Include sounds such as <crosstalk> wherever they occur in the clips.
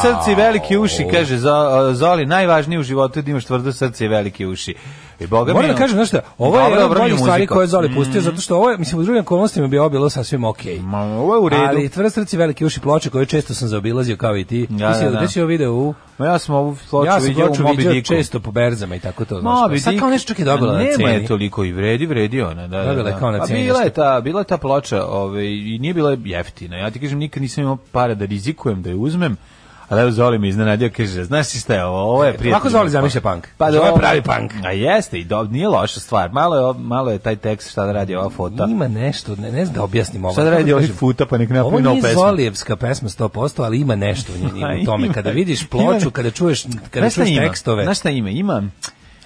srce i veliki uši, kaže Zoli, najvažnije u životu je da imaš tvrdo srce i veliki uši. I e, boga Moram da kažem, znaš šta, ovo je jedna od stvari koje je Zoli pustio, mm. zato što ovo je, mislim, u drugim okolnostima bi ovo bilo sasvim okej. Ma, ovo je u redu. Ali tvrdo srce i veliki uši ploče koje često sam zaobilazio kao i ti. Ja, mislim, da, da, da. Gde video u... Ma ja sam ovu ploču ja sam vidio u Moby Dicku. često po berzama i tako to. Moby Dick. Pa sad kao nešto čak je dobila na ceni. Nema je toliko i vredi, vredi ona. Da, da dobila je da. kao na pa ceni. Bila je ta, bila je ta ploča ovaj, i nije bila jeftina. Ja ti kažem, nikad nisam imao para da rizikujem, da je uzmem. Ali evo da, Zoli mi iznenadio, kaže, znaš si šta je ovo, ovo je prijatelj. Kako Zoli zamišlja punk? Pa da ovo je pravi punk. A jeste, i do, nije loša stvar. Malo je, malo je taj tekst šta da radi ova fota. Ima nešto, ne, ne znam da objasnim ovo. Šta da radi ovaj futa, pa nek napravi novu pesmu. Ovo nije Zolijevska pesma 100%, ali ima nešto u, njim, <laughs> u tome. Kada vidiš ploču, kada čuješ, kada čuješ tekstove. Znaš šta ima? Ima,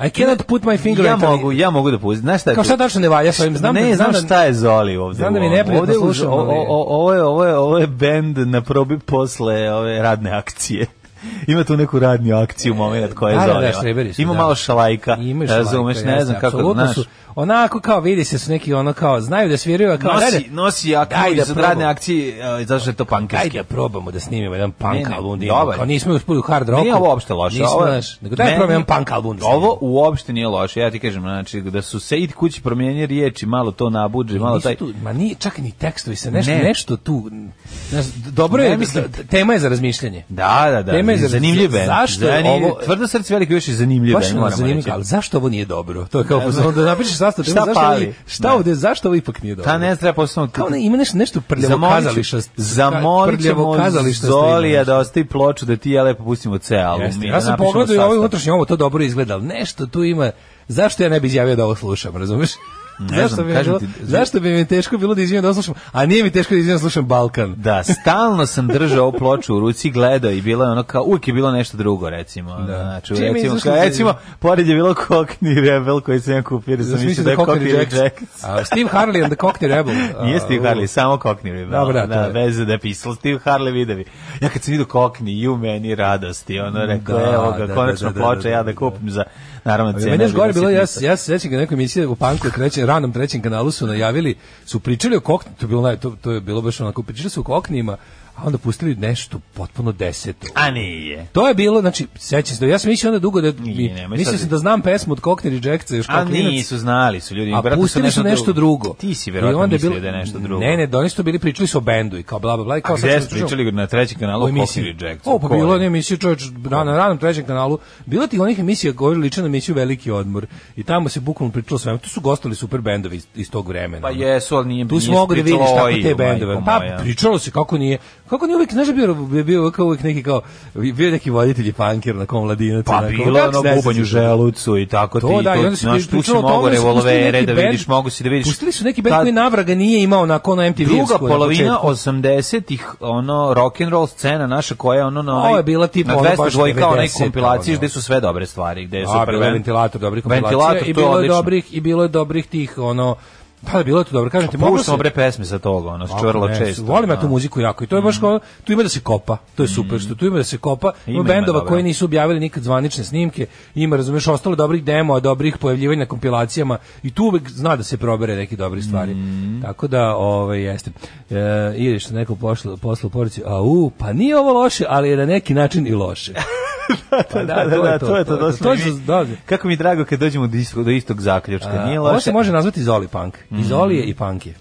I cannot put my finger ja mogu, ja mogu da pustim. Znaš šta je Kao šta tačno ne valja s ovim? Znam da- ne, da, znam da, šta je Zoli ovde. Znam da mi ne ovdje, slušam. Ovo je, ovo je, ovo je bend na probi posle ove radne akcije. <laughs> Ima tu neku radnju akciju u moment koja je da, da, da, Ima da. malo šalajka, razumeš, ne znam kako, da znaš onako kao vidi se su neki ono kao znaju da sviraju a kao nosi, nosi jaknu daj iz da radne akcije uh, zašto je to pankerski ajde probamo da snimimo jedan punk album da kao nismo uspeli hard rock nije ovo uopšte loše nismo, ovo znaš, nego daj probamo jedan punk album da ovo uopšte nije loše ja ti kažem znači da su se Seid kući promijenili riječi malo to nabudži malo taj tu, ma ni čak ni tekstovi se nešto ne. nešto tu znaš, dobro ne, je da mislim, tema je za razmišljanje da da da tema je za zanimljive zašto ovo tvrdo srce veliko više je zanimljivo baš zanimljivo ali zašto ovo nije dobro to je kao da napišeš svašta Šta zašto pali? Ovaj, šta ne. Da. ovde, zašto ovo ipak nije dobro? Ta ne treba posebno... Kao ne, ima nešto, nešto prljavo kazališta. Zamolit ćemo Zolija da ostavi ploču da ti ja lepo pustimo ce album. Jeste, ja da sam pogledao i ovaj unutrašnji ovo, to dobro izgleda, ali nešto tu ima... Zašto ja ne bih izjavio da ovo slušam, razumeš? Ne zašto, znam, bi kažem bilo, ti, zašto bi mi teško bilo da izvijem da oslušam? a nije mi teško da izvijem da slušam Balkan. Da, stalno sam držao ploču u ruci, gledao i bilo je ono kao, uvijek je bilo nešto drugo, recimo. Da. Znači, Čim recimo, kao, recimo, pored je bilo Cockney Rebel koji sam ja kupio, da sam mislio da je da Cockney Jacks. Jackson. A, Steve Harley and the Cockney Rebel. <laughs> Nije Steve Harley, samo Cockney Rebel. Dobro, da, bez da, da je pisalo Steve Harley videvi. Ja kad sam vidio Cockney, i u meni radosti, ono, da, rekao, evo ga, konačno ploča, ja da kupim za naravno cena. Meni je gore bilo, ja, ja se sećam neka emisija u Panku, trećem, ranom trećem kanalu su najavili, su pričali o kokni, to je bilo, naj, to, to je bilo baš onako, pričali su o koknima, a onda pustili nešto potpuno deseto. A nije. To je bilo, znači, sećam se, da, ja sam mislio onda dugo da mi, mislio sam da-, da znam pesmu od Cocktail Rejects još kao klinac. A nisu znali su ljudi, a pustili su nešto drugo. drugo. Ti si verovatno mislio bilo, da je nešto drugo. Ne, ne, da oni su bili pričali su o bendu i kao bla bla bla i kao sad su da pričali na trećem kanalu Cocktail Rejects. O, pa bilo ne emisije čoveč na na ranom trećem kanalu. Bilo ti onih emisija govori lično na emisiju Veliki odmor i tamo se bukvalno pričalo sve. Tu su gostali super bendovi iz, iz tog vremena. Pa jesu, ali nije. Tu smo mogli da vidiš kako te bendove. Pa pričalo se kako nije Kako nije uvijek, znaš, da bio, bio, bio kao uvijek neki kao, bio neki voditelji i pankir na komladinac. Pa bilo ono bubanju želucu i tako to, ti. To da, i onda se tu si mogo revolvere da vidiš, mogu si da vidiš. Pustili su neki band koji navraga nije imao na na MTV. Druga polovina 80-ih, ono, rock'n'roll scena naša koja je ono na onaj, Ovo je bila tipa na 200 kao onaj kompilacije gde su sve dobre stvari, gde je da, super Ventilator, dobrih kompilacija i bilo je dobrih i bilo je dobrih tih, ono, Pa da, bilo je to dobro. Kažem ti, mogu se... bre pesme sa toga, ono, čvrlo često. Volim ja tu da. muziku jako i to je baš mm. kao, tu ima da se kopa, to je super, mm. što tu ima da se kopa, ima, ima bendova ima, koji nisu objavili nikad zvanične snimke, ima, razumeš, ostalo dobrih demo, dobrih pojavljivanja na kompilacijama i tu uvek zna da se probere neke dobre stvari. Mm. Tako da, ovaj, jeste. E, ideš na nekom poslu, poslu poruci, a u, pa nije ovo loše, ali je na neki način i loše. <laughs> da, da, da, da to je to. to, je to, to, to, to, to, to, to, to, to, to, to, to, to, to, to, može to, to, to, to, Mm. Iz mhm. i Panke.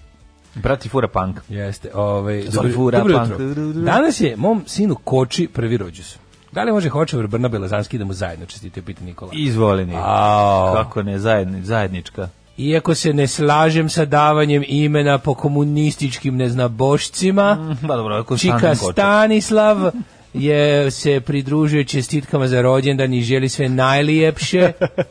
Brati fura punk. Jeste. Ovaj, dobro, fura dobro punk. Danas je mom sinu Koči prvi rođus. Da li može Hočevar Brna Belazanski da mu zajedno čestite, pita Nikola. Izvoli Kako ne, zajedni, zajednička. Iako se ne slažem sa davanjem imena po komunističkim neznabošcima, mm, ba, pa dobro, Čika Stanislav <laughs> je se pridružio čestitkama za rođendan i želi sve najlijepše. <laughs>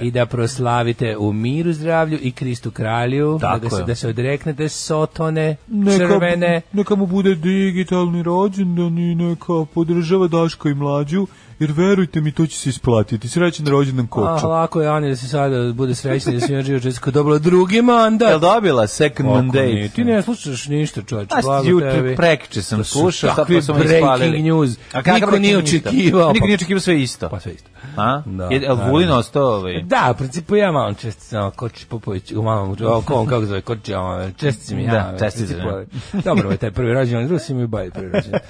i da proslavite u miru zdravlju i Kristu kralju, da Tako da, se, je. da se odreknete sotone, neka, crvene. Neka mu bude digitalni rođendan i neka podržava Daško i mlađu, jer verujte mi, to će se isplatiti. Srećan rođendan koča. A, lako je Ani da se sada bude srećna da se nja živa česko dobila drugi mandat. Jel dobila second mandate? Ti ne slušaš ništa, čovječ. A jutro prekče sam da slušao, tako pa sam ispalili. breaking news. Niko nije očekivao. Niko pa- nije očekivao sve isto. Pa sve isto. A? Da, je, el Vulin ostao ovaj? Da, u principu ja malo čest, no, koči Popović, u malo, kako on kako zove, koči, ono, čestici mi ja. Da, ovaj, čestici. Da. Ovaj. Dobro, ovaj, taj prvi rođendan, drugi mi bolji prvi rođendan.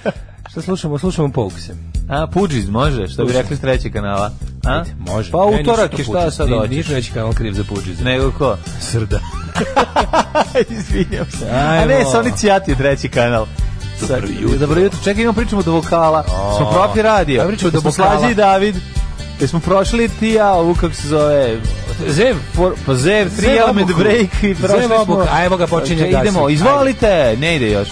Šta slušamo? Slušamo Poukse. A, Pudžiz, može, što bi rekli s trećeg kanala. A? Može. Pa utorak je šta sad hoćeš? Nije treći kanal kriv za Pudžiz. Nego ko? Srda. <laughs> Izvinjam se. Ajmo. A ne, Sonic Jati treći kanal. Dobro jutro. Dobro jutro. Čekaj, imamo pričamo do vokala. Smo profi radio. Pričamo do vokala. Slađi David. Jesmo prošli ti ja ovu kako se zove Zev For, pa Zev 3 element break i prošli smo a evo ga počinje okay, idemo gasi. izvolite Ajde. ne ide još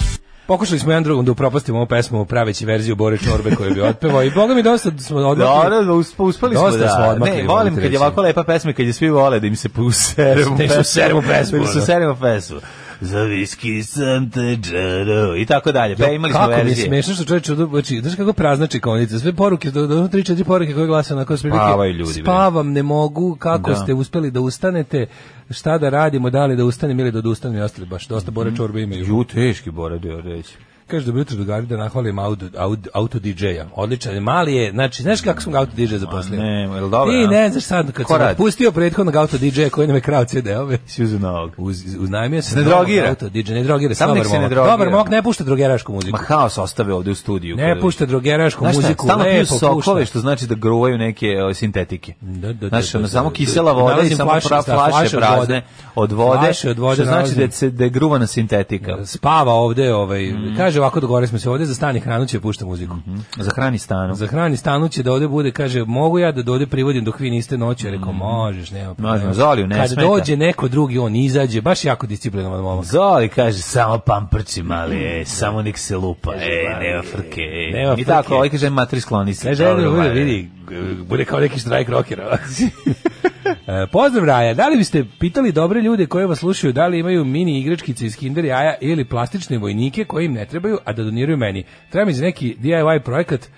Pokušali smo jedan drugom da upropastimo ovu pesmu praveći verziju Bore Čorbe koju bi otpevao i boga mi dosta smo odmakli. Da, da, da usp, uspeli smo da. Smo odmakli, ne, volim kad je ovako lepa pesma kad je svi vole da im se puseremo. Da se seremo pesmu. Da su da. seremo pesmu za viski sam te džaro i tako dalje. Pa jo, pa imali smo verzije. Kako mi je smešno što čovječe, znači, znaš kako prazna čekovnica, sve poruke, do, do, tri, četiri poruke koje glase na sve Spavaju ljudi. Spavam, ne mogu, kako da. ste uspeli da ustanete, šta da radimo, da li da ustanem ili da odustanem i ostali baš, dosta bora mhm. čorbe imaju. Ju, teški bore, da reći. Kaže, dobro jutro, drugari, da nahvalim auto, auto, auto DJ-a. Odličan, je mali je, znači, znaš kako sam ga auto DJ zaposlili? Ne, je li dobro? Ti ne znaš sad, kad sam pustio prethodnog auto DJ-a koji nam je krao CD-ove. Si uzim novog. Uz, uznajmio sam. Ne drogira. Auto DJ, ne drogira, se ne mok. Dobar mok, ne pušta drogerašku muziku. Ma haos ostave ovde u studiju. Ne pušta drogerašku muziku, stalno piju sokove, što znači da gruvaju neke o, ovaj, sintetike. Da, da, da, znaš, da, ono, da, samo da. kisela voda i samo pra, flaše prazne od vode, što znači da se da gruva na sintetika. Spava ovde, ovaj, mhm. kaže, kaže ovako dogovorili smo se ovde za stani hranu će pušta muziku. Mm -hmm. Za hrani stanu. Za hrani stanu će da ovdje bude, kaže, mogu ja da dođe privodim dok vi niste noći, ja rekao, mhm. možeš, nema problema. Zoliju, ne Kad smeta. dođe neko drugi, on izađe, baš jako disciplinovan momak. Zoli kaže, samo pamprči mali, ej, mhm. samo nik se lupa, ej, pa, nema frke, ej. Nema frke. I tako, ovaj kaže, matri skloni se. Kaže, da vidi, bude kao neki strike rokera. <laughs> E, pozdrav Raja, da li biste pitali dobre ljude koji vas slušaju da li imaju mini igračkice iz Kinder jaja ili plastične vojnike koji im ne trebaju, a da doniraju meni? Treba mi za neki DIY projekat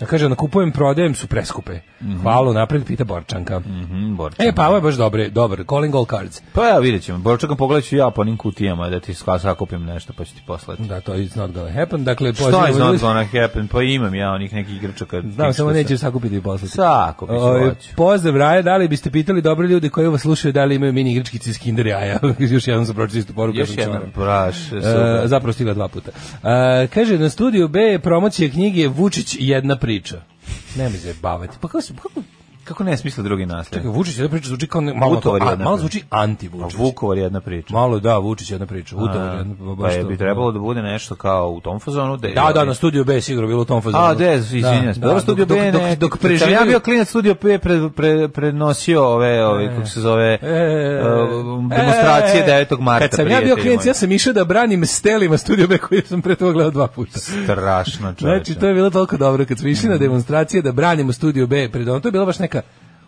Da kaže, na kupujem, prodajem su preskupe. Mm -hmm. napred, pita Borčanka. Mm -hmm, Borčanka. E, pa ovo je baš dobre, dobro. Calling all cards. Pa ja, vidjet ćemo. Borčanka pogledat ću ja po njim kutijama da ti sklasa kupim nešto pa ću ti poslati. Da, to it's not gonna happen. Dakle, Šta pozivamo... is not gonna happen? Pa imam ja onih nekih igračaka. Znam, samo neće se... sakupiti i poslati. Sakupit ću. O, ovaj, pozdrav, Raja, da li biste pitali dobre ljude koji vas slušaju da li imaju mini igračkice iz Kinder jaja? <laughs> Još jednom sam pročito istu poruku. Još jednom, e, Super. E, zapravo stigla dva puta. E, kaže, na studiju B promocija knjige Vučić jedna priča. Ne mi zajebavati. Pa kako se, pa kako, kako ne smisla drugi nasled? Čekaj, Vučić jedna priča zvuči kao ne, malo, to, a, malo zvuči anti-Vučić. Pa Vukovar je jedna priča. Malo, da, Vučić je jedna priča. Vutovar pa je jedna priča. Pa je bi trebalo da bude nešto kao u tom fazonu. Da, da, da, na studiju B sigurno bilo u tom fazonu. A, de, da, izvinjam se. Da, Dobro, studio B ne, dok, dok preživio. Ja bio klinac, studio B pre, prenosio ove, ove, kako se zove, e, e, e, demonstracije 9. E, marta. Kad sam ja bio klijent, ja sam išao da branim stelima Studio B koji sam pre toga gledao dva puta. Strašno, čoveče. Znači, to je bilo toliko dobro kad smo išli na mm. demonstracije da branimo Studio B pred ono. To je bilo baš neka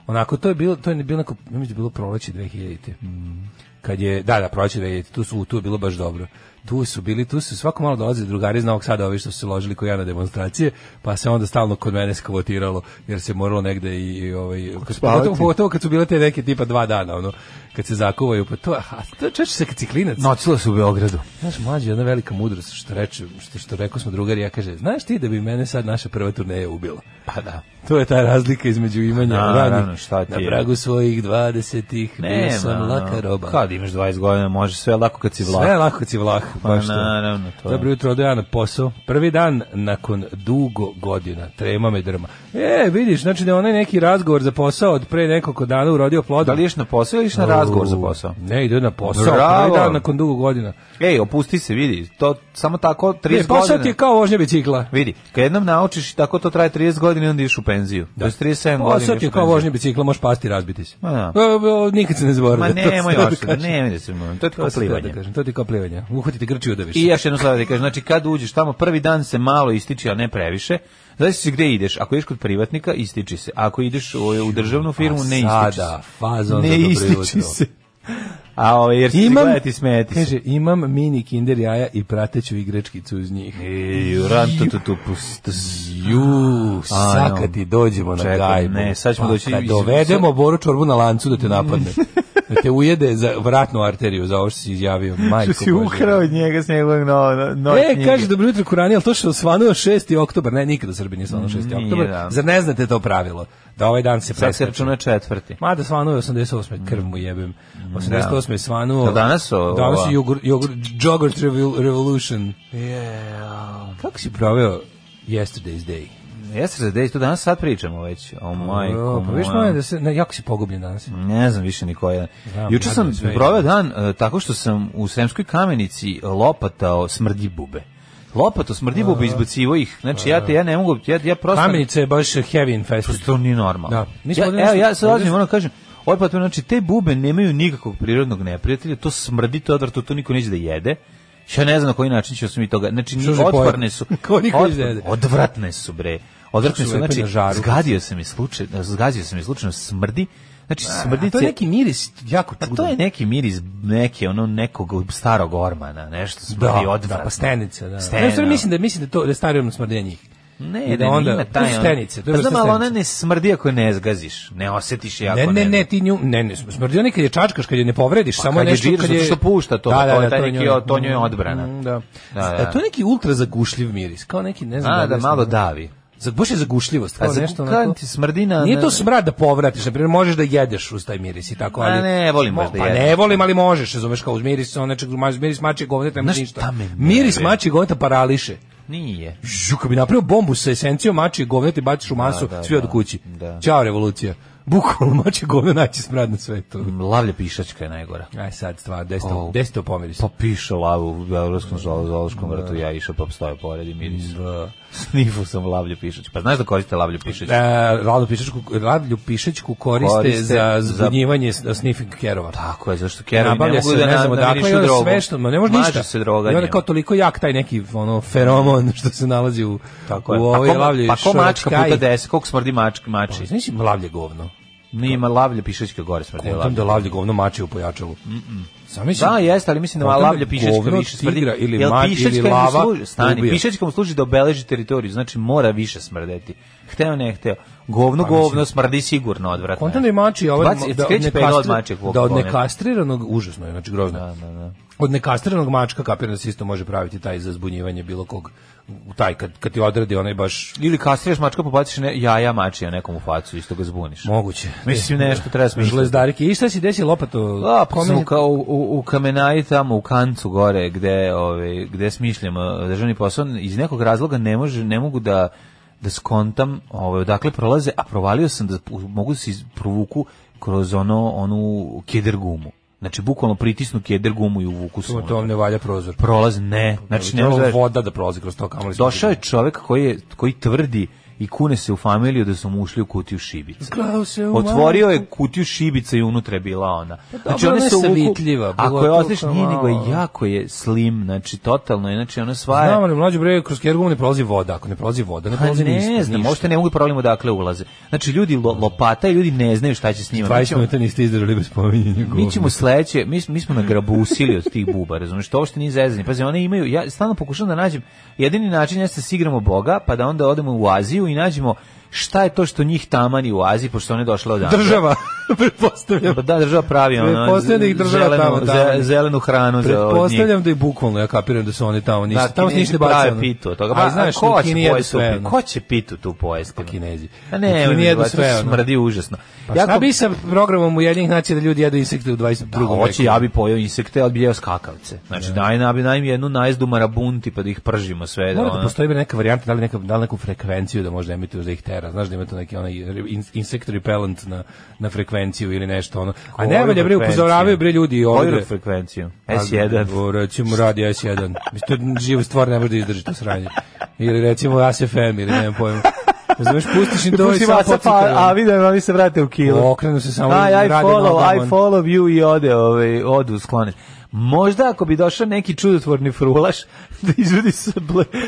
onako to je bilo to je bilo neko, mislim da je bilo proleće 2000-te. Mm. Kad je da da proleće 2000-te, tu su tu je bilo baš dobro tu su bili, tu su svako malo dolaze drugari iz Novog Sada, ovi što su se ložili kod ja na demonstracije, pa se onda stalno kod mene skavotiralo, jer se moralo negde i, i ovaj, kad, pogotovo, pogotovo kad su bile te neke tipa dva dana, ono, kad se zakuvaju, pa to, a to češće se kad ciklinac. Noćila se u Beogradu. Znaš, mlađe, jedna velika mudrost, što reče, što, što rekao smo drugari, ja kaže, znaš ti da bi mene sad naša prva turneja ubila? Pa da. To je ta razlika između imanja da, radnih, rano, šta ti na pragu svojih 20-ih, bio sam laka roba. Kad imaš 20 godina, može sve lako kad si vlah. Sve lako kad si vlah. Pa Baš naravno, to je. Dobro jutro, odo ja na posao. Prvi dan nakon dugo godina, trema me drma. E, vidiš, znači da onaj neki razgovor za posao od pre nekoliko dana urodio plodom. Da li ješ na posao ili na razgovor za posao? Ne, ide na posao, Bravo. prvi dan nakon dugo godina. Ej, opusti se, vidi, to samo tako 30 godina. ne, posao godina. ti je kao vožnja bicikla. Vidi, kad jednom naučiš tako to traje 30 godina i onda ideš u penziju. Da. 37 godina. Posao ti je kao vožnja bicikla, možeš pasti i razbiti se. Ma, da. Nikad se ne zaboravlja. Ma da nemoj još, da ne, vidi da se, to je kao plivanje. To ti kao plivanje. Uhvati te grči odaviš. I još jednu stvar da kažem, znači kad uđeš tamo prvi dan se malo ističe, a ne previše. Znači se gde ideš, ako ideš kod privatnika ističe se, ako ideš u, u državnu firmu ne ističe se. Sada, fazon ne ističe se. A ovo, ovaj, jer imam, se gledati smeti Kaže, imam mini kinder jaja i prateću igračkicu iz njih. Iju, e, ran to tu tu Ju, saka ti dođemo na gajbu. Ne, sad ćemo pa doći. Kad dovedemo Boru čorbu na lancu da te napadne. <laughs> da te ujede za vratnu arteriju, za ovo što si izjavio. Majko što si ukrao od njega s njegovog no, no, no E, kaže, dobro jutro, Kurani, ali to što osvanuo 6. oktober, ne, nikada Srbi nije osvanuo 6. oktober, da. zar ne znate to pravilo? da ovaj dan se preskače. Sad se računa četvrti. Mada svanuo je 88. Krv mu jebem. 88. Da. je svanuo. Da danas o... Danas je jogurt, jogurt, jogurt revolution. Yeah. Kako si proveo yesterday's day? Jeste da to danas sad pričamo već. O oh majko. Pa viš moje da se ne, jako si pogubljen danas. Ne znam više ni koja. Juče sam proveo dan uh, tako što sam u Sremskoj kamenici lopatao smrdi bube. Lopato smrdi bube izbacivo ih. Znači ja te ja ne mogu ja ja prosto Kamenica je baš heavy infested. Prosto pa nije normalno. Da. ja, evo ja se ozbiljno moram kažem Ovaj pa znači te bube nemaju nikakvog prirodnog neprijatelja, to smrdi, to odvrto, to niko neće da jede. Ja ne znam na koji način ćemo se mi toga. Znači, otporne su. <laughs> niko ne da jede. odvratne su, bre. Odvratne su, znači, zgadio se mi slučaj, zgadio sam mi slučajno smrdi, Znači smrdice. To je neki miris jako pa čudan. to je neki miris neke ono nekog starog ormana, nešto smrdi da, odvratno. Da, pa stenica, da. Stena. Nešto mislim da mislim da to da stari orman smrdi njih. Ne, da, da onda ima taj stenice. Pa znam, ali ona ne smrdi ako ne zgaziš. Ne osetiš je ako ne. Ne, ne, ne, ti nju, ne, ne, smrdi ona kad je čačkaš, kad je ne povrediš, pa, samo kad nešto kad je... Zato što pušta to, da, da, to je da, taj neki, to njoj odbrana. Mm, da. Da, e, da. To je neki ultra zagušljiv miris, kao neki, ne znam. A, da, da malo davi za baš je zagušljivost, kao pa nešto onako. ti smrdina. na Nije to smrad da povratiš, na primjer možeš da jedeš uz taj miris i tako, ali. A ne, volim možda Pa ne volim, ali možeš, razumeš kao uz miris, on nečeg miris mačije govneta, ne ništa. Miris mačije govneta parališe. Nije. Žuka bi napravio bombu sa esencijom mačije govneta i baciš u da, masu, da, da, svi od kući. Da. Ćao revolucija. Bukvalno mače govno naći smrad na svetu. Lavlja pišačka je najgora. Aj sad stvar, desto, desto pomiri se. Pa piše lavu u Evropskom zoološkom vrtu, ja išao pa postoje pored i miris. Da. Snifu sam lavlju pišačku. Pa znaš da koriste lavlju pišačku? Da, e, lavlju pišačku, lavlju pišačku koriste, koriste za zbunjivanje za... sniffing kerova. Tako je, zašto kerovi ne mogu se, da, ne znamo, da, dakle, da drogu. Sve što, ne može Maže ništa. se droga. I onda kao toliko jak taj neki ono, feromon <laughs> što se nalazi u, Tako je. u pa ovoj pa ko, lavlji Pa ko mačka puta deset, koliko smrdi mački pa, mači? Pa, znaš, lavlje govno. Nema lavlje pišačka gore smrdi. Kontam da lavlje govno mače u pojačalu. Mhm. -mm. mislim, da, jeste, ali mislim da, da lavlje pišačka više smrdi. Ili Jel mač, ili lava stani, pišačka mu služi da obeleži teritoriju, znači mora više smrdeti. Hteo ne hteo. Govno, pa, govno, smrdi sigurno odvratno. Kontam da je mači ovaj, Bac, da, od nekastri, da od nekastriranog, užasno je, znači grozno. Da, da, da. Od nekastriranog mačka kapirno se isto može praviti taj za zbunjivanje bilo kog u taj kad kad ti odradi onaj baš ili kastriraš mačka pa baciš ne, jaja mačija nekom u facu isto ga zbuniš. Moguće. Mislim e, nešto treba smisliti. Železdarike. I šta se desi lopato? A, pa, pa kao u, u, u Kamenaji tamo u Kancu gore gde ovaj gde smišljam državni posao iz nekog razloga ne može ne mogu da da skontam ovaj, odakle prolaze, a provalio sam da mogu da se provuku kroz ono, onu kedergumu. Znači bukvalno pritisnu keder gumu i uvuku sunce. To ne valja prozor. Prolaz ne. Znači ne, ne voda da prolazi kroz to kamoli. Došao je čovjek koji je koji tvrdi i kune se u familiju da su mu ušli u kutiju šibica. Otvorio je kutiju šibice i unutra je bila ona. Pa, znači ona se uvuku, ako je osliš, nije nego jako je slim, znači totalno, znači ona svaja. Znam, ne, mlađi bre, kroz Kergom ne prolazi voda, ako ne prolazi voda, ne pa prolazi ništa. Ne znam, možda ne mogu problem odakle ulaze. Znači ljudi lo, lopata i ljudi ne znaju šta će s njima. 20 minuta niste izdržali bez pominjanja. Mi ćemo sledeće, mi, mi smo nagrabusili od tih buba, razumiješ, to uopšte nije zezanje. Pazi, one imaju, ja stalno pokušavam da nađem, jedini način jeste da se sigramo Boga, pa da onda odemo u Aziju i nađemo šta je to što njih tamani u Aziji, pošto one došle odavde? Država, <laughs> pretpostavljam. Pa da, država pravi ono, poslednjih da država zelenu, tamo, tamo. zelenu hranu za njih. Pretpostavljam da je bukvalno, ja kapiram da su oni tamo ništa, da, tamo ništa ne bacaju. Da, pitu toga, pa znaš, ko će, pojestu, ko će pitu tu pojesti? Pa kinezi. A pa ne, oni jedu sve, smrdi užasno. Pa šta bi sa programom Ujedinjenih nacija da ljudi jedu insekte u 22. Da, veku? hoće, ja bih pojeo insekte, al bih jeo skakavce. Znači, da. daj nam najmi jednu najezdu marabunti pa da ih pržimo sve. Mora da postoji neka varijanta, da li neka da neku frekvenciju da možda emituju da ih repellera, znaš da ima to neki onaj insect repellent na, na frekvenciju ili nešto ono. A ne valja bre upozoravaju bre ljudi ovde. Koju frekvenciju? S1. O, recimo radi S1. Mislim to živa stvar ne može da izdrži to sranje. Ili recimo ASFM ili nemam pojma. Razumeš, pustiš im dođe sam pa, A vidim, oni se vrate u kilo. Okrenu se samo. Aj, I follow, I follow you i ode, ove, ovaj, odu skloniš. Možda ako bi došao neki čudotvorni frulaš <laughs> da izvodi sa,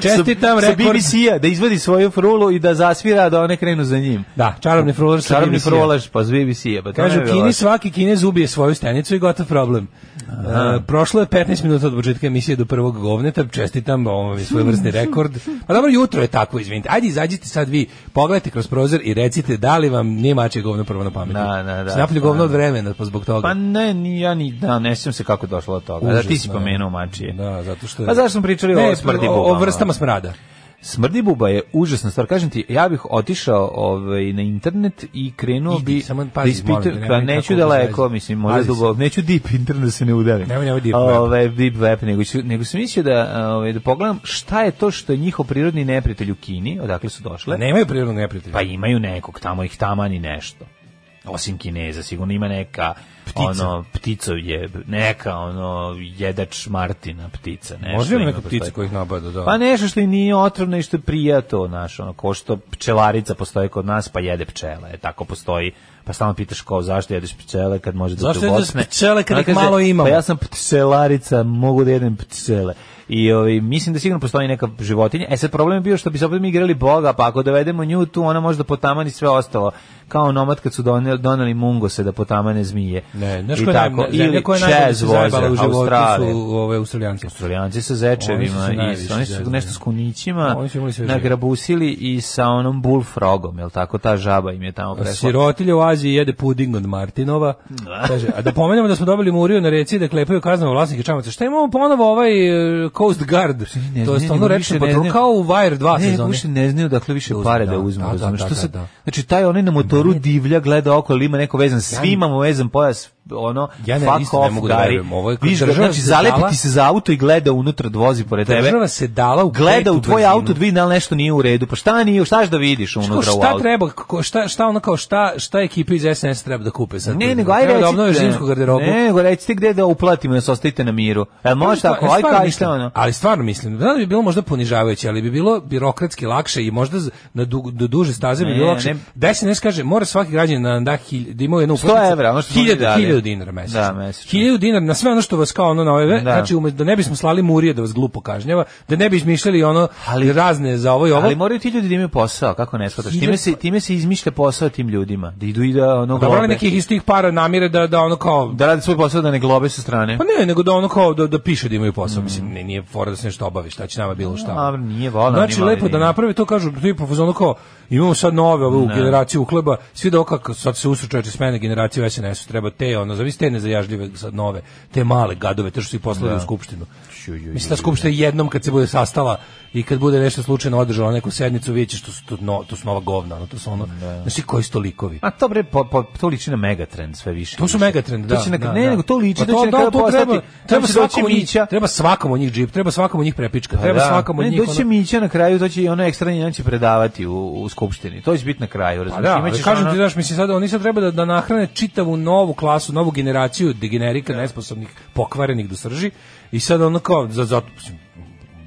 Čestitam sa, sa BBC-a, da izvadi svoju frulu i da zasvira da one krenu za njim. Da, čarobni frulaš sa Čarobni frulaš pa sa BBC-a. Pa Kažu, Kini vaš. svaki Kinez ubije svoju stenicu i gotov problem. Uh, prošlo je 15 minuta od početka emisije do prvog govneta, čestitam, ovo je svoj vrstni <laughs> rekord. Pa dobro, jutro je tako, izvinite. Ajde, izađite sad vi, pogledajte kroz prozor i recite da li vam nije mače govno prvo na pameti. Da, da, da. Snaplju govno od vremena, pa zbog toga. Pa ne, ni, ja ni, da, ne sjećam se kako došlo došlo od toga. Užasno, da ti si da. pomenuo mačije. Da, zato što je... Pa zašto smo pričali ne, o smrdi o, o vrstama smrada. Smrdi buba je užasna stvar. Kažem ti, ja bih otišao ovaj, na internet i krenuo Idi, bi... Samo da pazi, pa da ispitam, molim, da neću daleko, mislim, možda dugo, neću deep internet da se ne udarim. Nemoj, nemoj deep web. Ovaj, deep web, nego, ću, nego sam mislio da, ovaj, da pogledam šta je to što je njihov prirodni neprijatelj u Kini, odakle su došle. nemaju prirodnog neprijatelja. Pa imaju nekog, tamo ih tamani nešto osim Kineza, sigurno ima neka ptica. ono ptico je neka ono jedač Martina ptica, nešto. Možda ima neka ptica kojih nabada, da. Pa nešto što i nije otrovno i što je prijato, znaš, ono ko što pčelarica postoji kod nas pa jede pčele, e, tako postoji pa stalno pitaš ko, zašto jedeš pčele kad može da te ubosne. Zašto jedeš pčele kad ih malo imamo? Pa ja sam pčelarica, mogu da jedem pčele. I ovaj mislim da sigurno postoji neka životinja. E sad problem je bio što bi se opet mi igrali boga, pa ako dovedemo nju tu, ona može da potamani sve ostalo. Kao nomad kad su doneli, doneli mungose da potamane zmije. Ne, znaš I tako, ne, ili koja čez voze, u Australije. su ove, australijanci. Australijanci sa zečevima, oni su, i, oni su nešto s da. kunićima, nagrabusili i sa onom bullfrogom, jel tako, ta žaba im je tamo presla. Sirotilje u Aziji jede puding od Martinova. Da. Kaže, a da pomenemo da smo dobili muriju na reci da klepaju kaznama vlasnike čamaca. Šta imamo ponovo ovaj e, Coast Guard. Ne to je stvarno rečni patrol, kao u Wire 2 sezone. Ne, više ne znaju dakle više pare da, da uzmu. Da, da, da, se, da. znači, taj onaj na motoru divlja, gleda oko, ima neko vezan, svima mu vezan pojas, ono ja ne, fuck off, ne mogu gari. da ovo je Viš, znači se zalepi ti se za auto i gleda unutra vozi pored tebe. Država se dala u gleda u tvoj auto, da vidi da nešto nije u redu. Pa šta nije, šta da vidiš unutra šta u auto? Šta treba, šta šta ona kao šta šta ekipa iz SNS treba da kupe sad? Ne, nego ajde da obnoviš zimsku garderobu. Ne, nego recite gde da uplatimo, da ostavite na miru. Jel može tako, aj kaj šta ono? Ali stvarno mislim, da bi bilo možda ponižavajuće, ali bi bilo birokratski lakše i možda na do duže staze bi bilo lakše. Da se ne kaže, mora svaki građanin da, da, da ima jednu 100 evra, 1000 1000 da. dinara mesečno. Da, mesečno. 1000 dinara na sve ono što vas kao ono na ove, da. znači ume, da ne bismo slali murije da vas glupo kažnjava, da ne bi izmišljali ono ali, razne za ovo i ovo. Ali moraju ti ljudi da imaju posao, kako ne shvataš? Time se time se izmišlja posao tim ljudima, da idu i da ono da globe. nekih istih para namire da da ono kao da rade svoj posao da ne globe sa strane. Pa ne, nego da ono kao da, da piše da imaju posao, mm. mislim ne, nije fora da se nešto obavi, šta će nama bilo šta. A, nije valjda. Znači lepo da naprave to kažu, to je kao imamo sad nove ovu da. generaciju uhleba, svi dokak da sad se usrećuje s mene generaciju SNS treba te ono, zavis te nezajažljive nove, te male gadove, te što su i poslali u da. skupštinu. Mislim da skupština jednom kad se bude sastala i kad bude nešto slučajno održala neku sednicu, vidjet ćeš to su, to, no, to su nova govna, ono, to su ono, da. znači koji su to likovi. A to bre, po, po, to liči na megatrend sve više. To su megatrend, da. To će neka, da, ne, da. nego to liči, pa da to, da će da, to postati, treba, treba, svakom njih, treba svakom od njih džip, treba svakom od njih prepička, pa treba da. svakom od njih. Ne, doći Mića na kraju, to će i ono ekstra njih će predavati u, u skupštini, to će biti na kraju, pa razumiješ? Da, ali kažem ti, daš, mislim, sad oni sad treba da, da nahrane čitavu novu klasu, novu generaciju degenerika, da. nesposobnih, pokvarenih do da srži, I sad ono kao, za, za,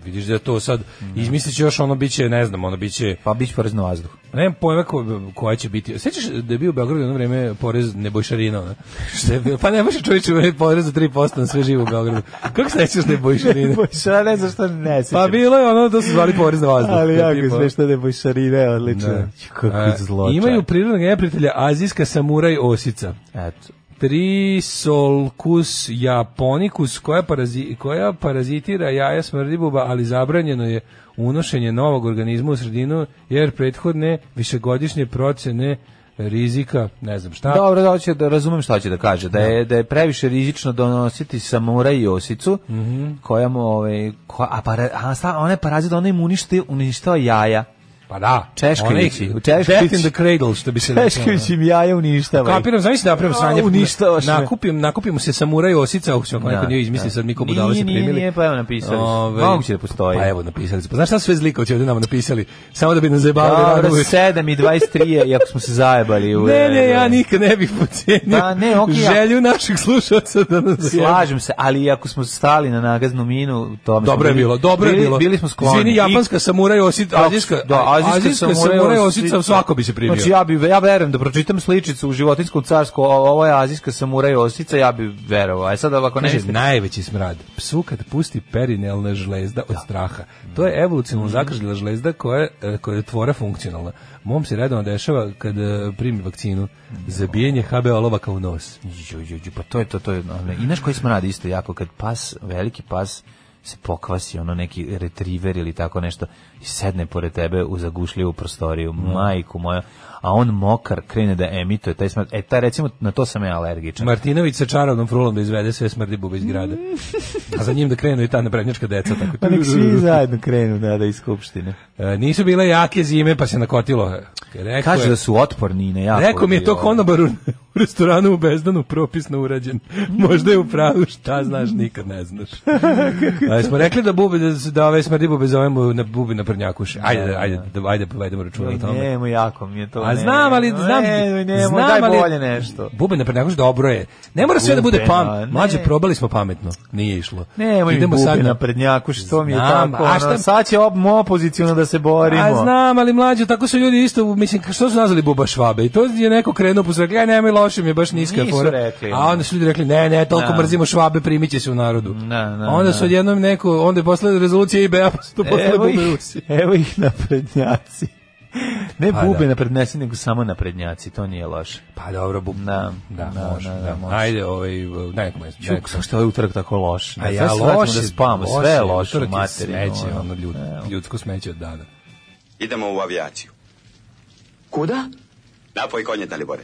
vidiš da to sad mm. izmisliće još ono biće ne znam ono biće pa biće porez na vazduh nemam pojma ko, koja će biti sećaš da je bio u Beogradu jedno vreme porez nebojšarina ne? <laughs> što je bio pa ne može čoveče porez od 3% na sve živo u Beogradu kako sećaš nebojšarine <laughs> Nebojšarina, ne znam šta ne sećam pa bilo je ono da su zvali porez na vazduh ali jako tipa. sve što nebojšarine odlično da. kako e, zlo imaju prirodnog neprijatelja azijska samuraj osica eto Trisolcus japonicus koja, parazi, koja parazitira jaja smrdibuba, ali zabranjeno je unošenje novog organizma u sredinu jer prethodne višegodišnje procene rizika, ne znam šta. Dobro, da hoće da razumem šta hoće da kaže, da je da, da je previše rizično donositi samura i osicu, mm -hmm. koja mu ovaj koja, a para, a sta, one je parazit, ona im uništi, uništava jaja. Pa da. Češkovići. U Češkovići. Death in the Cradle, što bi se rekao. Češkovići im jaja uništava. Kapiram, znaš da napravim sranje. Uništavaš Nakupim, nakupimo se samuraj osica, u što da, neko da. nije izmislio, sad ko Budala se primili. Nije, nije, pa evo napisali. Ove, ovaj, Moguće da postoji. Pa evo napisali. Pa znaš šta sve zlikovci ovdje nama napisali? Samo da bi nas zajebali. Dobro, 7 i 23 je, iako smo se zajebali. U, ne, ne, ja da. nikad ne bih pocenio. Pa ne, okej. Okay, Želju naših slušalca da nas zajebali. Slažem se, ali iako smo stali na nagaznu minu, to Dobro je bilo, dobro je bilo. Bili smo skloni. Izvini, japanska samuraj osica, azijska, da, azijska, azijska samuraj osica, svako bi se primio. Znači ja bi ja verujem da pročitam sličicu u životinskom carstvu, ovo je azijska samuraj osica, ja bi verovao. Aj e, sad ovako ne. Znači, najveći smrad. Psu kad pusti perinelna žlezda od da. straha. To je evolucionalno mhm. zakržljela žlezda koja e, koja je tvora funkcionalna. Mom se redovno dešava kad e, primi vakcinu za bijenje HB olovaka u nos. Jo, jo, jo, pa to je to, to je. I koji smrad isto jako kad pas, veliki pas se pokvasi ono neki retriver ili tako nešto i sedne pored tebe u zagušljivu prostoriju, mm. majku moja, a on mokar krene da emituje taj smrd. E, ta recimo, na to sam ja alergičan. Martinović sa čarovnom frulom da izvede sve smrdi bube iz mm. grada. a za njim da krenu i ta naprednjačka deca. <laughs> Tako. Pa nek svi zajedno krenu, da, da, iz skupštine. E, nisu bile jake zime, pa se nakotilo. Rekao Kaže je, da su otporni na jako. Rekao mi je to konobaru restoranu u Bezdanu propisno urađen. Možda je u pravu, šta znaš, nikad ne znaš. Ali <laughs> smo rekli da bube da, da ove smrdi bube zovemo na bubi na prnjakuše. Ajde, ajde, da, da. ajde, da, ajde da povedemo računa o tome. Nemo jako mi je to. A znam, ali znam, ne, znam, daj bolje nešto. Bube na prnjakuše dobro je. Ne mora sve da bude pam. Mlađe probali smo pametno, nije išlo. Ne, idemo sad na prednjakuš, to mi je tako. A šta sad će ob opoziciono da se borimo. A znam, ali mlađe tako su ljudi isto, mislim, što su nazvali buba švabe? I to je neko krenuo po pa e, zrak, loše je baš niska fora. a onda su ljudi rekli ne, ne, toliko no. Da. mrzimo švabe, primiće se u narodu. No, da, no, da, onda su odjednom neko, onda je posle rezolucija IBA, pa su to posle evo, ih, evo ih naprednjaci. Ne pa, bube da. naprednjaci, nego samo naprednjaci, to nije loše. Pa dobro, bub. Da, da, da, može, da, da, može. Ajde, ovaj, dajte moj. Čuk, sam što je ovaj utorak tako loš. A ja loše, da spavamo, sve je loše u materinu. Smeće, ono, ljud, ljudsko smeće od dana. Idemo u avijaciju. Kuda? Napoj konje, Dalibore.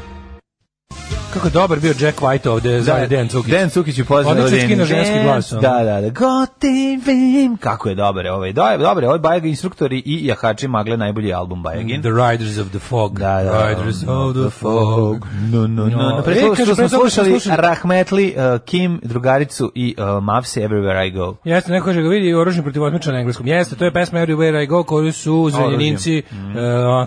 Kako je dobar bio Jack White ovde da, za Dan Cukić. Dan Cukić je pozvan od Odlično ženski glas. Da, Da, da, da. him. Kako je dobar ovaj. Da, dobar ovaj Bajeg instruktori i Jahači Magle najbolji album Bajegin. The Riders of the Fog. Da, da, da. Riders of the Fog. No, no, no. no. E, pre toga što smo slušali Rahmetli, uh, Kim, drugaricu i uh, Mavse Everywhere I Go. Jeste, neko kaže ga vidi oružni protiv otmiča na engleskom. Jeste, to je pesma Everywhere I Go koju su zrenjaninci, mm.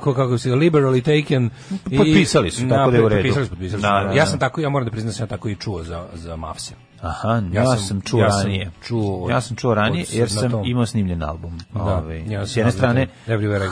uh, kako se liberally taken. Potpisali su, tako da je u redu. Potpisali su, potpisali su. Da, da, Ja sam tako, ja moram da priznam, da sam tako i čuo za, za Mavse. Aha, ja, ja sam, sam čuo ja ranije. Sam čuo ja sam čuo ranije jer sam imao snimljen album. Da, ove, ovaj. ja s jedne strane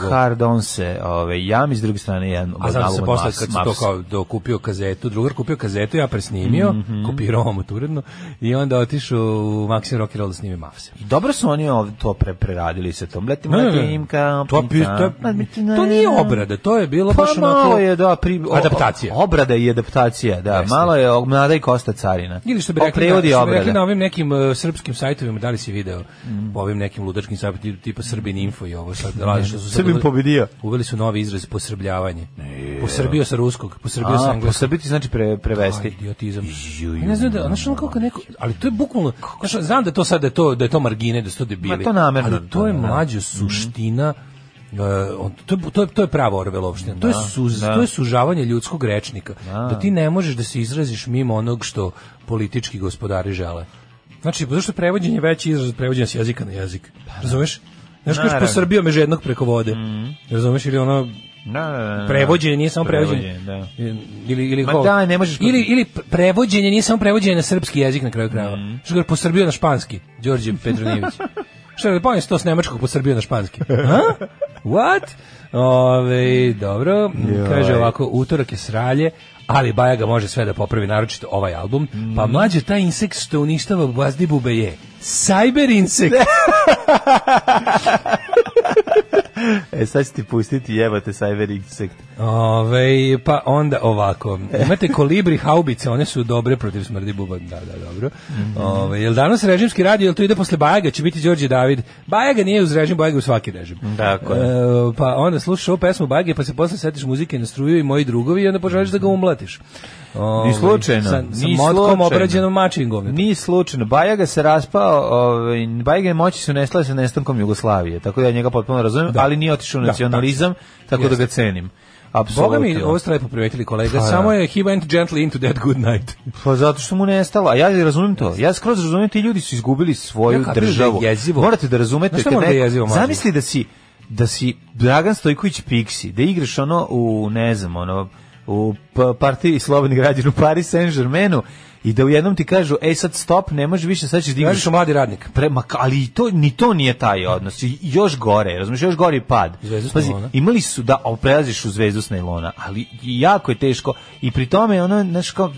Hard On se, ove, ovaj, ja mi s druge strane jedan album. A znam se posle kad sam to kao dokupio kazetu, drugar kupio kazetu, ja presnimio, mm -hmm. kopirao mu uredno i onda otišao u Maxi Rock Roll da snime Mavse. I dobro su oni ovdje to pre preradili sa tom. Leti moja klimka, to, to, pa da nije obrada, to je bilo pa baš onako... malo je, da, pri, o, adaptacija. Obrada i adaptacija, da. Malo je Mlada i Kosta Carina. Ili što bi rekli, metodi obrade. Rekli na ovim nekim uh, srpskim sajtovima, da li si video mm. po ovim nekim ludačkim sajtovima tipa Srbin info i ovo sad radi što su Srbin pobedio. Uveli su novi izraz posrbljavanje. Ne, posrbio sa ruskog, posrbio sa engleskog. Posrbiti znači pre, prevesti. Aj, idiotizam. Ju, ju, pa ne znam da, znači on kako neko, ali to je bukvalno, znači znam da to sad da je to da je to margine, da su to debili. Ma to namerno. Ali to je da, da. mlađa suština Uh, to, to, to je pravo Orvelovština. To, je da, suz, da. to je sužavanje ljudskog rečnika. Da. da. ti ne možeš da se izraziš mimo onog što politički gospodari žele. Znači, zašto je prevođenje veći izraz od prevođenja s jezika na jezik. Pa da. Razumeš? Znaš, kažeš po Srbijom je jednog preko vode. Mm. Razumeš? Ili ono, Na, da, da, da, prevođenje nije samo prevođenje. prevođenje ili ili ne možeš ili ili prevođenje nije samo prevođenje na srpski jezik na kraju krajeva. Mm. Što po Srbiju na španski, Đorđe Petronijević. <laughs> Šta da pomijem to s nemačkog po Srbiju na španski? Ha? What? Ove, dobro, Joj. kaže ovako, utorak je sralje, ali Baja ga može sve da popravi, naročito ovaj album. Mm. Pa mlađe, taj insekt što uništava Bubazdi Bubeje. Cyber insect. <laughs> e, sad ću ti pustiti jebate cyber insect. Ove, pa onda ovako. Imate kolibri haubice, one su dobre protiv smrdi buba. Da, da, dobro. Mhm. Ove, jel danas režimski radio, jel to ide posle Bajaga, će biti Đorđe David. Bajaga nije uz režim, Bajaga u svaki režim. Dakle. E, pa onda slušaš ovu pesmu Bajage, pa se posle setiš muzike na struju i moji drugovi i onda poželiš da ga umlatiš. Ove, ni ovaj, slučajno. Sa, sa ni motkom slučajno. obrađenom mačim Ni slučajno. Bajaga se raspao, ovaj, Bajaga je moći su nestale sa nestankom Jugoslavije, tako da ja njega potpuno razumijem, da. ali nije otišao u da, nacionalizam, da, tako da ga cenim. Apsolutno. Boga mi ovo ste lepo privetili kolega, ha, pa da. samo je he went gently into that good night. Pa zato što mu nestalo, a ja razumijem to. Ja skroz razumijem, ti ljudi su izgubili svoju ja, državu. Da je jezivo. Morate da razumete. Znaš kada da je jezivo, Zamisli da si, da si Dragan Stojković Pixi, da igraš ono u, ne znam, ono, u partiji slobodnih građana u Paris Saint-Germainu i da u jednom ti kažu ej sad stop ne možeš više sad ćeš da igraš mladi radnik prema ali to ni to nije taj odnos I još gore razumeš još gori pad Pazi, imali su da prelaziš u zvezdu s nailona ali jako je teško i pri tome ono znaš kao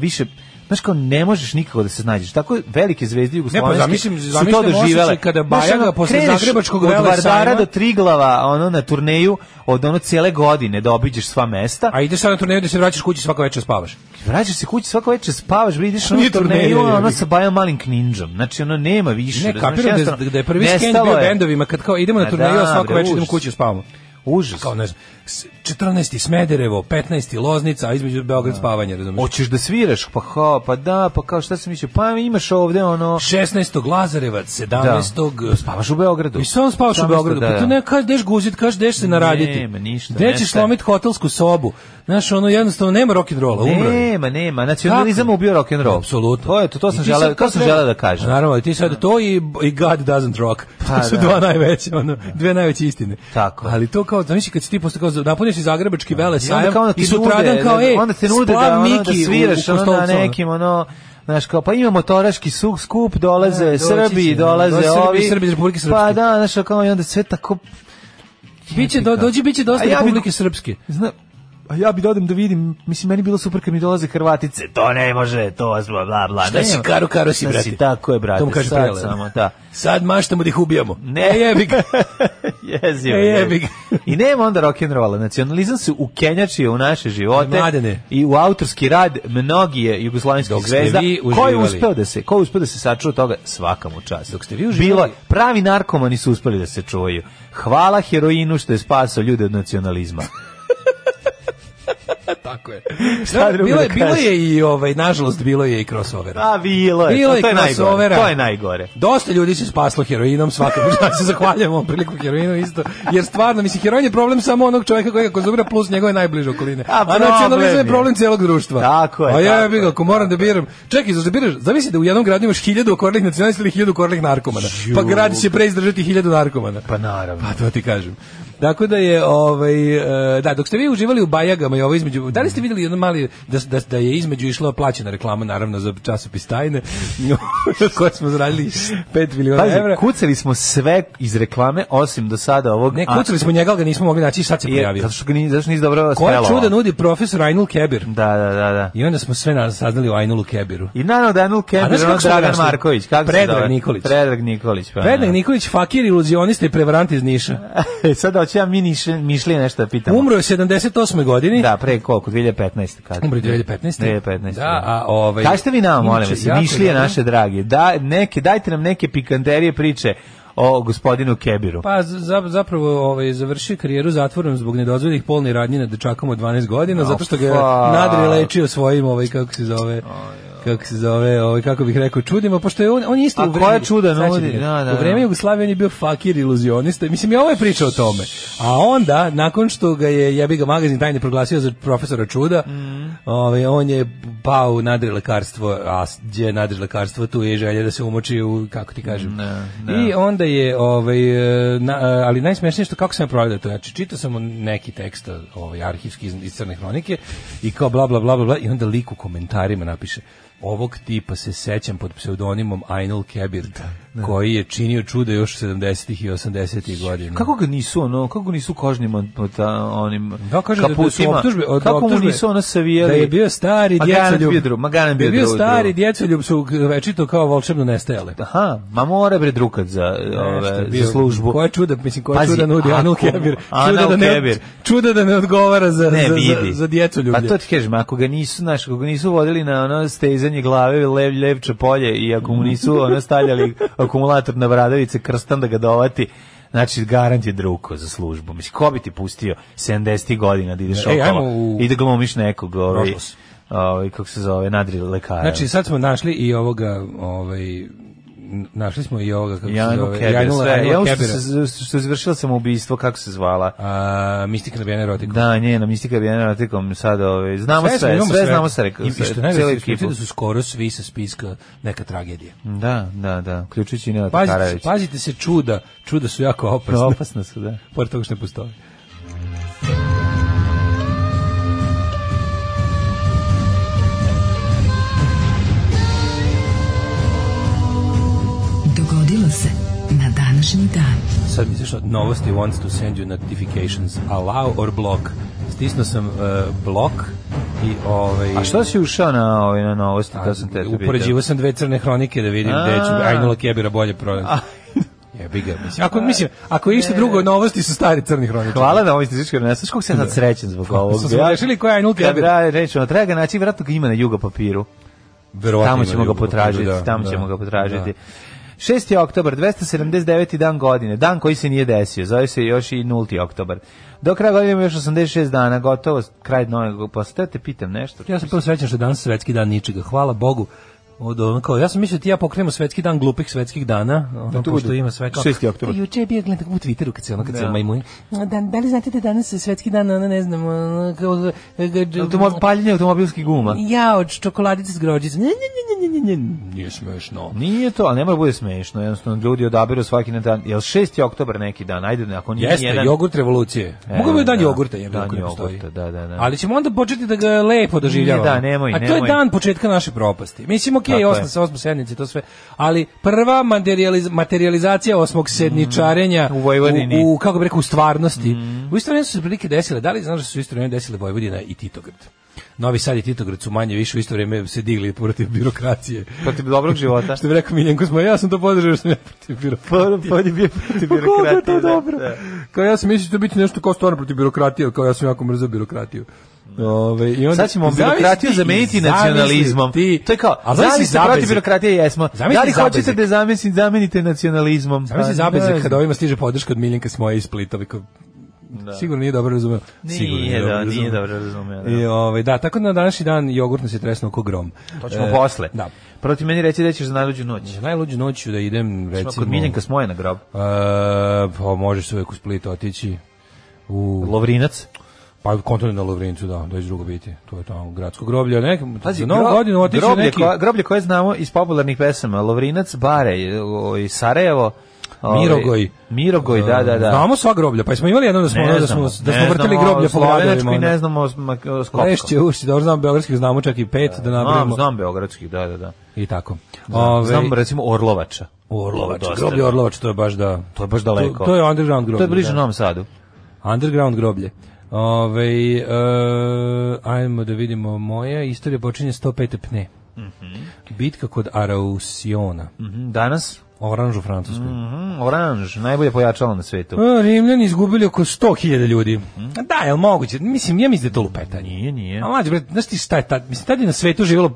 više znaš kao ne možeš nikako da se snađeš. Tako velike zvezde jugoslovenske. Ne, pa zamislim, zamislim to doživele. kada Bajaga posle Zagrebačkog od Vardara do Triglava, ono na turneju od ono cijele godine da obiđeš sva mesta. A ideš sad na turneju da se vraćaš kući svako veče spavaš. Vraćaš se kući svako veče spavaš, vidiš <laughs> ono turneju, ono, ono sa Bajom malim kninđom. Znači ono nema više. Ne, kapiram da, da je prvi skend bio bendovima kad kao idemo na turneju, da, svako veče idemo kući da spavamo. Užas. Kao ne znam 14. Smederevo, 15. Loznica, a između Beograd da. spavanje, razumiješ? Hoćeš da sviraš? Pa ha, pa da, pa kao šta se mislio? Pa imaš ovde ono... 16. Lazarevac, 17. Da. Pa spavaš u Beogradu. I sam spavaš u Beogradu. Da, pa da. Pa tu ne kažeš deš guzit, kažeš deš se na raditi. Nema, ništa. Gde ćeš slomiti hotelsku sobu? Znaš, ono jednostavno nema rock and rolla, umro. Nema, nema. Nacionalizam Tako? ubio rock and roll. Apsolutno. To je to, to sam želeo, to sam želeo da kažem. Pa naravno, ti sad da. to i, i God doesn't rock. <laughs> Pa, to su da. dva najveće, ono, dve najveće istine. Tako. Ali to kao, znači kad si ti posle kao napuniš i zagrebački da. vele I sajam i sutradan kao, ej, e, onda te nude da, da, Miki sviraš na nekim, ono, Znaš, kao, pa ima motoraški suk, skup, dolaze e, Srbi, dolaze dođi, ovi. Srbi, Republike pa Srpske. Pa da, znaš, kao, i onda sve tako Biće do, dođi biće dosta ja Republike bi, Srpske. Znaš, A ja bi dodem da, da vidim, mislim, meni bilo super kad mi dolaze Hrvatice, to ne može, to bla, bla, bla. Šta si karo, karo si, brate. tako je, brate. To mu kaže sad samo, da. Sad maštamo da ih ubijamo. Ne, e, jebi ga. <laughs> Jezio, ne, jebi ga. I nema onda rock'n'rolla. Nacionalizam se u ukenjačio u naše živote. Mladene. I u autorski rad mnogi je jugoslovenski zvezda. Ko je uspeo da se, ko je uspeo da se sačuva toga? Svaka u čast. Dok ste vi uživali. Bilo, pravi narkomani su uspeli da se čuvaju. Hvala heroinu što je spasao ljude od nacionalizma. Tako je. Šta da, drugo bilo, je, da bilo je i, ovaj, nažalost, bilo je i crossover. A, bilo je. Bilo to, pa je, to je najgore. To je najgore. Dosta ljudi se spaslo heroinom, svaka šta se zahvaljujemo priliku heroinu isto. Jer stvarno, mislim, heroin je problem samo onog čovjeka koji ga konzumira plus njegove najbliže okoline. A, A nacionalizam da je problem celog društva. Tako je. A ja bih ako moram da biram. Čekaj, zašto da biraš? Zamisli da u jednom gradu imaš 1000 okorlih nacionalista ili 1000 okorlih narkomana. Pa grad će preizdržati 1000 narkomana. Pa naravno. Pa to ti kažem. Dakle da je ovaj e, da dok ste vi uživali u bajagama i ovo između da li ste videli jedno mali da, da, da je između išla plaćena reklama naravno za časopis Tajne <laughs> koje smo zaradili 5 miliona Pazi, evra. Kucali smo sve iz reklame osim do sada ovog. Ne, kucali smo njega, ga nismo mogli naći, sad se pojavio. Zato što ga ni zašto nije dobro spelao. Koje čuda nudi profesor Ainul Kebir. Da, da, da, da. I onda smo sve nas saznali o Ainulu Kebiru. I naravno da Ainul Kebir, ono Dragan Marković, kako Predrag se zove? Nikolić. Predrag Nikolić. Pa, Predrag da. Nikolić, fakir, iluzionista i prevarant iz Niša. <laughs> E, sad hoću ja mi niš, nešto da pitam. Umro je 78. godini. Da, pre koliko? 2015. kada? Umro je 2015. 2015. Da, da, a ovaj... Kažete vi nam, molim vas, mišlije naše drage. Da, neke, dajte nam neke pikanterije priče o gospodinu Kebiru. Pa za, zapravo ovaj završio karijeru zatvorom zbog nedozvoljenih polnih radnji nad dečakom od 12 godina no, zato što ga nadri lečio svojim ovaj kako se zove. Oh, ja kako se zove, ovaj kako bih rekao, čudimo pošto je on on je isto A u vreme. koja čuda nudi? Da, da, u vreme da. Jugoslavije on je bio fakir iluzionista. Mislim ja ovo je priča o tome. A onda nakon što ga je jebi ga magazin tajne proglasio za profesora čuda, mm. ovaj on je pao u nadrilekarstvo, a gdje je nadrilekarstvo tu je želja da se umoči u kako ti kažem. Ne, da, ne. Da. I onda je ovaj na, ali najsmešnije što kako sam proveo to, znači čitao sam neki tekst ovaj arhivski iz, iz crne hronike i kao bla bla bla bla i onda lik u komentarima napiše ovog tipa se sećam pod pseudonimom Ainul Kebir. Da ne. Da. koji je činio čude još 70-ih i 80-ih godina. Kako ga nisu ono, kako nisu kožnim od, pa, onim da, kaže kapucima, da, optužbe, od kako optužbe, mu nisu ono savijali? Da je bio stari djecoljub. Da bio drug, Maganan bio, stari djecoljub su večito kao volčebno nestajale. Aha, ma mora bre drukat za, ove, bio, za službu. Koje čuda, mislim, koje Pazi, čuda nudi Anul Kebir. Čuda, da ne, čuda da ne odgovara za, ne, za, za, za djecoljublje. Pa to ti kažem, ako ga nisu, znaš, ako ga nisu vodili na ono stezanje glave, lev, levče polje i ako mu nisu ono stavljali akumulator na bradavice krstan da ga dovati znači garant je drugo za službu. Mislim, ko bi ti pustio 70 godina da ideš Ej, okolo u... i da glumiš nekog, ovaj, ovaj, kako se zove, nadri lekara. Znači, sad smo našli i ovoga, ovaj, našli smo i ovoga kako Janu se zove. Janu, sve. Janu, ja što, što je izvršila samoubistvo, kako se zvala? A, mistika nabijena erotikom. Da, njena mistika nabijena erotikom. Sad, ove, ovaj, znamo sve, sve, sve, sve znamo sve. Reka, I što najgore, da su skoro svi sa spiska neka tragedija. Da, da, da, uključujući i Nenad Karajević. Pazite se čuda, čuda su jako opasne. No, <laughs> opasne su, da. <laughs> Pored toga što ne postoje. današnji dan. Sad mi što novosti wants to send you notifications. Allow or block. Stisnuo sam uh, e, blok i ovaj A šta si ušao na ove ovaj, na novosti, to sam te Upoređivao sam dve crne hronike da vidim gde će Ajnula Kebira bolje prodati. Jebi ga, mislim. Ako mislim, ako išta drugo novosti su stari crni hroničari. Hvala da oviste zičkar, ne znaš kako se sad srećen zbog da. ovog. Smo rešili koja je nulta. Da, rečeno, treba ga naći, vratno ga ima na Juga papiru. Verovatno tamo da, da. ćemo ga potražiti, tamo ćemo ga potražiti. 6. oktobar, 279. dan godine, dan koji se nije desio, zove se još i 0. oktobar. Do kraja godine ima još 86 dana, gotovo, kraj novog poseta, te pitam nešto. Ja sam prvo srećan što je danas svetski dan ničega, hvala Bogu od ono ja sam mislio da ti ja pokrenemo svetski dan glupih svetskih dana ono da, pošto ima sve kako. 6. oktobar pa juče je bio gledam u Twitteru kad se ono kad da. se majmun dan da li znate da danas je svetski dan ono ne znam ono, kao automobil paljenje automobilskih guma ja od čokoladice s grožđicom ne ne ne ne ne nije smešno nije to al ne mora da bude smešno jednostavno ljudi odabiru svaki dan jel 6. oktobar neki dan ajde ako nije Jeste, jedan jogurt revolucije e, mogu bi dan da, jogurta je dan jogurta da da da ali ćemo onda početi da ga lepo doživljavamo da nemoj, nemoj. a to je dan početka naše propasti mislim okej, okay, osma, osma sednice, to sve. Ali prva materializ, materializacija osmog sedničarenja mm, u Vojvodini. U, u, kako bi rekao, u stvarnosti. Mm. U isto su se prilike desile, da li znaš da su u isto desile Vojvodina i Titograd? Novi Sad i Titograd su manje više u isto vrijeme se digli protiv birokracije. Protiv dobrog života. <laughs> što bi rekao Miljenko Zmaj, ja sam to podržao što sam ja protiv birokracije. Pa, pa on je bio protiv birokracije. Pa, je to da, dobro? Da. Kao ja sam mislio da će biti nešto kao stvarno protiv birokratije, kao ja sam jako mrzao birokratiju. Ove, i onda, Sad ćemo birokratiju zameniti nacionalizmom. Ti, to je kao, a da se protiv birokratije jesmo? Da li hoćete da zamenite, zamenite nacionalizmom? Zamisli pa, zabezak kada ovima stiže podrška od Miljenka Smoje iz Splita. Da. Sigurno nije dobro razumeo. Sigurno nije, nije, da, dobro nije dobro razumeo. Da. I, ovaj, da, tako da na današnji dan jogurt nas je tresno ko grom. To ćemo e, posle. Da. Proti meni reći da ćeš za najluđu noć. Za najluđu noć da idem, recimo... Smo kod Miljenka Smoje na grob. E, pa možeš uvek u Split otići. U... Lovrinac? Pa kontone na Lovrincu, da, dođe drugo biti. To je tamo gradsko groblje, neke Pazi, za novu grob, godinu otiče groblje, neki. Koja, groblje koje znamo iz popularnih pesama, Lovrinac, Bare, o, i Sarajevo. Ove, ovaj, Mirogoj. Mirogoj, da, da, da. Znamo sva groblja, pa smo imali jedno da smo, ne da smo, da smo vrtili groblje po Ladoviću. Ne znamo Skopsko. Lešće, Ušće, dobro znam beogradskih, znamo čak i pet da, da nabrojimo. Znam, beogradskih, da, da, da. I tako. Znam, Ove, ovaj- znam recimo Orlovača. Orlovač, groblje Orlovač, to je baš da... To je baš daleko. To, to je underground groblje. To je bliže da. Novom Sadu. Underground groblje. Ove, e, ajmo da vidimo moje. istorija počinje 105. pne. Mm -hmm. Bitka kod Arausiona. Mm -hmm. Danas? Oranž u Francuskoj. Mm -hmm. Oranž, najbolje pojačalo na svetu. E, Rimljani izgubili oko 100.000 ljudi. Mm. Da, je li moguće? Mislim, ja mislim da je to lupeta. Nije, nije. A mlađe, bre, znaš ti šta je tad? Mislim, tad je na svetu živjelo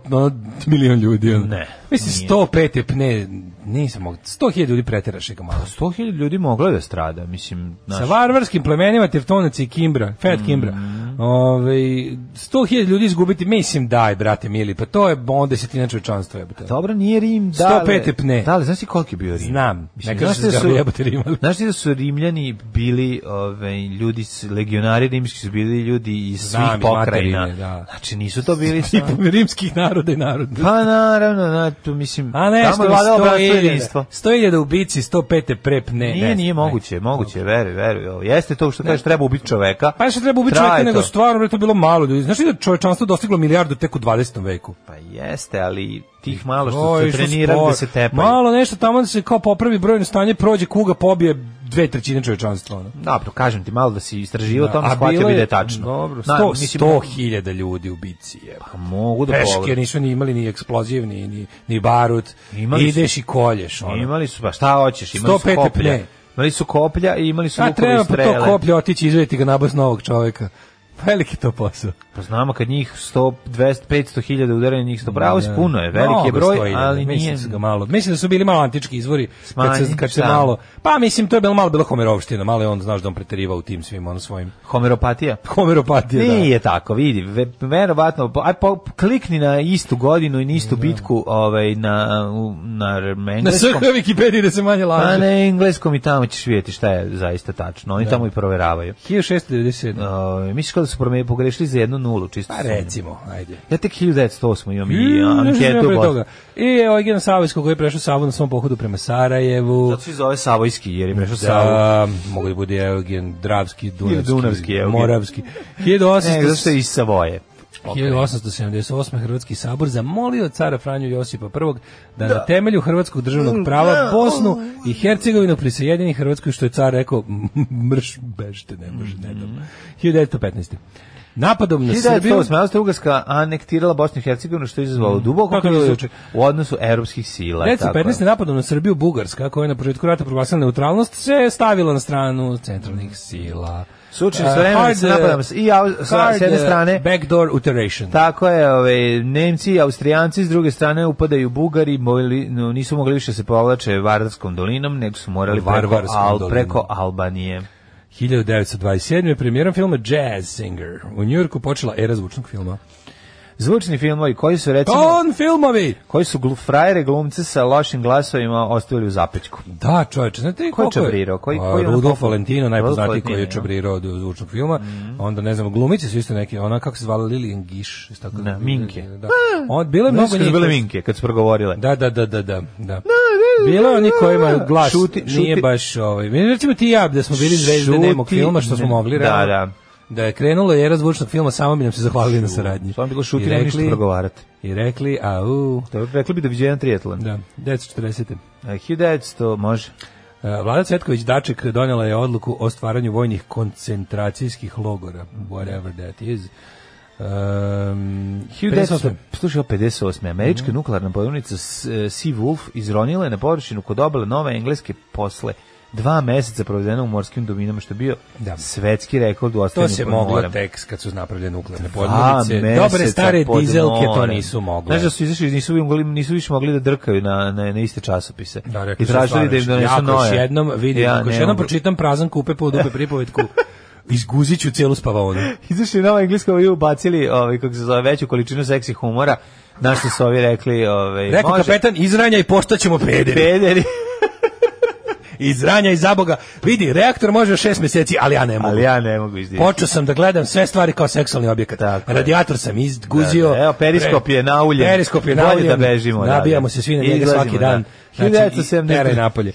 milion ljudi. Ono. Ne. Mislim, nije. 105. pne Nisam mogu. 100.000 ljudi preteraše ga malo. 100.000 ljudi moglo da strada, mislim, naš... Sa varvarskim plemenima Tevtonac i Kimbra, Fed mm. Kimbra. Ovaj 100.000 ljudi izgubiti, mislim, daj brate mili, pa to je on desetina čovečanstva jebote. Pa dobro, nije Rim, da. 105 pne. Da, li, znaš ti koliki bio Rim? Znam. Mislim, ne kažeš da, da su jebote Rim. Znaš ti da su Rimljani bili, ovaj ljudi legionari rimski su bili ljudi iz svih Znam, pokrajina. Materine, da. Znači nisu to bili samo <laughs> rimskih naroda i naroda. Pa naravno, na, to mislim, A ne, tamo je vladao jedinstvo. 100.000 ubici, 105. prep, ne. Nije, ne, nije moguće, moguće, veruj, veruj. Jeste to što kažeš treba ubiti čoveka. Pa što treba ubiti čoveka, nego stvarno, to bilo malo ljudi. Znaš li da čovečanstvo dostiglo milijardu tek u 20. veku? Pa jeste, ali tih malo što se trenira da se tepa. Malo nešto tamo da se kao popravi brojno stanje, prođe kuga, pobije dve trećine čovečanstva. Ono. Dobro, da, pa kažem ti, malo da si istraživao da, tamo, shvatio bi da je tačno. Dobro, sto, Na, sto hiljada ljudi u bici je. Pa mogu da Peške nisu ni imali ni eksploziv, ni, ni, ni barut. Imali Ideš su, i kolješ. Ono. Imali su, pa šta hoćeš, imali su koplje. Imali su koplja i imali su lukovi strele. A treba po to koplje otići i izvediti ga nabas novog čoveka. Veliki to posao. Pa znamo kad njih 100, 200, 500 hiljada udara njih 100 pravo, da, puno je, da. veliki je broj, stoji, da, da. ali mislim nije... Su ga malo, mislim da su bili malo antički izvori, Smanji, kad se, kad se malo, pa mislim to je bilo malo bilo homerovština, malo je on, znaš da on preteriva u tim svim, on svojim. Homeropatija? <laughs> Homeropatija, nije da. Nije tako, vidi, verovatno, aj pa klikni na istu godinu i na istu da. bitku ovaj, na, na, na engleskom. Na Wikipediji da se manje pa laže. Pa na engleskom i tamo ćeš vidjeti šta je zaista tačno, oni da. tamo i proveravaju. 1697. Uh, mislim, da su prome pogrešili za jednu nulu, čisto. Pa recimo, ajde. Ja tek 1908 imam i hm, anketu. I, toga. I Eugen Savojsko koji je prešao Savu na svom pohodu prema Sarajevu. Zato se zove Savojski, jer je prešao da, Savu. Mogu da bude Eugen Dravski, Dunavski, Dunavski Eugen. Moravski. 1800... <laughs> Ne, zašto je iz Savoje? Okay. 1878. Hrvatski sabor zamolio cara Franju Josipa I da, da. na temelju hrvatskog državnog prava da. Bosnu i Hercegovinu prisjedini Hrvatskoj, što je car rekao, <laughs> mrš, bežite, ne može, ne dam. Mhm. 1915. Napadom na Srbiju... 1918. anektirala Bosnu i Hercegovinu, što je izazvalo mm. duboko krizu u odnosu evropskih sila. 1915. napadom na Srbiju Bugarska, koja je na početku rata proglasila neutralnost, se stavila na stranu centralnih sila. Sučili eh, s vremenom se i au, hard, s jedne eh, strane uh, backdoor iteration. Tako je, ovaj Nemci i Austrijanci s druge strane upadaju Bugari, moli, no, nisu mogli više se povlače Vardarskom dolinom, nego su morali preko, al, preko Albanije. 1927. je premijerom filma Jazz Singer. U Njujorku počela era zvučnog filma. Zvučni filmovi koji su recimo Ton filmovi koji su glufrajere glumce sa lošim glasovima ostavili u zapećku. Da, čoveče, znate ko je čabrirao, koji pa, koji je Rudolf Valentino najpoznatiji koji je čabrirao od zvučnog filma. Mm. Onda ne znam, glumice su isto neki, ona kako se zvala Lilian Gish, tako da. Minke. Da. On bile mnogo njih. Bile Minke kad su progovorile. Da, da, da, da, da. da. da, da, da bilo je oni koji glas, šuti, šuti. nije baš ovaj. Mi recimo ti ja da smo bili zvezde nemog filma što smo mogli. Da, da da je krenula era zvučnog filma, samo bi nam se zahvalili Šu, na saradnji. Samo bi šutili, rekli, ništa progovarati. I rekli, au... To, rekli bi da viđe jedan trijetlon. Da, 1940. 1900, e, može. E, Vlada Cvetković Daček donela je odluku o stvaranju vojnih koncentracijskih logora, whatever that is. Um, 58. 58. Američka mm -hmm. nuklearna bojovnica e, Sea Wolf izronila je na površinu kod obale Nove Engleske posle dva meseca provedena u morskim dominama što je bio da. svetski rekord u ostajanju To se moglo tek kad su napravljene nuklearne podmornice. Dobre stare dizelke to nisu mogle. Znaš da su izašli, nisu, nisu više mogli da drkaju na, na, na iste časopise. Da, I tražili da im donesu noje. Ja, jednom vidim, ja, ako jednom pročitam prazan kupe po dupe pripovetku, <laughs> izguzit ću cijelu spavaonu. <laughs> Izašli na engleskom i ubacili ovaj, kako se zove, veću količinu seksi humora, na su ovi rekli... Ovaj, Rekao kapetan, izranja i poštaćemo pederi. Pederi. <laughs> iz i zaboga. Vidi, reaktor može 6 meseci, ali ja ne mogu. Ali ja ne mogu izdići. Počeo sam da gledam sve stvari kao seksualni objekat. Tako Radijator sam izguzio. Da, da. Evo, periskop je na nauljen. Periskop je na nauljen. da bežimo. Nabijamo se svi na njega svaki da. dan. Znači, 1972. napolje.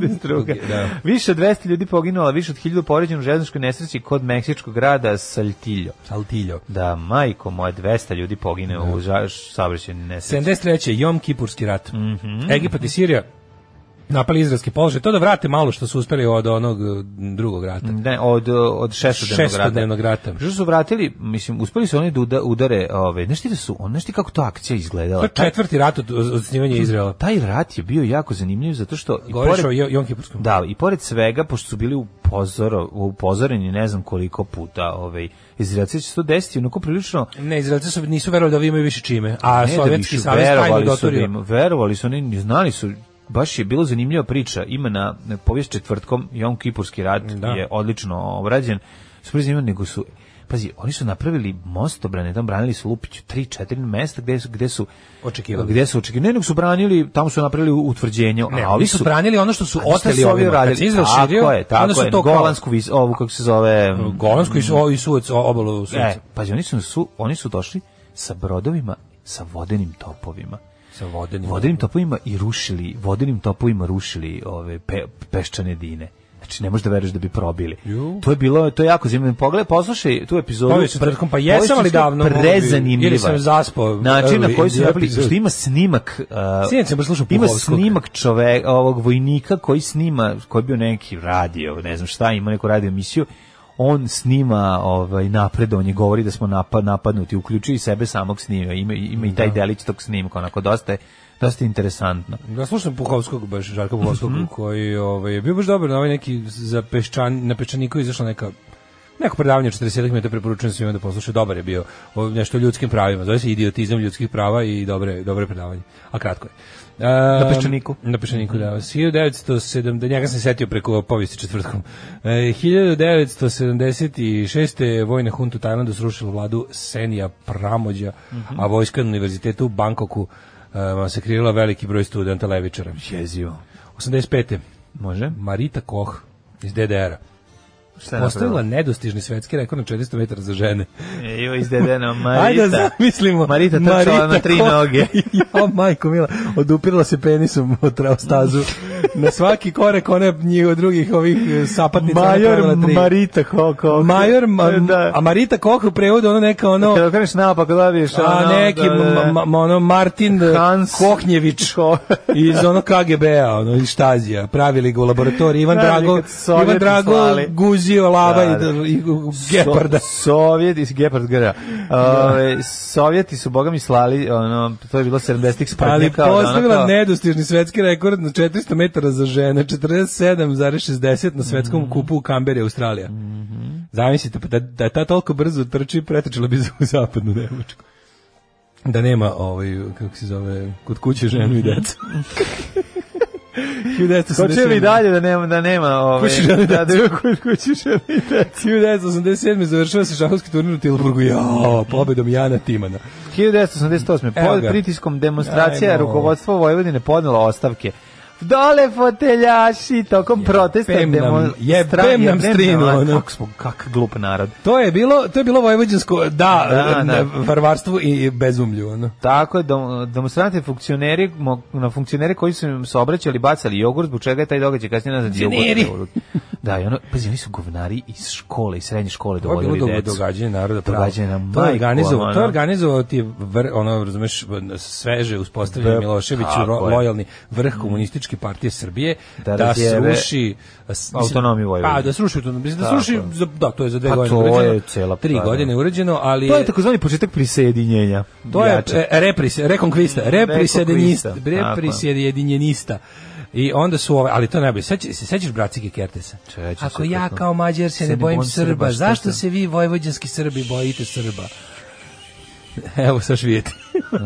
<laughs> Da. Više od 200 ljudi poginulo, više od 1000 poređeno u železničkoj nesreći kod meksičkog grada Saltillo. Saltillo. Da, majko moje, 200 ljudi poginulo da. u saobraćajnoj nesreći. 73. Jom Kipurski rat. Mm -hmm. Egipat i Sirija napali izraelski položaj, to da vrate malo što su uspeli od onog eh, drugog rata. Ne, od, eh, od šestodnevnog rata. rata. Što su vratili, mislim, uspeli su oni da udare, ove, ovaj, nešto da su, on, nešto kako ta akcija izgledala. pa četvrti rat od, od snimanja Izraela. Taj rat je bio jako zanimljiv, zato što... I pored, o Jom Kipurskom. Da, i pored svega, pošto su bili upozor, upozoreni ne znam koliko puta, ovaj, Izraelci su to desiti, onako prilično... Ne, Izraelci su, nisu verovali da vi imaju više čime, a ne, da Sovjetski da savez tajno da doturio. Su im, verovali su, oni znali su baš je bilo zanimljiva priča. Ima na povijest četvrtkom, Jom Kipurski rat da. je odlično obrađen. Super zanimljivo, nego su Pazi, oni su napravili most obrane, tamo branili su Lupiću 3 4 mesta gde su gde su očekivali. Gde su očekivali? Ne, nego su branili, tamo su napravili utvrđenje, ne, a ovi su, su branili ono što su ostali ovi radili. Kad Izrael širio, tako je, tako onda su je, to Golansku vis, ovu kako se zove, e, Golansku i su mm. i Suec, obalu e, Sueca. E, pazi, oni su, su oni su došli sa brodovima sa vodenim topovima sa vodenim vodenim topovima i rušili vodenim topovima rušili ove pe, peščane dine Znači, ne možeš da veruješ da bi probili. Ju. To je bilo, to je jako zanimljivo. Pogledaj, poslušaj tu epizodu. Povijest pretkom, pa jesam ali davno. Ovaj, prezanimljiva. Ili sam zaspao. Način na koji su napravili, što ima snimak... Uh, Sinac sam slušao Ima snimak čoveka, ovog vojnika koji snima, koji je bio neki radio, ne znam šta, ima neku radio emisiju, on snima ovaj napredovanje, govori da smo napad, napadnuti, uključuje i sebe samog snima, ima, ima i taj da. delić tog snimka, onako dosta je dosta interesantno. Ja slušam Puhovskog baš, Žarka Puhovskog, mm -hmm. koji ovaj, je bio baš dobar na ovaj neki za peščan, na peščaniku je izašla neka neko predavanje 40 minuta preporučujem svima da poslušaju, dobar je bio o nešto o ljudskim pravima, zove se idiotizam ljudskih prava i dobre, dobre predavanje, a kratko je. Um, na Peščaniku. Na Peščaniku, da. 1970, da njega sam setio preko povijesti četvrtkom. E, 1976. je vojna hunta u Tajlandu srušila vladu Senija Pramođa, mm -hmm. a vojska na univerzitetu u Bankoku e, masakrirala veliki broj studenta levičara. Jezio. 85. Može. Marita Koch iz DDR-a postavila nedostižni svetski rekord na 400 metara za žene. Jo, izdedeno, <laughs> da Marita. Ajde, zamislimo. Marita trčala na tri noge. <laughs> jo, majko mila, odupirala se penisom od stazu. na svaki korek one njih od drugih ovih e, sapatnica Major Marita Koko. Major, ma, da. a Marita Koko u ono neka ono... Kada kažeš napak, da dobiješ ono... A neki, da, da ma, ma, ono, Martin Hans Kohnjević <laughs> iz ono KGB-a, ono, iz Štazija. Pravili ga u laboratoriji. Ivan Drago, Ivan Drago Guzi izviđio lava da, da. i, da. geparda. So, sovjet i gepard gara. Uh, sovjeti su, bogami slali, ono, to je bilo 70-ih spratnjaka. Ali postavila kao... nedostižni svetski rekord na 400 metara za žene, 47,60 na svetskom mm -hmm. kupu u Kamberi, Australija. Mm -hmm. Zamislite, pa da, da je ta toliko brzo trči, pretečila bi u <laughs> zapadnu Nemačku da nema ovaj kako se zove kod kuće ženu i deca. <laughs> 1987. i dalje da nema da nema ove. Ovaj, kući da želi da da kući kući želi završava se šahovski turnir u Tilburgu. Ja, pobedom Jana Timana. 1988. pod pritiskom demonstracija rukovodstvo Vojvodine podnelo ostavke dole foteljaši tokom protesta pem nam, je, pem nam strinu ono. kak, smo, kak glup narod to je bilo to je bilo vojvođansko da, da, da. varvarstvu i bezumlju ono. tako da demonstranti funkcioneri na funkcionere koji su im se obraćali bacali jogurt zbog čega je taj događaj kasnije nazad jogurt <laughs> Da, i ono, pazi, oni su govnari iz škole, iz srednje škole dovodili decu. Ovo je bilo događanje naroda pravo. na majku. To je organizovao, to je organizovao ti, vr, ono, razumeš, sveže uspostavljeni Miloševiću, ro, lojalni vrh komunističke partije Srbije, da, da, da sruši... autonomiju Vojvodine. Pa, da sruši autonomiju. Da, sruši, da, da, to je za dve pa godine uređeno. Pa to je cela Tri pa, da. godine uređeno, ali... To je takozvani početak prisjedinjenja. To je e, repris, rekonkvista, reprisjedinjenista. Reprisjedinjenista. I onda su ove, ali to najbolje. Sećaš se sećaš bracike Kertesa? Čeću Ako ja tako. kao Mađar se, se ne bojim Srba, Srba zašto se vi vojvođanski Srbi bojite Srba? <laughs> Evo sa švijeti. <laughs>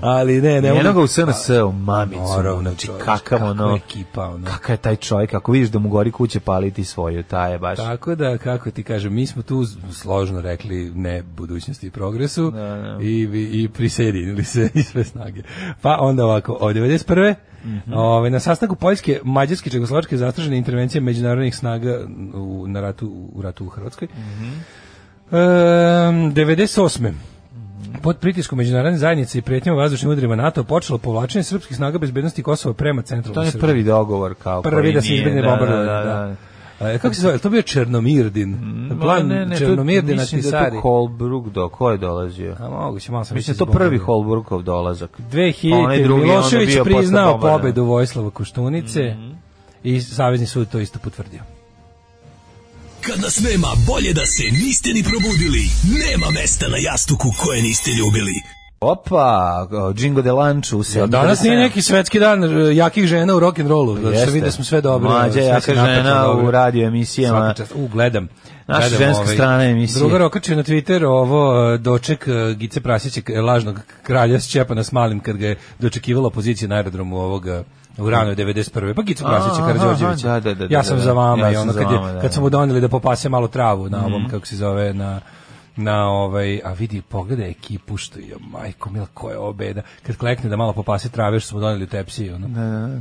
ali ne, ne. Njeno ga u SNS-u, mamicu. Moravno, znači, kakav ono, ekipa, ono. Kakav je taj čovjek, ako vidiš da mu gori kuće paliti svoju, taj je baš. Tako da, kako ti kažem, mi smo tu složno rekli ne budućnosti i progresu da, da. i, i, i prisjedinili se <laughs> i sve snage. Pa onda ovako, od 91. Mm -hmm. Ove, ovaj, na sastanku Poljske, Mađarske Čegoslovačke zastražene intervencije međunarodnih snaga u, na ratu, u ratu u Hrvatskoj. Mm -hmm. e, 98. Pod pritiskom međunarodne zajednice i pretnjama vazdušnim udarima NATO počelo povlačenje srpskih snaga bezbednosti Kosova prema centralnoj Srbiji. To je prvi dogovor kao prvi da se izbegne da, bombardovanje. Da, da, da. E, kako se zove? To bio Černomirdin. Mm, Plan ne, ne, na Tisari. Mislim da je to Holbruk do koje je dolazio. A moguće, malo sam mislim da to prvi Holbrukov dolazak. 2000. Pa drugi, Milošević priznao pobedu Vojislava Koštunice mm -hmm. i Savezni sud to isto potvrdio. Kad nas nema, bolje da se niste ni probudili. Nema mesta na jastuku koje niste ljubili. Opa, Jingo de Lanču Ja, da, danas nije neki svetski dan e, jakih žena u rock and rollu. Znači da se vide da smo sve dobro. Mlađa jaka žena u radio emisijama. u, gledam. Naša gledam ženska ovaj. strana emisije. Drugar okačio na Twitter ovo e, doček e, Gice Prasića, lažnog kralja s Čepana s malim, kad ga je dočekivala opozicija na aerodromu ovoga u ranoj 91. Pa Gicu Prasića Karadžorđevića. Da, da, da, ja sam za vama ja i ono kad, je, kad su mu doneli da popase malo travu na ovom, mhm. kako se zove, na na ovaj, a vidi, pogleda ekipu što je, majko mila, koja je obeda. Kad klekne da malo popasi trave što smo doneli u ono. Da, da, da.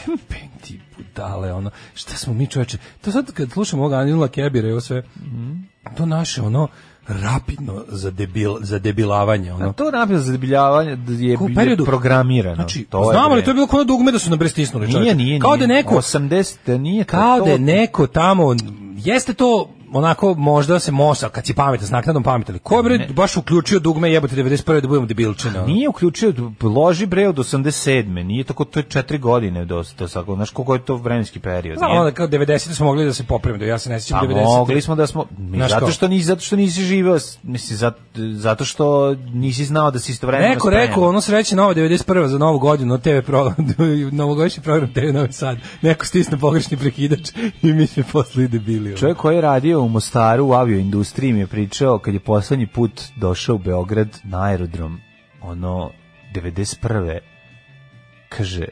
Jebem ti budale, ono. Šta smo mi čoveče? To sad kad slušamo ovog Anila Kebira i ovo sve, mm. to naše, ono, rapidno za debil za debilavanje ono. A to rapidno za debilavanje je Ko, periodu, programirano. Znači, to znamo li to je bilo kao dugme da su na bre stisnuli čovjek. Nije, nije, Kao da neko 80 nije to, kao da to... neko tamo jeste to onako možda se mosa kad si pametan s naknadom pametali. Ko je bre baš uključio dugme jebote 91 da budemo debilčine? Nije uključio, loži bre od 87. Nije tako to je 4 godine do do sako, znaš kako je to vremenski period. Znam, onda kao 90 smo mogli da se popravimo, da ja se ne sećam 90. Mogli smo da smo mi, zato što nisi zato što nisi živeo, mislim zato što nisi znao da si istovremeno. Neko rekao, ono sreće nova 91 za novu godinu, TV program, <laughs> novogodišnji program TV Novi Sad. Neko stisne pogrešni prekidač i mi se posle debili. Čovjek koji je radio u Mostaru u avioindustriji mi je pričao kad je poslednji put došao u Beograd na aerodrom, ono, 91. Kaže,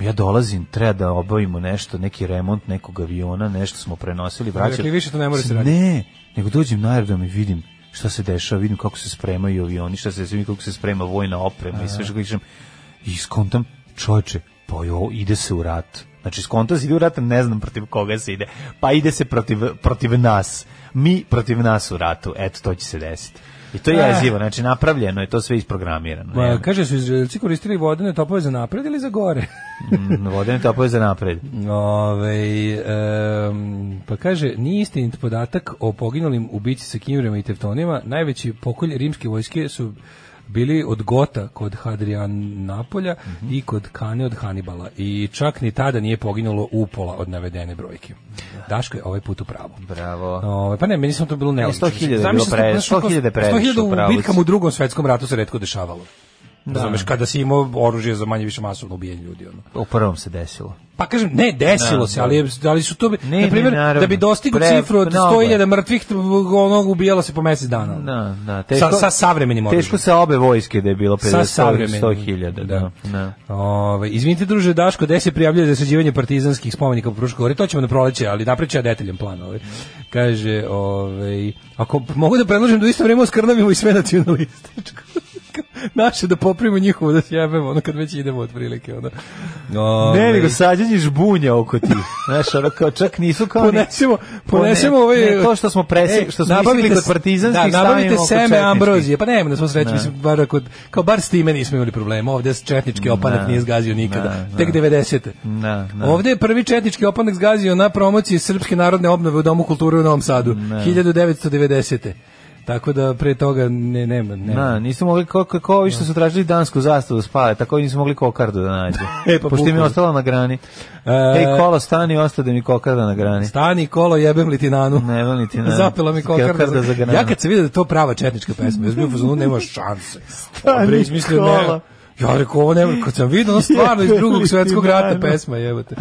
ja dolazim, treba da obavimo nešto, neki remont nekog aviona, nešto smo prenosili, vraćali. Dakle, više to ne mora se raditi. Ne, nego dođem na aerodrom i vidim šta se dešava, vidim kako se spremaju avioni, šta se dešava, kako se sprema vojna oprema A, i sve što kažem. I skontam, čovječe, pa jo, ide se u rat Znači, skonto si ide u rat, ne znam protiv koga se ide. Pa ide se protiv, protiv nas. Mi protiv nas u ratu. Eto, to će se desiti. I to je eh. jezivo, znači napravljeno je to sve isprogramirano. Ma, kaže su Izraelci koristili vodene topove za napred ili za gore? Mm, vodene topove za napred. Ove, um, pa kaže, nije istinit podatak o poginulim ubici sa kimrima i teftonima. Najveći pokolj rimske vojske su bili od Gota kod Hadrian Napolja mm -hmm. i kod Kane od Hanibala. I čak ni tada nije poginulo upola od navedene brojke. Da. Daško je ovaj put u pravu. Bravo. O, ovaj, pa ne, meni smo to bilo neobično. 100.000 je bilo pre, 100.000 da da previše u pravu. 100.000 u bitkama u drugom svetskom ratu se redko dešavalo. Da. Razumeš, kada si imao oružje za manje više masovno ubijanje ljudi. Ono. U prvom se desilo. Pa kažem, ne, desilo da, se, da. ali, ali da su to, ne, na primjer, ne, da bi dostigli cifru od 100.000 mrtvih, onog ubijalo se po mjesec dana. Da, da, teško, sa, sa savremenim oružjem. Teško se obe vojske da je bilo 50.000. Da. da. da. Ove, izvinite, druže, Daško, gde se prijavljuje za sređivanje partizanskih spomenika u Pruškoj gori? To ćemo na proleće, ali napreću ja detaljem plan. Ove. Ovaj. Kaže, ove, ako mogu da predložim da u isto vrijeme oskrnavimo i sve nacionalističko naše da poprimo njihovo da se ono kad već idemo otprilike, ono. Ove. Ne, nego sađenje žbunja oko ti. Znaš, ono kao čak nisu kao... Ponesemo, ponesemo ovaj... Ne, to što smo presi, e, što smo nabavite, kod partizanskih da, nabavite seme ambrozije, pa nema da smo sreći, mislim, bar, kod, kao bar s time nismo imali problema, ovde četnički opanak ne. nije zgazio nikada, ne, tek 90. Ne, ne. Ovde je prvi četnički opanak zgazio na promociji Srpske narodne obnove u Domu kulture u Novom Sadu, ne. 1990. Tako da pre toga ne nema, nema. Na, nisu mogli kako kako vi što da. su tražili dansku zastavu spale, tako nisu mogli kokardu da nađu. <laughs> e, pa pošto mi ostalo na grani. E, Ej, kolo, stani, ostade mi kokarda na grani. Stani, kolo, jebem li ti nanu. Ne, li ti nanu. Zapela mi kokarda, kokarda za, za granu. Ja kad se vidio da je to prava četnička pesma, ja sam bio nemaš šanse. Stani, Dobre, izmislio, kolo. Ne, Ja rekao, ovo nema, kad sam vidio, ono stvarno iz drugog <laughs> svetskog rata pesma, jebote.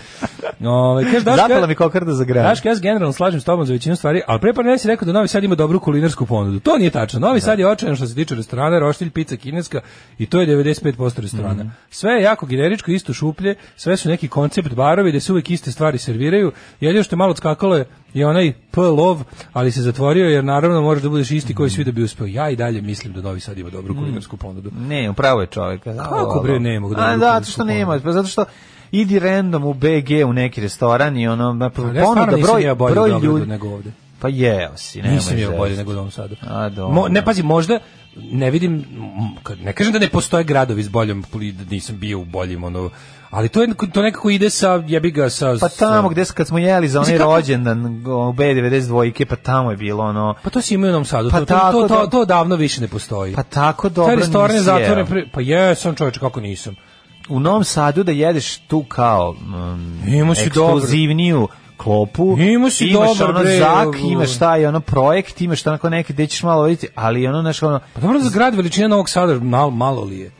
Ove, kaš, daš, Zapala mi kokarda za grad. Daš, ja generalno slažem s tobom za većinu stvari, ali pre par si rekao da Novi Sad ima dobru kulinarsku ponudu. To nije tačno. Novi da. Sad je očajan što se tiče restorana, roštilj, pica kineska i to je 95% restorana. Mm -hmm. Sve je jako generičko, isto šuplje, sve su neki koncept barovi gde se uvek iste stvari serviraju. Jedino što je malo skakalo je i onaj P lov, ali se zatvorio jer naravno možeš da budeš isti koji svi da bi uspeo. Ja i dalje mislim da Novi Sad ima dobru mm. kulinarsku ponudu. Ne, upravo je čovjek. Da. Kako bre ne mogu da. da zato što nema, pa zato što idi random u BG u neki restoran i ono na pa ponuda broj broj ljudi nego ovde. Pa jeo si, nema Nisam jeo bolje nego u Novom Sadu. A, Mo, ne, pazi, možda ne vidim, ne kažem da ne postoje gradovi s boljom, nisam bio u boljim ono, Ali to je to nekako ide sa jebi ga sa Pa tamo gde kad smo jeli za onaj rođendan u B92 pa tamo je bilo ono. Pa to se ima u Novom Sadu. Pa to, tako to, to, da- do... to, davno više ne postoji. Pa tako dobro. Taj restoran je zatvoren. Pre... Pa jesam čoveče kako nisam. U Novom Sadu da jedeš tu kao um, ekskluzivniju klopu. Imaš i imaš dobar, ono bre, zak, imaš taj ono projekt, imaš tako neke gde ćeš malo vidjeti, ali ono nešto ono... Pa dobro, za grad veličina Novog Sada, malo, malo li je?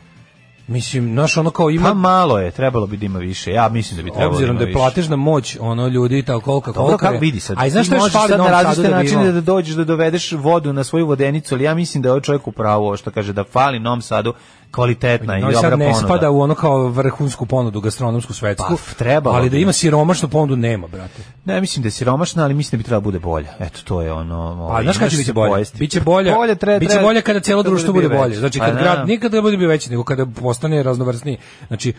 Mislim, naš ono kao ima... Pa malo je, trebalo bi da ima više. Ja mislim da bi trebalo da Obzirom da, da je platežna moć, ono, ljudi, tako koliko, koliko Dobro, kako vidi sad. A znaš što je fali na različite da načine da dođeš da dovedeš vodu na svoju vodenicu, ali ja mislim da je ovaj čovjek upravo što kaže da fali Novom Sadu kvalitetna dakle, i dobra ponuda. ne spada u ono kao vrhunsku ponudu gastronomsku svetsku. Pa, treba. Ali da ima siromašnu ponudu nema, brate. Ne, mislim da je siromašna, ali mislim da bi trebala da bude bolja. Eto, to je ono... Pa, znaš kada će biti bolje? Biće bolje, bolje, treba, biće bolje kada cijelo da društvo bude bolje. Znači, pa kad da. grad nikada ne bude bio veći, nego kada postane raznovrsniji. Znači,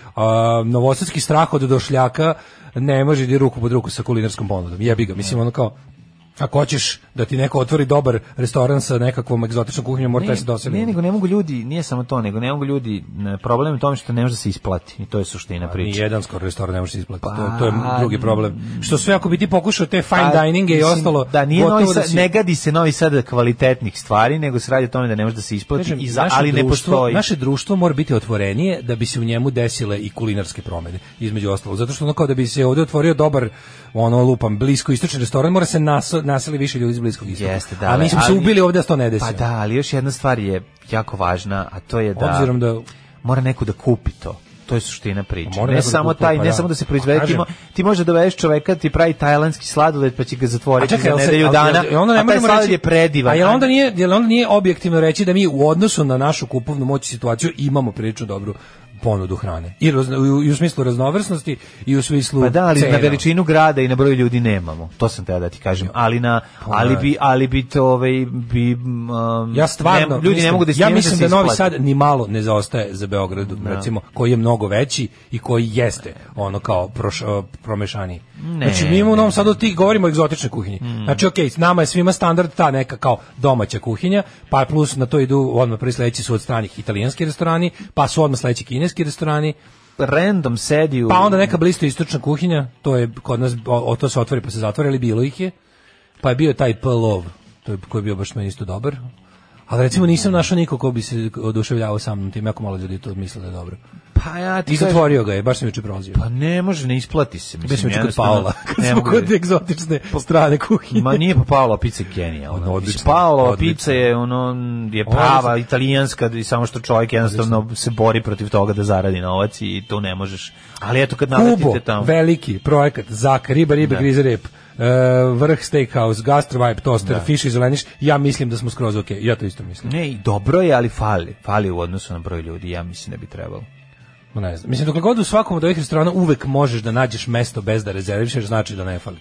novosadski strah od došljaka ne može da ruku pod ruku sa kulinarskom ponudom. Jebi ga, mislim, ono kao ako hoćeš da ti neko otvori dobar restoran sa nekakvom egzotičnom kuhinjom, mora da se doseli. Ne, nego ne mogu ljudi, nije samo to, nego ne mogu ljudi, problem je u tome što ne može da se isplati i to je suština pa, priče. Ni jedan skoro restoran ne može da se isplati. Pa, to, to je pa, drugi problem. Mm. Što sve ako bi ti pokušao te fine pa, dininge i ostalo, da nije novi da sad, ne gadi se novi sad kvalitetnih stvari, nego se radi o tome da ne može da se isplati i za, ali ne postoji. Naše društvo mora biti otvorenije da bi se u njemu desile i kulinarske promene između ostalo. Zato što ono kao da bi se ovde otvorio dobar ono lupam blisko istočni restoran mora se naso, naseli više ljudi iz bliskog istoka. Jeste, da. A mi smo se ubili ovdje da ne desi. Pa da, ali još jedna stvar je jako važna, a to je da obzirom da mora neko da kupi to to je suština priče. Ne da samo kupu, taj, pa ne da. samo da se pa proizvede, ti, možeš da veš čoveka, ti pravi tajlandski sladoled pa će ga zatvoriti čekaj, za nedelju dana. A, onda ne a taj sladoled reći, je predivan. A jel onda nije, jel onda nije objektivno reći da mi u odnosu na našu kupovnu moć situaciju imamo priču dobru ponudu hrane. I, u, u smislu raznovrsnosti i u smislu Pa da, ali cena. na veličinu grada i na broj ljudi nemamo. To sam te da ti kažem. Ali na pa ali da. bi ali bi to ovaj bi um, Ja stvarno ne, ljudi mislim, ne mogu da Ja mislim da, da Novi Sad ni malo ne zaostaje za Beogradu, no. Da. recimo, koji je mnogo veći i koji jeste ono kao proš, promešani. Ne, znači mi u Novom Sadu ti govorimo o egzotičnoj kuhinji. Mm. Znači okej, okay, nama je svima standard ta neka kao domaća kuhinja, pa plus na to idu odmah prvi sledeći su od stranih italijanski restorani, pa su odmah sledeći kineski kineski restorani, random sedi u... Pa onda neka blisto istočna kuhinja, to je kod nas, o, o to se otvori pa se zatvori, ali bilo ih je. Pa je bio taj P-lov, to je, koji je bio baš meni isto dobar, Ali recimo nisam našao nikog ko bi se oduševljavao sa mnom tim, jako malo ljudi to misle da je dobro. Pa ja ti I zatvorio ga je, baš sam juče prolazio. Pa ne može, ne isplati se. Mislim, Mislim kod Paola, <laughs> kad smo kod egzotične po, pa- strane kuhinje. Ma nije pa Paola pizza je genijalna. Odlično. Paola pizza je, ono, je prava, odlično. italijanska, i samo što čovjek jednostavno odlično. se bori protiv toga da zaradi novac i to ne možeš. Ali eto kad naletite tamo. Kubo, veliki projekat, Zak, riba, riba, da. grize, rep uh, vrh steakhouse, gastro vibe toaster, da. fish zeleniš, ja mislim da smo skroz ok, ja to isto mislim. Ne, dobro je, ali fali, fali u odnosu na broj ljudi, ja mislim da bi trebalo. Ne znam. Mislim, dok god u svakom od ovih restorana uvek možeš da nađeš mesto bez da rezervišeš, znači da ne fali.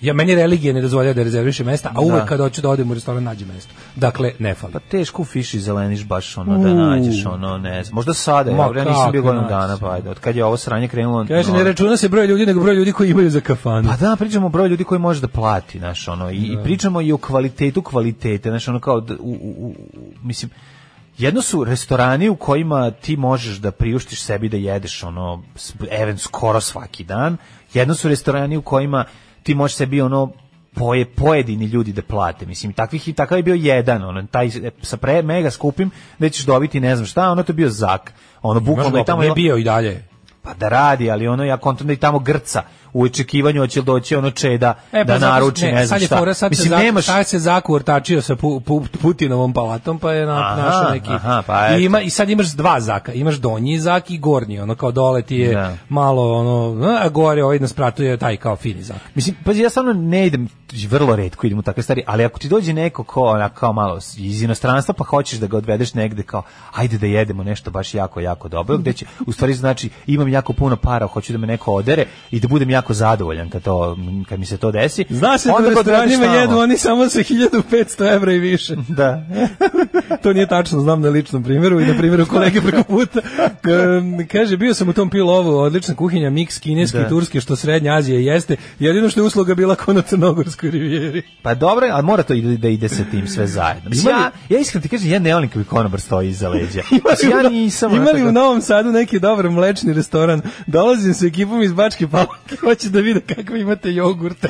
Ja meni religija ne dozvoljava da rezervišem mesta, a uvek da. kada hoću da odem u restoran nađem mesto. Dakle, ne fali. Pa teško u fiši zeleniš baš ono da mm. nađeš ono, ne znam. Možda sada, Ma, ja, ja nisam bio godinu dana, pa ajde, od kad je ovo sranje krenulo. Kaže no, ne računa se broj ljudi, nego broj ljudi koji imaju za kafanu. Pa da, pričamo o broju ljudi koji može da plati, znaš, ono i, da. i pričamo i o kvalitetu kvalitete, znaš, ono kao da u, u, u, mislim Jedno su restorani u kojima ti možeš da priuštiš sebi da jedeš ono even skoro svaki dan. Jedno su restorani u kojima ti može se bi ono poje pojedini ljudi da plate. Mislim, takvih i takav je bio jedan, ono, taj sa pre mega skupim, da ćeš dobiti ne znam šta, ono to je bio zak. Ono bukvalno tamo je bio i dalje. Pa da radi, ali ono ja kontam da i tamo grca u očekivanju hoće li doći ono čeda e, pa, da naruči ne, ne znam šta. Fora, sad Mislim, se nemaš... sad se Zaku sa pu, pu, Putinovom palatom pa je na, našao neki. Aha, pa I, ima, I sad imaš dva Zaka, imaš donji Zak i gornji, ono kao dole ti je da. malo ono, a gore ovaj nas pratuje taj kao fini Zak. Mislim, pa ja stvarno ne idem, vrlo redko idem u takve stvari, ali ako ti dođe neko ko ona, kao malo iz inostranstva pa hoćeš da ga odvedeš negde kao ajde da jedemo nešto baš jako, jako dobro, gde će, u stvari znači imam jako puno para, hoću da me neko odere i da budem jako zadovoljan kad, to, kad mi se to desi. Zna se da pa restoranima jedu oni samo sa 1500 evra i više. <laughs> Da. <laughs> to nije tačno, znam na ličnom primjeru i na primjeru kolege preko puta. Kaže, bio sam u tom pilovu, odlična kuhinja, miks kineski, da. turski, što Srednja Azija jeste. Jedino što je usluga bila kao na Crnogorskoj rivijeri. Pa dobro, ali mora to da ide sa tim sve zajedno. Mislim, ja, ja iskreno ti kažem, ja ne volim konobar stoji iza leđa. <laughs> imali znači, ja nisam. Imali u Novom Sadu neki dobar mlečni restoran. Dolazim sa ekipom iz Bačke Palanke. Hoće da vide kakve imate jogurte.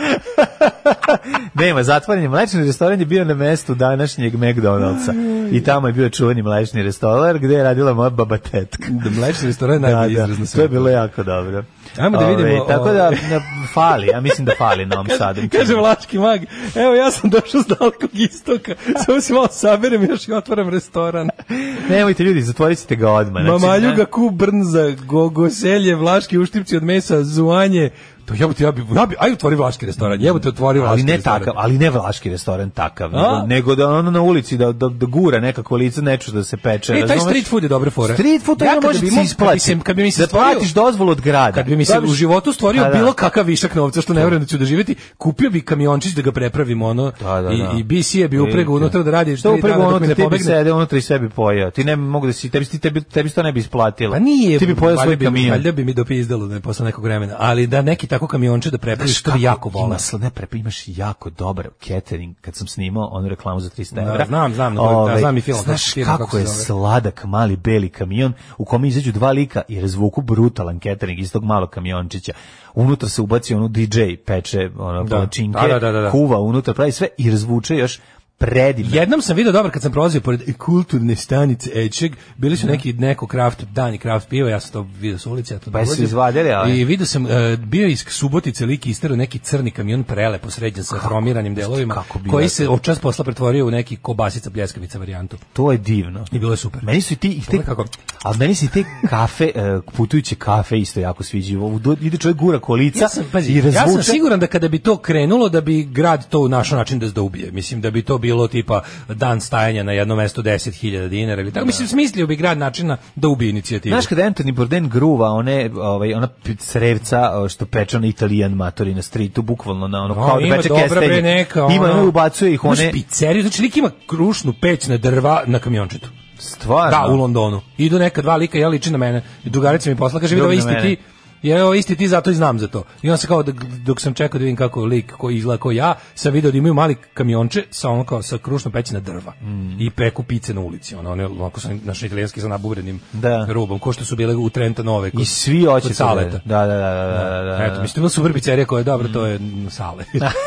<laughs> Nema, zatvoren mlečni restoran je bio na mestu današnjeg McDonald'sa. I tamo je bio čuveni mlečni restoran gde je radila moja baba tetka. Da, mlečni restoran je najbolji da, da. izraz na To je bilo jako dobro. Ajmo da vidimo. Ove, tako da na, fali, ja mislim da fali na ovom sadu. Kaže Vlački mag, evo ja sam došao s dalekog istoka, samo se malo saberem još i otvaram restoran. <laughs> Nemojte ljudi, zatvorit ćete ga odmah. Znači, Mamaljuga, da. ku, brnza, gogoselje, Vlaški uštipci od mesa, zuanje, To ja ja bi ja bi aj otvori vlaški restoran. Jebote mm. otvori vlaški. Ali ne restoran. takav, ali ne vlaški restoran takav, nego, nego, da ono na ulici da da, da gura nekako lice neču da se peče. E, taj street food je dobra fora. Street food ja, može da bi isplati. Kad bi mi se da stvorio, platiš dozvolu od grada. Kad bi mi se da u životu stvorio da, da. bilo kakav višak novca što ne da. verujem da ću doživjeti, kupio bih kamiončić da ga prepravim ono da, da, i da. i BC je bi uprego unutra da radi što uprego unutra ti bi sede unutra i sebi pojeo. Ti ne mogu da si tebi tebi tebi to ne bi isplatilo. Pa nije. Ti bi pojeo svoj kamion. Valjda bi mi dopizdalo ne posle nekog vremena, ali da neki tako kamionče da prepraviš, što bi jako volao. Ima sl, ne imaš jako dobar catering, kad sam snimao onu reklamu za 300 evra. Da, znam, znam, Ove, da, ovaj, znam i film. Znaš kako, kako je sladak mali beli kamion u kome izađu dva lika i razvuku brutalan catering iz tog malog kamiončića. Unutra se ubaci ono DJ peče, ono, da. Da, da. da, da, da, kuva unutra, pravi sve i razvuče još predivna. Jednom sam video dobar kad sam prolazio pored kulturne stanice Ečeg, bili su da. neki neko kraft dani kraft piva, ja sam to video s ulice, ja to pa su izvadili, ali. I video sam uh, bio iz Subotice lik istero neki crni kamion prelepo sređen sa hromiranim delovima kako bi koji se od čas posla pretvorio u neki kobasica pljeskavica varijantu. To je divno. I bilo je super. Meni su ti te kako a meni se te kafe uh, putujuće kafe isto jako sviđa. Ide čovjek gura kolica ja sam, pazi, i razvuče. Ja sam siguran da kada bi to krenulo da bi grad to našao način da zdobije. Mislim da bi to bilo tipa dan stajanja na jedno mesto 10.000 dinara ili tako. Da. Mislim, smislio bi grad načina da ubije inicijativu. Znaš kada Anthony Bourdain gruva one, ovaj, ona srevca što peče na italijan matori na streetu, bukvalno na ono, no, kao da peče kestelje. Neka, ima, ono, ubacuje ih one... Pizzeriju, znači lik ima krušnu peć na drva na kamiončetu. Stvarno? Da, u Londonu. Idu neka dva lika, ja liči na mene. Drugarica mi posla, kaže, vidi, isti ti Ja isti ti zato i znam za to. I on se kao da, dok sam čekao da vidim kako lik koji izgleda kao ja, sam video da imaju mali kamionče sa onako kao sa krušno pećina drva mm. i peku pice na ulici. Ono one onako sa naš italijanski sa naburenim da. rubom, ko što su bile u Trenta Nove. Kod, I svi hoće da saleta. Da, da, da, da, da, da, da. Eto, mislim da su super pizzerija koja je dobro, mm. to je sale.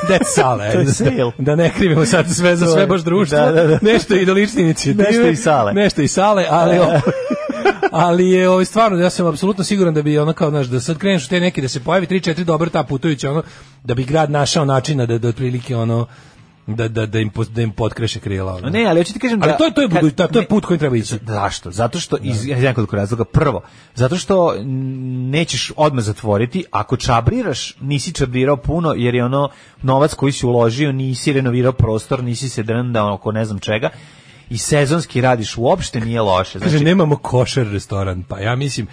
da, sale. da, da, ne krivimo sad sve za sve baš društvo. Da, da, da. Nešto i do lične inicijative. Nešto i sale. Nešto i sale, ali <laughs> ali je ovaj stvarno ja sam apsolutno siguran da bi ona kao znaš da sad kreneš u te neki da se pojavi 3 4 dobra ta putujuća ono da bi grad našao načina da da otprilike ono da, da, da, im, da im potkreše krila. Ono. Ne, ali hoću ti kažem ali da to je, to je, kad, buduć, to je put kojim treba ići. Zašto? Zato što, da. iz da. nekoliko razloga, prvo, zato što nećeš odmah zatvoriti, ako čabriraš, nisi čabrirao puno, jer je ono novac koji si uložio, nisi renovirao prostor, nisi se drndao oko ne znam čega, i sezonski radiš uopšte nije loše. Znači, Kaže, nemamo košer restoran, pa ja mislim,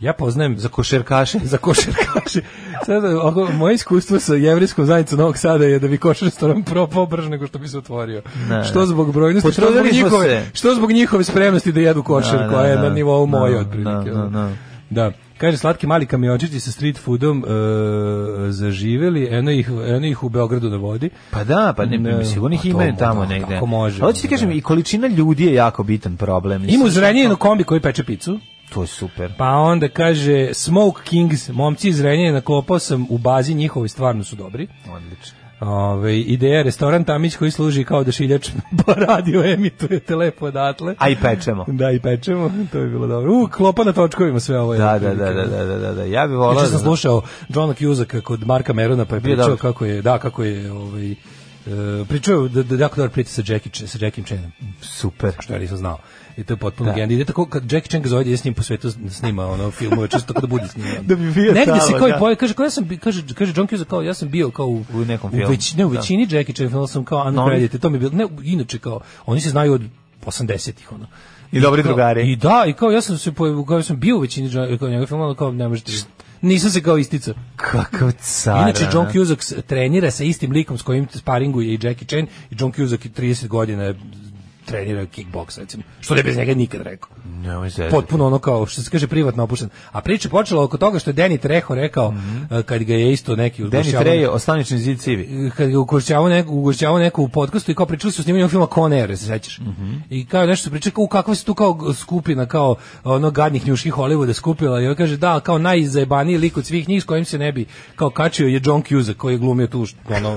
ja poznajem za košerkaše, <laughs> za košerkaše. Sad, ako, moje iskustvo sa jevrijskom zajednicom Novog Sada je da bi košer restoran propao brže nego što bi se otvorio. Ne, što zbog brojnosti, što zbog, njihove, što zbog njihove spremnosti da jedu košer, ne, da, koja ne, je da, na da. nivou moje, otprilike. Da, da, da. Kaže, slatki mali kamiončići sa street foodom e, zaživeli, eno ih, eno ih u Beogradu na da vodi. Pa da, pa ne, mm, ne sigurno ih pa ima tamo da, negde. Kako može. Hoćeš ti da. kažem, i količina ljudi je jako bitan problem. Ima uzrenjeno kombi koji peče picu. To je super. Pa onda kaže Smoke Kings, momci iz Renjena, naklopao sam u bazi njihovi, stvarno su dobri. Odlično. Ove, ideja restoran Tamić koji služi kao došiljač <laughs> pa radio emituje telepo odatle. A i pečemo. Da, i pečemo, <laughs> to je bilo dobro. U, klopa na točkovima sve ovo. Da, da, da, da, da, da, da, ja bih volao. Ja sam da- slušao Johna Cusacka kod Marka Merona pa je pričao kako je, da, kako je, ovaj Uh, pričao da da jako dobar sa Jackie sa Jackie Chanom. Super. Što ja nisam znao. I to je potpuno da. genijalno. tako kad Jackie Chan zove, da ide s njim po svetu snima ono filmove, čisto tako da bude s njim. <laughs> da bi bio Negde se koji poje, da. kaže, kao ja sam, kaže, kaže John Cusack, kao ja sam bio kao u, u nekom filmu. već, ne, u da. većini da. Jackie Chan filmova sam kao uncredited, to mi je bilo, ne, inače kao, oni se znaju od 80-ih, ono. I, I dobri kao, drugari. I da, i kao ja sam se pojavio, kao ja sam bio u većini kao njegov filmova, kao ne možete... Nisam se kao isticao. Kakav car. Inače, John Cusack trenira sa istim likom s kojim sparinguje i Jackie Chan i John Cusack 30 godina trenirao kickboks, recimo. Što ne bez njega nikad rekao. No, Potpuno ono kao, što se kaže, privatno opušten. A priča počela oko toga što je Deni Treho rekao, mm -hmm. kad ga je isto neki... Deni Trejo, ostanični zid civi. Eh, kad ga ugošćavao neko, neko u podkastu i kao pričali su snimanju filma Con se sećaš. Mm -hmm. I kao nešto su pričali, kao, kakva se tu kao skupina, kao ono gadnih njuških Hollywooda skupila. I on kaže, da, kao najzajebaniji lik od svih njih s kojim se ne bi kao kačio je John Cusack koji je glumio tu, ono,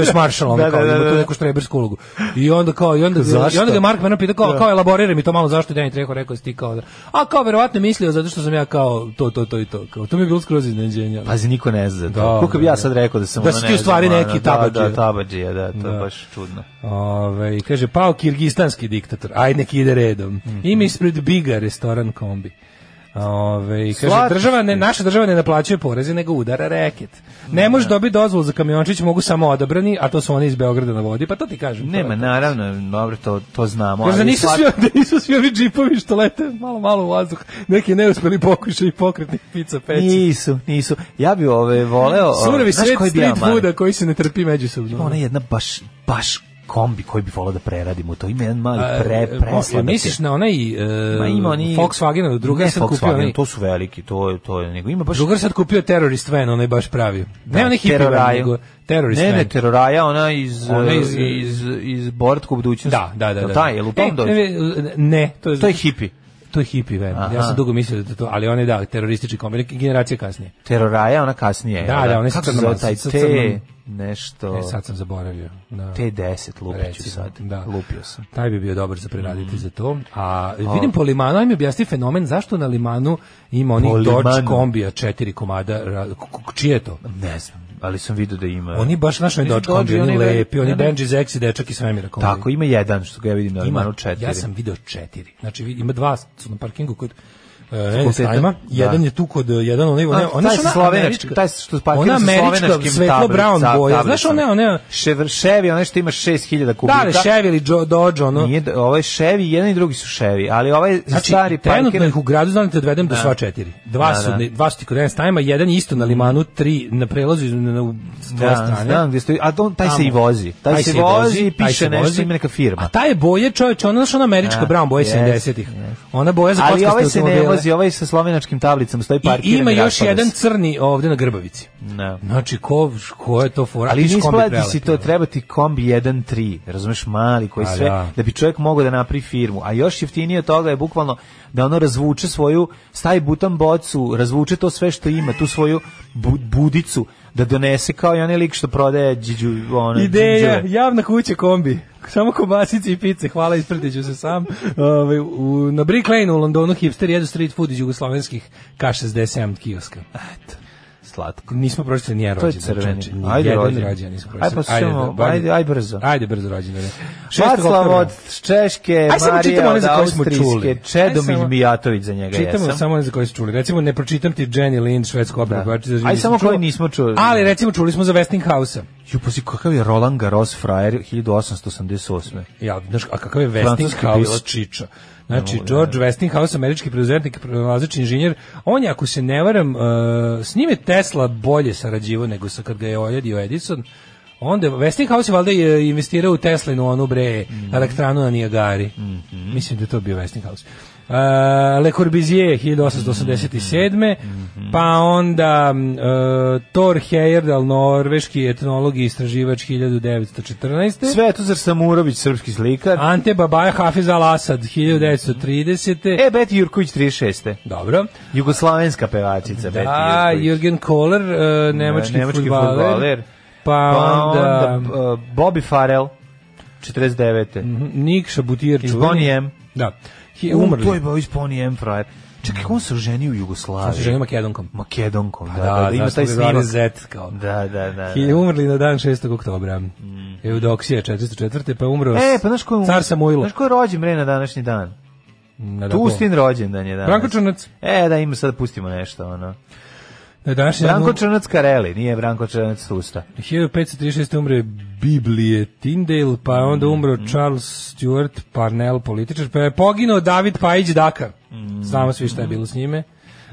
US <laughs> Marshal, ono, da, kao, da, da, ima tu da. neku štrebersku ulogu. I onda kao, i onda, i onda onda ga Mark Vernon pita kao, da. kao elaborira mi to malo zašto Dani Treho rekao da si ti kao da- A kao verovatno mislio zato što sam ja kao to to to i to. Kao to mi je bilo skroz iznenađenje. Pazi niko ne zna. Da, Kako bi ja sad rekao da sam da ono si ti u stvari neki tabadžija. Da, da, tabadžija, da, to da. je baš čudno. Ove, kaže pao kirgistanski diktator. Ajde nek ide redom. Mm -hmm. Ima ispred Biga restoran kombi. Ove, kaže, Slat... država ne, naša država ne naplaćuje poreze, nego udara reket. Mm, ne možeš da. dobiti dozvolu za kamiončić, mogu samo odabrani, a to su oni iz Beograda na vodi, pa to ti kažem. Nema, to naravno, dobro, to, to znamo. Kaže, ali nisu, slat... svi, <laughs> nisu svi ovi džipovi što lete malo, malo u vazduh, neki neuspeli pokušaj pokretnih pizza peći. Nisu, nisu. Ja bi ove voleo... Surovi svet street fooda koji se ne trpi međusobno. Ona je jedna baš, baš kombi koji bi volao da preradimo to ima jedan mali e, pre e, presla misliš na onaj e, ma ima oni Volkswagen drugar sad kupio onaj to su veliki to je to je nego ima baš Druga sad kupio Terrorist van onaj baš pravi da, ne onaj hipi nego Terrorist ne van. ne ne, teroraja ona iz ona e, iz iz, iz Bortku budućnosti da da da, da. taj je u tom e, ne to je to je hipi to je hipi vem. Ja sam dugo mislio da to, ali one da teroristički kombi generacije kasnije. Teroraja ona kasnije. Da, da, da one su crno taj te nešto... E, sad sam zaboravio. Da. T10 lupiću sad. Da. Lupio sam. Taj bi bio dobar za preraditi mm. za to. A vidim o. po limanu, ajme objasni fenomen zašto na limanu ima oni Dodge kombija četiri komada. Čije je to? Ne znam ali sam vidio da ima. Oni baš našo Dodge kombi, oni lepi, oni Benji Zex i dečak i svemira kombi. Tako, ima jedan što ga ja vidim na limanu četiri. Ja sam video četiri. Znači, ima dva su na parkingu kod e, sajma. Da. Jedan je tu kod e, jedan onaj, ona, ona taj slovenački, taj što parkira sa slovenačkim svetlo brown boja. Znaš ona, ona Chevy, Chevy, ona što ima 6000 kubika. Da, li Chevy ili Dodge, ono. Nije, ovaj Chevy, jedan i drugi su Chevy, ali ovaj znači, stari parkir. Trenutno ih u gradu znam da te dovedem do da. sva četiri. Dva su, dva su ti kod jedan stajma, jedan isto na limanu, tri na prelazu na da, strane. Znam gde stoji, a on taj se i vozi. Taj se vozi, piše nešto ima neka firma. A taj je boje, čoveče, ona je američka brown boja 70-ih. Ona boja za kockaste ovaj automobile dolazi ovaj sa slovenačkim tablicama, stoji parkiran. I ima još jedan crni ovde na Grbavici. No. Da. Znači, ko, ko je to fora? Ali ne isplati si to, treba ti kombi 1.3, razumeš, mali, koji sve, da. da bi čovjek mogao da napri firmu. A još jeftinije od toga je bukvalno da ono razvuče svoju, stavi butan bocu, razvuče to sve što ima, tu svoju budicu, da donese kao i onaj lik što prodaje džiđu, ono, Ideja, džuđeve. javna kuća kombi. Samo kobasice i pice, hvala, ispratiću se sam. Ove, ovaj, u, na Brick Lane u Londonu hipster jedu street food iz jugoslovenskih K67 kioska. Eto slatko. Nismo prošli ni jedan rođendan. To je crveni. Čeče, ni ajde rođendan pa Ajde poslušamo, ajde, ajde, ajde brzo. Ajde brzo rođendan. Václav od Češke, ajde, Marija čitamo od Austrijske, Čedomir Mijatović za njega čitamo jesam. Čitamo samo za koje smo čuli. Recimo, ne pročitam ti Jenny Lind, švedsko opera. Da. Ajde nismo samo koje nismo čuli. Ali recimo čuli smo za Westinghouse-a. Ju, posi, kakav je Roland Garros frajer 1888. Ja, znaš, a kakav je Westinghouse čiča. Znači, George Westinghouse, američki preduzetnik, pronalazač inženjer, on je, ako se ne varam, uh, s njim je Tesla bolje sarađivao nego sa kad ga je ojadio Edison, Onda Westinghouse valjda je investirao u Teslinu onu bre mm -hmm. elektranu na Nijagari. Mm -hmm. Mislim da je to bio Westinghouse. E, Le Corbusier 1887. Mm -hmm. Pa onda uh, Thor Heyerdahl, norveški etnolog i istraživač 1914. Svetozar Samurović, srpski slikar. Ante Babaja Hafiz Al-Asad 1930. E, Beti Jurković 36. Dobro. Jugoslavenska pevačica da, Beti Jürgen Kohler, uh, nemački, da, nemački futbaler. futbaler. Pa, pa onda, onda Bobby Farrell 49. Mm -hmm. Nikša Butirču. Iz Da. He, umrli. to je bio isponi M frajer. kako on se oženio u Jugoslaviji. On se oženio Makedonkom. Makedonkom, pa da, da, da, da, da ima da, taj da, snimak. Z, kao. Da, da, da. I umrli na dan 6. oktobra. Mm. Eudoksija 404. pa umro e, pa, znaš ko, car Samuilo. Znaš ko je rođen bre na današnji dan? Na Pustin rođendan je danas. Branko Črnac. E, da, ima sad pustimo nešto, ono. Da daš Branko Črnac Kareli, nije Branko Črnac Tusta. 1536. umre Biblije Tindale, pa onda umro mm. Charles Stuart Parnell, političar, pa je poginuo David Pajić Dakar. Mhm. Znamo svi šta je bilo s njime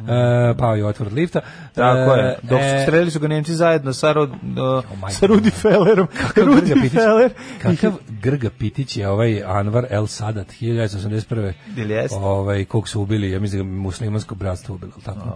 mm. pao je otvor lifta. Tako je. E, Dok e, streli su ga Nemci zajedno sa, Rod, oh sa Rudi Fellerom. Kakav Rudi Grga Pitić, Feller. Kakav Grga Pitić je ovaj Anvar El Sadat 1981. Ili Ovaj, kog su ubili, ja mislim da muslimansko bratstvo ubilo. Tako.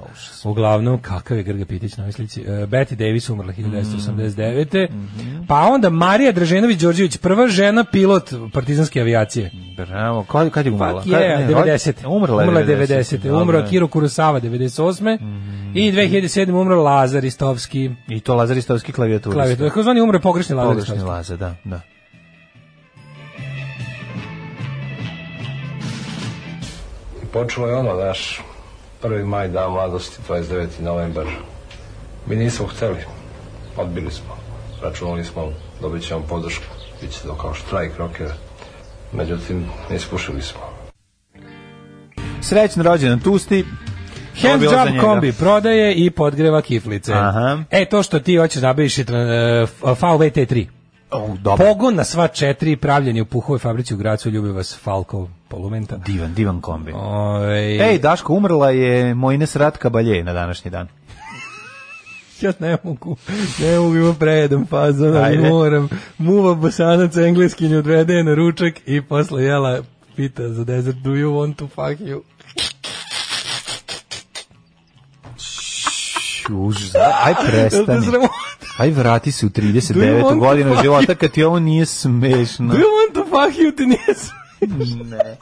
Oh, Uglavnom, kakav je Grga Pitić na slici. E, Betty Davis umrla 1989. Mm -hmm. Pa onda Marija Draženović Đorđević, prva žena pilot partizanske avijacije. Bravo. Kad, kad je umrla? Pa, je, 90. Umrla je 90. Umrla je 90. Umrla Kiro Kurosava 98. Mm. I 2007. umro Lazar Istovski. I to Lazar Istovski klavijaturista. Klavijaturista, kako zvani umre pogrešni Lazar Pogrešni Lazar, da, da. I počelo je ono, znaš, 1. maj, dan mladosti, 29. novembar. Mi nismo hteli, odbili smo. Računali smo, dobit ćemo podršku, bit će to kao štrajk rokera. Međutim, ispušili smo. Srećno rođendan Tusti, Hand job kombi prodaje i podgreva kiflice. Aha. E, to što ti hoćeš da nabaviš je uh, VT3. Oh, dobro. Pogon na sva četiri pravljeni u Puhovoj fabrici u Gracu ljubi vas Falkov polumenta. Divan, divan kombi. Ove... Ovaj- Ej, Daško, umrla je Mojines Ratka Balje na današnji dan. <laughs> ja ne mogu, ne mogu imam prejedom fazon, ali moram. Muva bosanac engleskinju odvede na ručak i posle jela pita za desert, do you want to fuck you? čuž, aj prestani. Aj vrati se u 39. godinu života kad ti ovo nije smešno. Do you want to fuck you ti nije smešno? ne.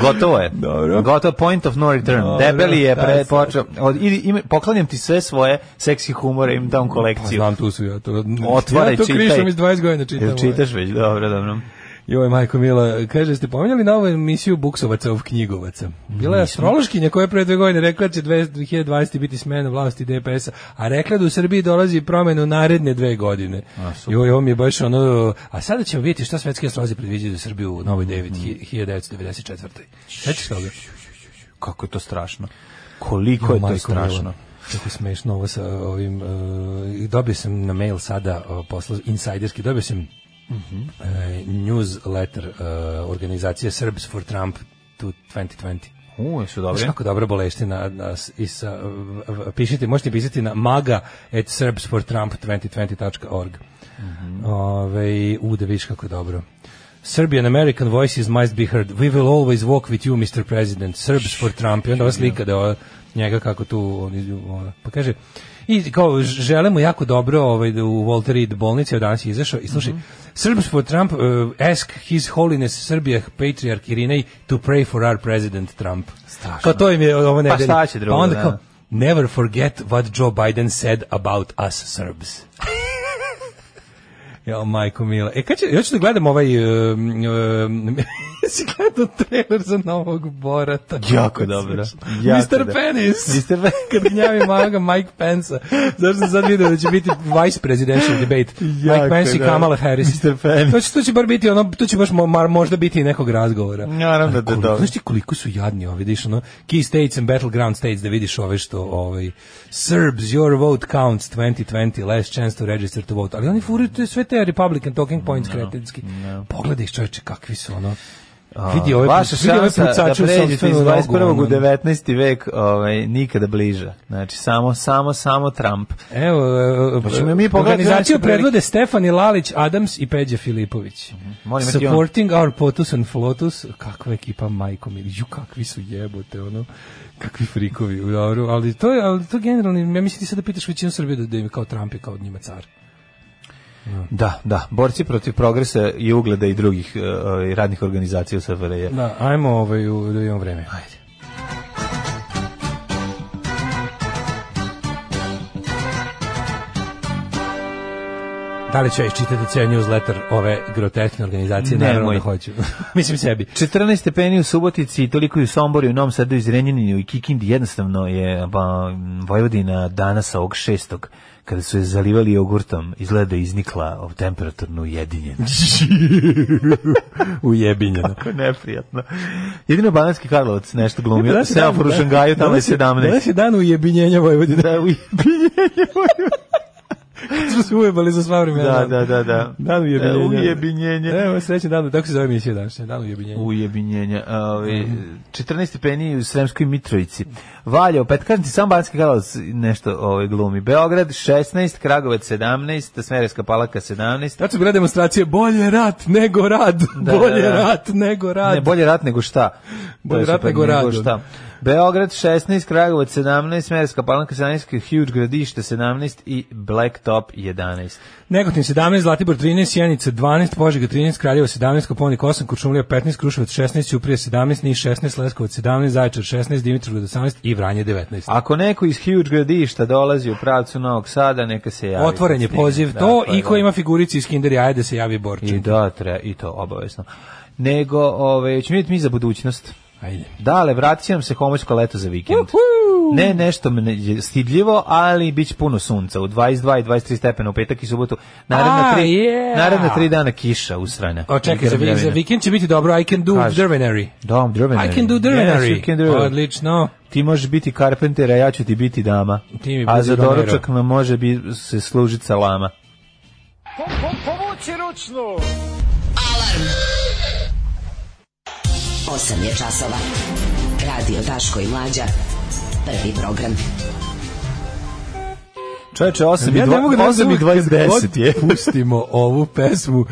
Gotovo je. Dobro. Gotovo point of no return. Dobro, Debeli je pre počeo. Ili poklanjam ti sve svoje seksi humore im dam kolekciju. Pa, znam tu su ja to. Otvara ja to čitaj. krišom iz 20 godina čitam. Jel čitaš već? Dobro, dobro. Joj, majko Mila, kaže, ste pominjali novu emisiju Buksovaca ovog knjigovaca? Bila je astrološkinja koja je pre dve godine rekla da će 2020. biti smena vlasti DPS-a, a rekla da u Srbiji dolazi promenu naredne dve godine. A, Joj, ovo mi je baš ono... A sada ćemo vidjeti šta svetske astrolozi predviđaju za Srbiju u Novoj 1994. Mm. Sećaš toga? Kako je to strašno. Koliko je to strašno. kako smešno ovo sa ovim uh, dobio sam na mail sada uh, posla insajderski dobio sam Mm -hmm. e, newsletter e, organizacije Serbs for Trump 2020. U, su dobre. Kako dobra boleština. I sa, pišite, možete pisati na maga at serbsfortrump2020.org. Mm -hmm. Ove, u, da viš kako je dobro. Serbian American voices must be heard. We will always walk with you, Mr. President. Serbs for Trump. I onda vas slika da njega kako tu... On, pa kaže, I kao želimo jako dobro ovaj u Walter Reed bolnici od danas izašao i slušaj, mm -hmm. Serbs for Trump uh, ask his holiness Serbia patriarch Irinej to pray for our president Trump. Strašno. Kao to im je ovo pa nedelje. Pa šta će pa drugo, pa onda da? kao, never forget what Joe Biden said about us Serbs. <laughs> ja, majko mila. E, kad će, još da gledam ovaj... Uh, uh, Da si gledao trailer za novog Borata? Jako dobro. Mr. Da. Penis. Mr. Penis. <laughs> Kad gnjavi maloga Mike Pence-a. Zašto sam sad vidio da će biti vice presidential debate? Jako Mike Pence i da. Kamala Harris. Mr. Penis. To će, to će bar biti ono, to će baš mo, možda biti nekog razgovora. Naravno da dobro. Znaš ti koliko su jadni ovi, vidiš ono, key states and battleground states, da vidiš ove što, ovaj, Serbs, your vote counts 2020, last chance to register to vote. Ali oni furaju sve te Republican talking points no, kretenski. No. Pogledaj čovječe kakvi su ono Ovaj, vidi ove, ovaj vaša ovaj šansa da pređete iz 21. u 19. vek ovaj, nikada bliže Znači, samo, samo, samo Trump. Evo, e, e, pa mi organizaciju predvode Stefan Lalić, Adams i Peđa Filipović. Mhm. Molim Supporting our potus and flotus. Kakva ekipa, majko mili. Ju, kakvi su jebote, ono kakvi frikovi dobro ali to je ali to generalno ja mislim ti sad da pitaš većinu Srbije da, da je kao Trump je kao od njima car Da, da, borci protiv progresa i ugleda i drugih uh, radnih organizacija u SFRJ. Da, ajmo ovaj, u, da imamo vreme. Ajde. Da li ću ja iščitati ceo newsletter ove groteskne organizacije? Nemoj. Naravno da hoću. <laughs> Mislim sebi. 14 stepeni u Subotici, toliko i u Somboru, u Novom Sadu, i Zrenjaninu i Kikindi. Jednostavno je ba, Vojvodina danas ovog šestog kada su je zalivali jogurtom, izgleda da je iznikla temperaturno ujedinjena. <laughs> ujedinjena. Kako neprijatno. Jedino Bananski Karlovac nešto glumio. Ne, da Semafor u Šangaju, tamo je 17. Danas je dan ujedinjenja Vojvodina. Da, ujedinjenja Vojvodina. <laughs> Smo se ujebali za sva vremena. Da, da, da, da. Dan e, ujebinjenja. Ujebinjenje. Evo, srećan dan, tako se zove emisija današnja, dan ujebinjenja. Ujebinjenja. Ove, ovaj, mhm. mm. 14 stepeni u Sremskoj Mitrovici. Valjevo, pa kažem ti, sam Banski Karlovac nešto ovaj, glumi. Beograd 16, Kragovac 17, Smereska Palaka 17. Znači su bila demonstracija, bolje rat nego rad, da, bolje da, da. rat nego rad. Ne, bolje rat nego šta. Bolje rat nego, nego rad. Šta. Beograd 16, Kragovac 17, Merska Palanka 17, Huge Gradište 17 i Blacktop 11. Negotin 17, Zlatibor 13, Sjenica 12, Požega 13, Kraljevo 17, Koponik 8, Kučumlija 15, Kruševac 16, Uprije 17, Niš 16, Leskovac 17, Zaječar 16, Dimitrovgrad 18 i Vranje 19. Ako neko iz Huge Gradišta dolazi u pravcu Novog Sada, neka se javi. Otvoren je poziv, da, to i ko ima figurici iz Kinder jaje da se javi Borčin. I da, treba, i to obavezno. Nego, ove, ovaj, ćemo vidjeti mi za budućnost. Ajde. Dale, vratit će nam se homoćko leto za vikend. Uhu! Ne nešto stidljivo, ali bit puno sunca. U 22 i 23 stepena u petak i subotu. Naravno, tri, yeah. naravno tri dana kiša usrana. O, čekaj, za, za vikend će biti dobro. I can do Kaži. drvenary. Da, drvenary. I can do drvenary. Yes, do drvenary. Odlično. Ti možeš biti carpenter, a ja ću ti biti dama. Ti mi a za doručak me može bi se služiti salama. Po, po, povući ručnu! Alarm! 8 je časova. Radio Daško i Mlađa. Prvi program. Čoveče, 8 i ja 8 da i 20 je. <laughs> Pustimo ovu pesmu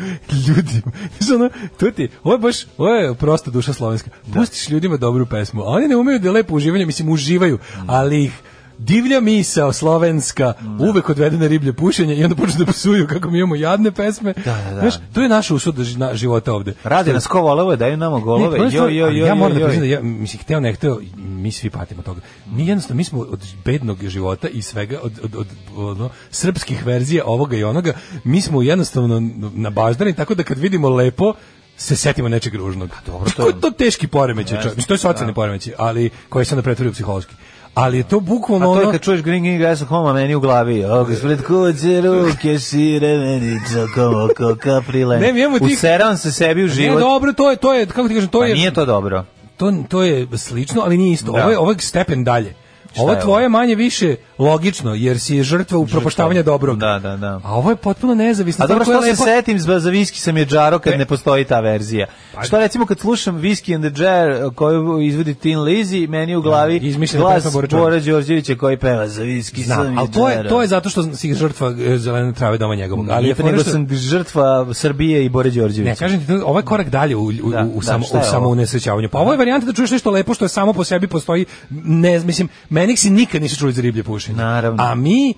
ljudima. Ono, tu ti, ovo je baš, ovo je prosta duša slovenska. Pustiš ljudima dobru pesmu, a oni ne umeju da lepo uživaju, mislim, uživaju, ali ih divlja misa slovenska, da. uvek odvede na riblje pušenje i onda počne da psuju kako mi imamo jadne pesme. Da, da, da. Znaš, to je naša usuda da života ovde. Radi nas ko volove, daju nama golove. Ne, jo, jo, jo, ja moram da priznam da ja, mislim, hteo ne hteo, mi svi patimo toga. Mi jednostavno, mi smo od bednog života i svega, od, od, od, od no, srpskih verzija ovoga i onoga, mi smo jednostavno na baždani, tako da kad vidimo lepo, se setimo nečeg ružnog. A pa dobro, to je to teški poremećaj, to je socijalni da. poremećaj, ali koji se onda pretvorio psihološki. Ali je to bukvalno ono... A to je kad čuješ Green Green Grass Home, meni u glavi. Ovo ispred kuće, ruke šire, meni čokomo, koka prilen. Ne, mi imamo tih... Useram se sebi u život. Ne, dobro, to je, to je, kako ti kažem, to pa je... nije to dobro. To, to je slično, ali nije isto. Da. Ovo je, ovo je stepen dalje. Šta ovo tvoje manje više logično, jer si je žrtva propoštavanju dobrog. Da, da, da. A ovo je potpuno nezavisno. A dobro, što se setim za Viski sam je džaro kad e. ne postoji ta verzija. Pa- što recimo kad slušam Viski and the Jar koju izvodi Tin Lizzy, meni u da, glavi da, glas Bora Đorđevića koji peva za Viski Zna, sam ali to je, to je zato što si žrtva e, zelene trave doma njegovog. Ali Nego porešto... sam žrtva Srbije i Bora Đorđevića. Ne, kažem ti, je korak dalje u, u, u, da, da, u, samo, u samo unesrećavanju. Pa ovo je varijanta da čuješ nešto lepo što je samo po sebi postoji, ne, mislim, meni si nikad nisi čuli za riblje puše ponašanje. Naravno. A mi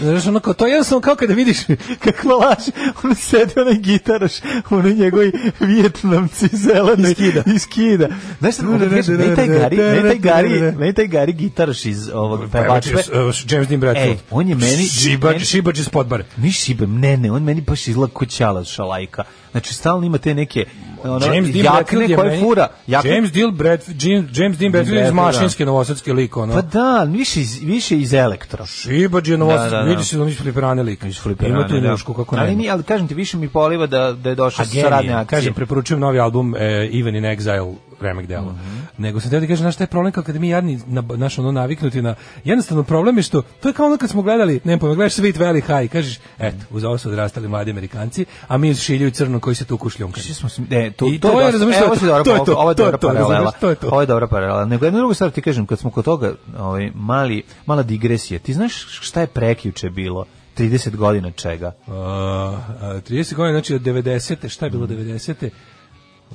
Znaš, ono kao, to je jednostavno kao kada vidiš <laughs> kakva laž, on sedi onaj gitaraš, ono njegovi vjetnamci zelene. iskida. iskida. Znaš, ono da kažeš, ne taj Gari, ne taj Gari, ne taj Gari gitaraš iz ovog pevačve. James Dean Bradfield. Ej, on je meni... Šibač, šibač iz podbare. Ni šibač, ne, ne, on meni baš izgleda kućala šalajka Znači stalno ima te neke ono, James Dean jakne koje fura. Jakne. James Dean Brad James, James Dean Bradfield iz da. mašinske novosadske liko ono. Pa da, više iz, više iz elektra. Šibađ je novosadski, da, da, da. vidi se da oni fliperane lik. Fliperane, ima tu da. mušku kako ne. Ali ali kažem ti više mi poliva da da je došao sa radne akcije. Kažem preporučujem novi album e, Even in Exile remek delo. Mm -hmm. Nego se da kaže znaš taj je problem kad mi jadni na naš ono naviknuti na jednostavno problem je što to je kao ono kad smo gledali, ne znam, pa gledaš Sweet Valley High, kažeš eto, uz ovo su odrastali mladi Amerikanci, a mi šiljuju crno koji se tu kušljunka. Svi smo ne, to, to, to je razumeš, to, to, to, to, je to, ovo je dobra paralela. Ovo je dobra paralela. Nego jednu drugu stvar ti kažem, kad smo kod toga, ovaj mali mala digresija. Ti znaš šta je prekjuče bilo? 30 godina čega? Uh, 30 godina, znači od 90. Šta je bilo 90. Mhm. -te?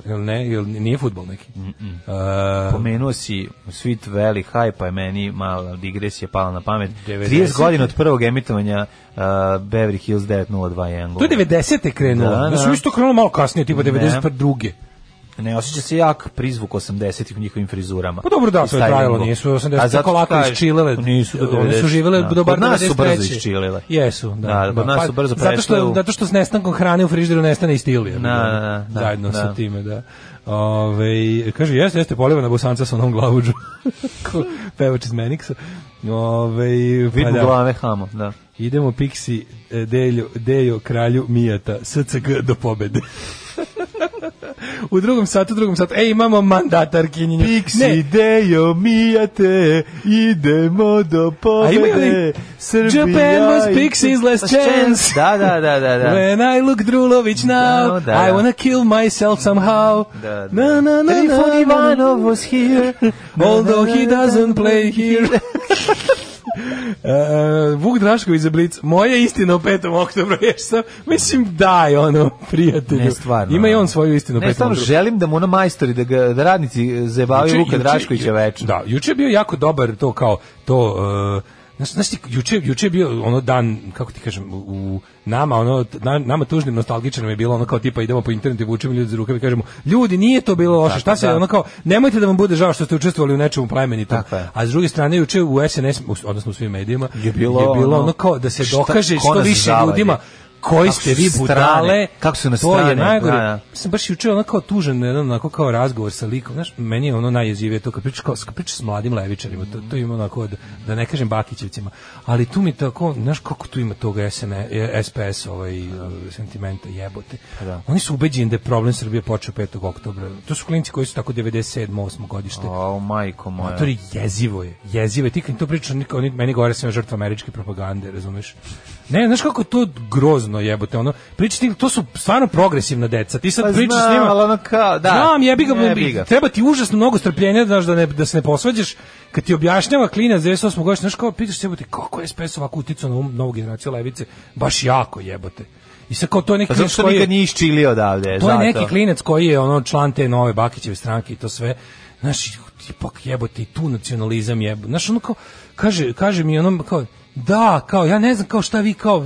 Jel ne, jel nije fudbal neki. Mm -mm. Uh, Pomenuo si Sweet Valley High, pa je meni mala digresija pala na pamet. 90. 30 godina od prvog emitovanja uh, Beverly Hills 90210. To je 90. krenulo. Da, da. Znači, isto da krenulo malo kasnije, tipa 92. Ne osjeća se jak prizvuk 80-ih u njihovim frizurama. Pa dobro da, to je trajalo, nisu 80-ih kolako iz Čilele. Nisu do 90. Oni su živele da. do bar 93. Nas su brzo iz Čilele. Jesu, da. da, da. nas su pa brzo prešle. Zato što, u... zato što s nestankom hrane u frižderu nestane i stilija. Da, da, da, zajedno da. sa time, da. Ove, kaže, jeste, jeste polivana bosanca sa onom glavuđu. <laughs> Pevač iz Meniksa. Ove, pa Vidim da. glave hamo, da. Idemo Pixi, e, Dejo, Dejo kralju Mijata, SCG do pobede. <laughs> u drugom satu, u drugom satu. E, imamo mandatarkinju. Pixi, idejo, mijate, idemo do pobede. Srbija Japan was Pixi's last chance. Da, da, da, da. da. When I look Drulović da, now, da, da, da. I wanna kill myself somehow. Da, da. da. Na, na, na, Trifon Ivanov was here. Although he doesn't play here. <laughs> Uh, Vuk Drašković za Blic, moja istina o 5. oktobru, <laughs> ješ sam, mislim daj ono, prijatelju. Ne, stvarno. Ima i on svoju istinu o 5. Ne, stvarno, želim da mu na majstori, da, ga, da radnici zebavaju Vuka Draškovića večno. Da, juče je bio jako dobar to kao, to... Uh, Znaš, znaš ti, juče, juče je bio ono dan, kako ti kažem, u nama, ono, na, nama tužnim nostalgičarima je bilo ono kao tipa idemo po internetu i vučemo ljudi za rukav i kažemo, ljudi, nije to bilo loše, šta se, da. ono kao, nemojte da vam bude žao što ste učestvovali u nečemu plemenitom. A s druge strane, juče u SNS, odnosno u svim medijima, je bilo, je bilo ono, ono kao da se dokaže što više ljudima, koji ste vi budale, kako su na strane. To je da, najgore. Da, da. Sam baš juče onako tužan, jedan onako kao razgovor sa likom. Znaš, meni je ono najjezivije to kad pričaš, kao, kad pričaš s mladim levičarima, to, to ima onako, da, da ne kažem Bakićevcima, ali tu mi tako, znaš kako tu ima toga SN, SPS e, ovaj, sentimenta jebote. Da. Oni su ubeđeni da je problem Srbije počeo 5. oktobra. To su klinci koji su tako 97. 8. godište. O, majko moja. Matori, jezivo je, jezivo je. Ti kad to pričaš, oni, meni govore sam žrtva američke propagande, razumeš? Ne, znaš kako to grozno jebote, ono, pričati, to su stvarno progresivna deca, ti sad pa pričaš s njima, ono kao, da, znam, jebi ga, jebi ga. treba ti užasno mnogo strpljenja znaš, da, ne, da se ne posvađaš, kad ti objašnjava klina za 98. godišnje, znaš kao, pitaš se jebote, kako je SPS ovako uticao na novu generaciju levice, baš jako jebote. I sad kao to je neki pa klinac koji... nikad nije isčilio odavde, To zato. je neki klinac koji je ono član te nove Bakićeve stranke i to sve. Znaš, ipak jebote i tu nacionalizam jebote. Znaš, ono kao, kaže, kaže mi ono kao, Da, kao ja ne znam kao šta vi kao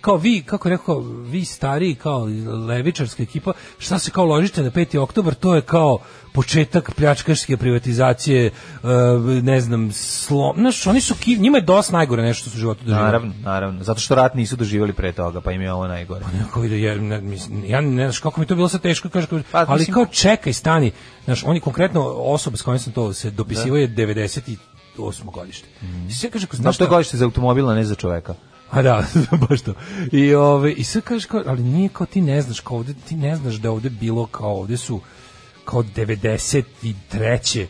kao vi kako rekao vi stari kao levičarska ekipa šta se kao ložite na 5. oktobar to je kao početak pljačkaške privatizacije e, ne znam slom znaš oni su njima je dosta najgore nešto su u životu doživjeli naravno naravno zato što rat nisu doživjeli pre toga pa im je ovo najgore pa ja ne znaš kako mi to bilo sa teško kaže pa, ali kao čekaj stani znaš oni konkretno osoba s kojom sam to se dopisivao da. je 90 8. godište. Mm. I sve kaže, ako znaš... to godište za automobila, ne za čoveka. A da, <laughs> baš to. I, ove, i sve kažeš, kao, ali nije kao ti ne znaš, kao ovde, ti ne znaš da ovde bilo kao ovde su kao 93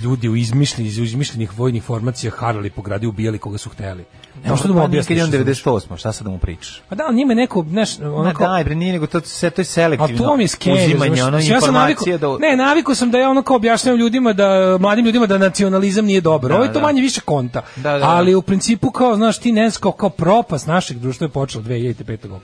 ljudi u izmišljenih, iz izmišljenih vojnih formacija harali po gradu i ubijali koga su hteli. Ne možeš da mu pa objasniš. Kad je on 98, šta sad da mu pričaš? Pa da, njima neko, znaš, onako... Ma daj, bre, nije nego to, sve, to je selektivno. A to mi je skeri, uzimanje, ono, ja sam naviku, da... Ne, naviku sam da ja onako objašnjavam ljudima, da, mladim ljudima da nacionalizam nije dobro. Da, Ovo je to da. manje više konta. Da, da, da. Ali u principu, kao, znaš, ti nesko, kao propas našeg društva je počeo 2005.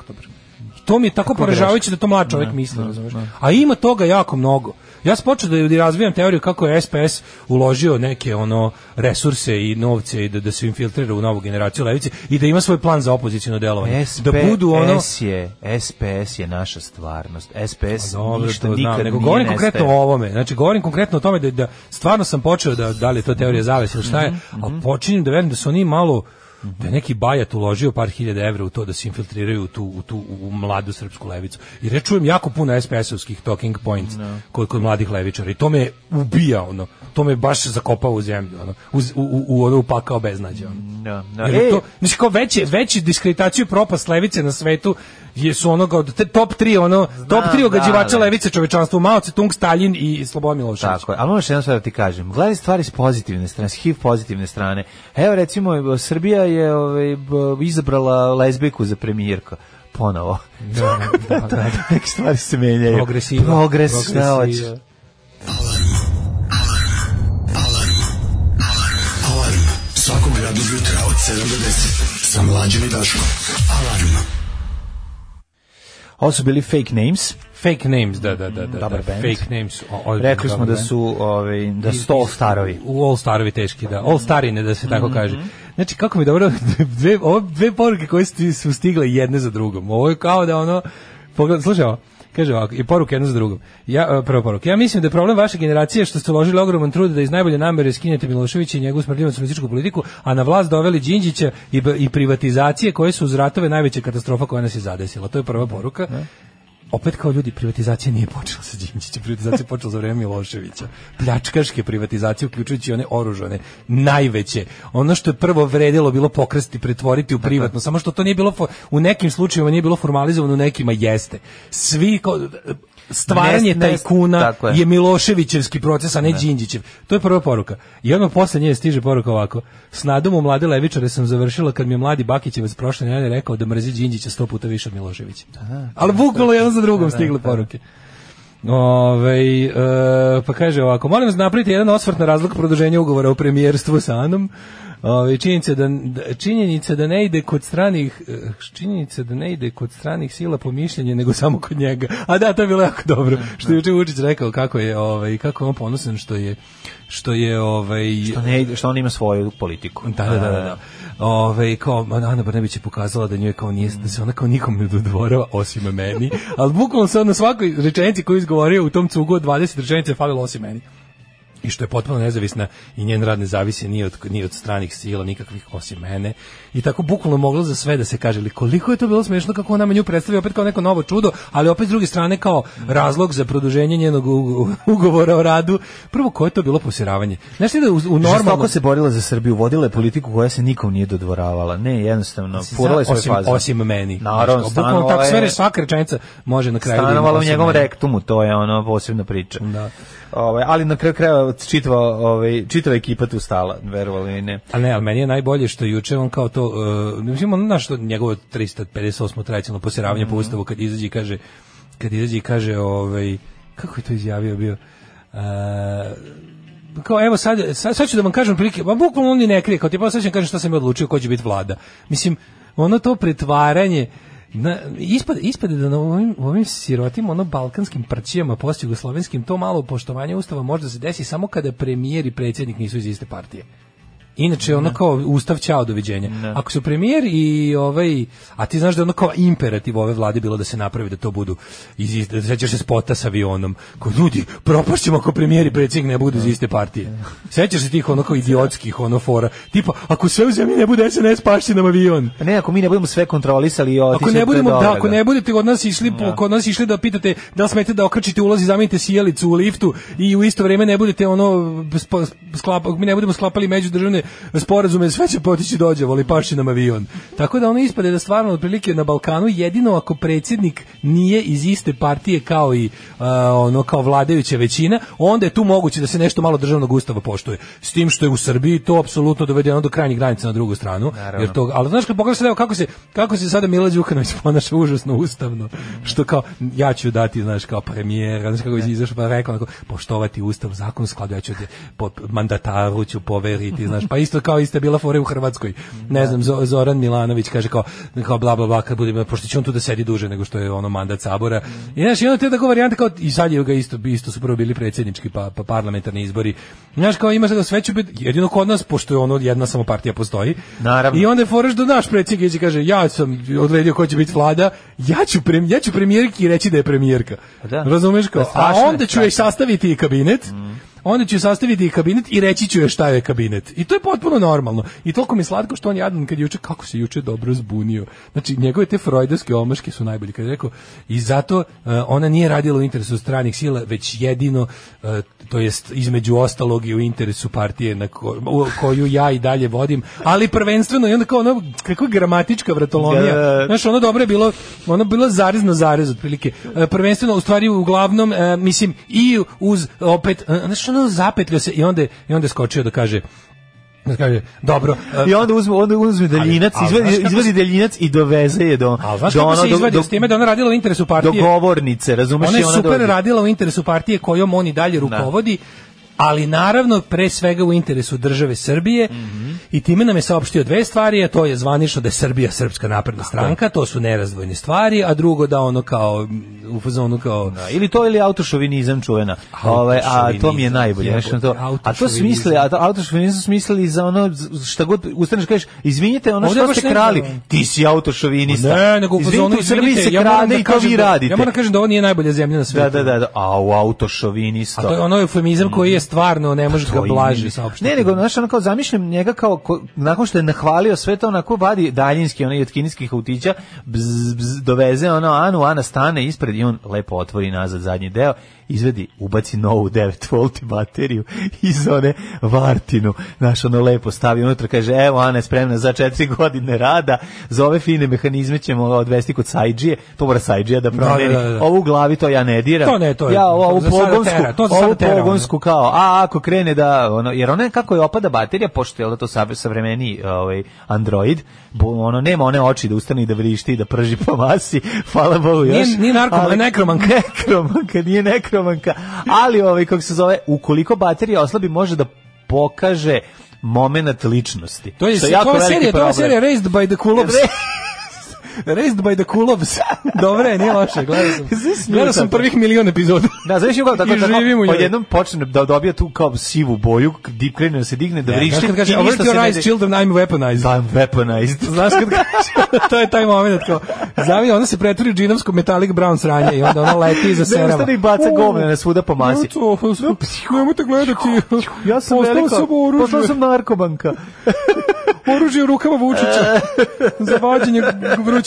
I To mi je tako, tako poražavajuće da to mlad čovjek da, misli, da, razumiješ. Da. A ima toga jako mnogo. Ja sam počeo da razvijam teoriju kako je SPS uložio neke ono resurse i novce i da, da se infiltrira u novu generaciju levice i da ima svoj plan za opozicijno delovanje. SPS da budu ono je SPS je naša stvarnost. SPS pa Dobre, ništa to nikad Nego govorim nestaje. konkretno o ovome. Znači govorim konkretno o tome da, da stvarno sam počeo da da li je to teorija zavese ili šta je, mm -hmm. ali mhm. počinjem da verim da su oni malo -hmm. da je neki bajat uložio par hiljada evra u to da se infiltriraju u tu, u tu u mladu srpsku levicu. I rečujem jako puno SPS-ovskih talking points no. Da. kod, kod mladih levičara i to me ubija, ono, to me baš zakopao u zemlju, ono, U, u, u, ono upakao beznađe, ono. No, da, no. Da. Jer e, to, znači, kao veće, veće diskreditaciju propast levice na svetu jesu onoga da od top 3 ono Znam, top 3 da, ogađivača da, levice čovečanstva Mao Tse-tung, Stalin i Slobodan Milošević. Tako je. Al moraš jedno da ti kažem, gledaj stvari s pozitivne strane, s HIV pozitivne strane. Evo recimo Srbija je ovaj izabrala lezbiku za premijerku ponovo. Da, da, da, <laughs> da, da. Neke stvari se menjaju. Progresiva. Progres, Progresiva. Alarm. Alarm. Alarm. Alarm. Alarm. Svakog radnog jutra od 7 do 10. Sa mlađim i Daškom. Alarm. Ovo su bili Fake Names. Fake Names, da, da, da. da, da. Fake Names. O, o, Rekli smo da su, ove, ovaj, da su all starovi. U all starovi teški, da. All starine, da se tako mm -hmm. kaže. Znači, kako mi dobro, <laughs> dve, ove dve poruke koje su stigle jedne za drugom. Ovo je kao da ono, pogledaj, slušaj ovo. Kaže ovako, i poruka jedna za drugom. Ja, e, prva poruka. Ja mislim da je problem vaše generacije što ste uložili ogroman trud da iz najbolje namere skinete Miloševića i njegovu smrdljivu socijalističku politiku, a na vlast doveli Đinđića i, i privatizacije koje su uz ratove najveća katastrofa koja nas je zadesila. To je prva poruka. Ne? opet kao ljudi, privatizacija nije počela sa Đinđićem, privatizacija je počela za vreme Miloševića. Pljačkaške privatizacije, uključujući one oružane, najveće. Ono što je prvo vredilo bilo pokrasti, pretvoriti u privatno, samo što to nije bilo, u nekim slučajevima nije bilo formalizovano, u nekima jeste. Svi, kao, stvaranje tajkuna je. je. Miloševićevski proces, a ne, ne. Đinđićev. To je prva poruka. I odmah posle nje stiže poruka ovako. S nadom u mlade levičare sam završila kad mi je mladi Bakićevac prošle nedelje rekao da mrzi Đinđića sto puta više od Miloševića. Ali bukvalno jedno za drugom da, da stigle da. poruke. Ove, e, pa kaže ovako, molim vas napravite jedan osvrt na razlog produženja ugovora o premijerstvu sa Anom. Ovaj činjenica da, da činjenica da ne ide kod stranih eh, činjenica da ne ide kod stranih sila po nego samo kod njega. A da, to je bilo jako dobro. Da, što je da. juče Vučić rekao kako je ovaj kako je on ponosan što je što je ovaj što ne ide, što on ima svoju politiku. Da, da, da, da. Ovaj kao Ana Brnabić je pokazala da njoj kao nije da se ona kao nikom ne dodvorava osim meni, ali bukvalno se na svakoj rečenici koju izgovorio u tom cugu od 20 rečenica falilo osim meni i što je potpuno nezavisna i njen rad ne zavisi ni od, ni od stranih sila, nikakvih osim mene. I tako bukvalno moglo za sve da se kaže, ali koliko je to bilo smešno kako ona menju predstavlja opet kao neko novo čudo, ali opet s druge strane kao razlog za produženje njenog ugovora o radu. Prvo, koje je to bilo posiravanje? Znaš da u, u normalno... se borila za Srbiju, vodila je politiku koja se nikom nije dodvoravala. Ne, jednostavno, furala je svoje faze. Osim meni. Naravno, bukvalno tako sve, svaka rečenica može na kraju. Da stanovala u njegovom rektumu, to je ono posebna priča. Da. Ove, ovaj, ali na kraju krajeva čitava, ovaj, čitava ekipa tu stala, verovali ne. A ne, ali meni je najbolje što juče on kao to, uh, mislim, on naš njegovo 358. tradicionalno posiravanje mm -hmm. po mhm. ustavu kad izađe i kaže, kad izađe i kaže, ovaj, kako je to izjavio bio, uh, kao evo sad, sad, sad ću da vam kažem prilike, ma pa bukvalno oni ne krije, kao tipa sad ću vam da kažem šta sam ja odlučio, ko će biti vlada. Mislim, ono to pretvaranje, na, ispade, ispade da na ovim, ovim sirotim, ono balkanskim prćijama, post-jugoslovenskim, to malo poštovanje ustava može da se desi samo kada premijer i predsjednik nisu iz iste partije. Inače ono kao ustav ćao doviđenja. Ne. Ako su premijer i ovaj a ti znaš da ono kao imperativ ove vlade bilo da se napravi da to budu iz da sećaš se spota sa avionom ko ljudi propašćemo ako premijer i predsjednik ne budu iz iste partije. Sećaš se tih ono kao idiotskih ono fora. Tipa ako sve u zemlji ne bude SNS pašće nam avion. A ne ako mi ne budemo sve kontrolisali i Ako ne budemo da, ako da. ne budete od nas išli ako da. kod nas išli da pitate da li smete da okrčite ulaz i zamenite sijalicu u liftu i u isto vrijeme ne budete ono sklap, mi ne budemo sklapali međudržavne potpisane sporazume, sve će potići da dođe, voli paši nam avion. Tako da ono ispade da stvarno otprilike na Balkanu jedino ako predsjednik nije iz iste partije kao i uh, ono kao vladajuća većina, onda je tu moguće da se nešto malo državnog ustava poštuje. S tim što je u Srbiji to apsolutno dovedeno do krajnjih granica na drugu stranu. Naravno. Jer to, ali znaš kad pogledaš evo kako se kako se sada Milo Đukanović <laughs> ponaša užasno ustavno, što kao ja ću dati, znaš, kao premijer, znaš kako je izašao pa rekao onako, poštovati ustav, zakon skladu, ja ću te, po, mandataru ću poveriti, znaš, pa isto kao iste bila fora u Hrvatskoj. Ne da. znam, Zoran Milanović kaže kao, kao bla bla bla, kad budem, pošto će on tu da sedi duže nego što je ono mandat sabora. I mm. znaš, i onda te da varijante kao, i sad je ga isto, isto su prvo bili predsjednički pa, pa parlamentarni izbori. Znaš, kao imaš da sve će biti, jedino kod nas, pošto je ono jedna samo partija postoji. Naravno. I onda je foreš do naš predsjednik i kaže, ja sam odredio ko će biti vlada, ja ću, prem, ja ću premijerki reći da je premijerka. Pa da. Razumeš kao? A onda ću je sastaviti i kabinet. Mm onda ću sastaviti kabinet i reći ću joj šta je kabinet. I to je potpuno normalno. I toliko mi slatko što on jadan kad juče, kako se juče dobro zbunio. Znači, njegove te freudovske omaške su najbolje. Kad je rekao, i zato uh, ona nije radila u interesu stranih sila, već jedino, uh, to jest između ostalog i u interesu partije na ko, u, koju ja i dalje vodim, ali prvenstveno, i onda kao ono, kako gramatička vratolomija. Da. da, da. Znaš, ono dobro je bilo, ono bilo zarez na zarez, otprilike. Uh, prvenstveno, u stvari, uglavnom, mislim, i uz, opet, znaš, ono zapet da se i onda, i onda skočio da kaže da kaže, dobro. E, I onda uzme, onda uzme deljinac, ali, ali, izvadi, izvadi deljinac i doveze je do... Ali znaš do kako se izvadi do, s time da ona radila u interesu partije? Do govornice, razumeš? Ona je ona super dođe. radila u interesu partije kojom on i dalje da. rukovodi, da ali naravno pre svega u interesu države Srbije mm -hmm. i time nam je saopštio dve stvari, a to je zvanično da je Srbija srpska napredna stranka, to su nerazdvojne stvari, a drugo da ono kao u fazonu kao da, ili to ili autošovinizam čuvena. Ovaj a to mi je najbolje, znači to. A to smisli, a autošovinizam smisli za ono šta god ustaneš kažeš, izvinite, ono što ste krali, ne, ti si autošovinista. Ne, nego u fazonu u se ja krade da i to vi da- radite. Ja moram da kažem da ovo nije najbolja zemlja na svijetu. Da, da, da, da, a u autošovinista. A to je ono eufemizam koji je stvarno ne može ga blaži saopštiti. Ne, nego znači ono kao zamišljam njega kao ko, nakon što je nahvalio sve to onako vadi daljinski onaj od kineskih autića, bzz, bzz, doveze ono Anu, Ana stane ispred i on lepo otvori nazad zadnji deo izvedi, ubaci novu 9 volti bateriju iz one Vartinu, znaš, ono lepo stavi unutra, kaže, evo, Ana je spremna za četiri godine rada, za ove fine mehanizme ćemo odvesti kod Sajđije, to mora Sajđija da, da promeni, da, da, da. ovo u glavi to ja ne diram, to ne, to je, ja ovu pogonsku, tera, to ovu da. pogonsku kao, a ako krene da, ono, jer ona je kako je opada baterija, pošto je da, to savremeni ovaj, Android, ono nema one oči da ustane i da vrišti i da prži po masi. Hvala Bogu još. Nije, nije narkoman, ali, nekromanka. <laughs> Nekromanka, nije nekromanka. Ali ovaj kako se zove, ukoliko baterija oslabi može da pokaže momenat ličnosti. To je, što je jako to serija, to je serija Raised by the Cool Raised by the Kulovs. <laughs> Dobro je, nije loše, gledao sam. Gledao sam da prvih milion epizoda. <laughs> Da, znaš je kako <laughs> tako, tako, odjednom počne da dobija tu kao sivu boju, dip krene da se digne, da vrišti. Kad kaže, avert your eyes, children, I'm weaponized. Da, I'm weaponized. Znaš kad kaže, to je taj momenat kao, zavi, onda se pretvori u džinovsko metallic brown sranje i onda ona leti iza serama. Da, ustane i baca govne na svuda po masi. Ja, pa Nemojte gledati. Ja sam velika, postao sam narkobanka. Oružje u rukama Vučića. Za vađenje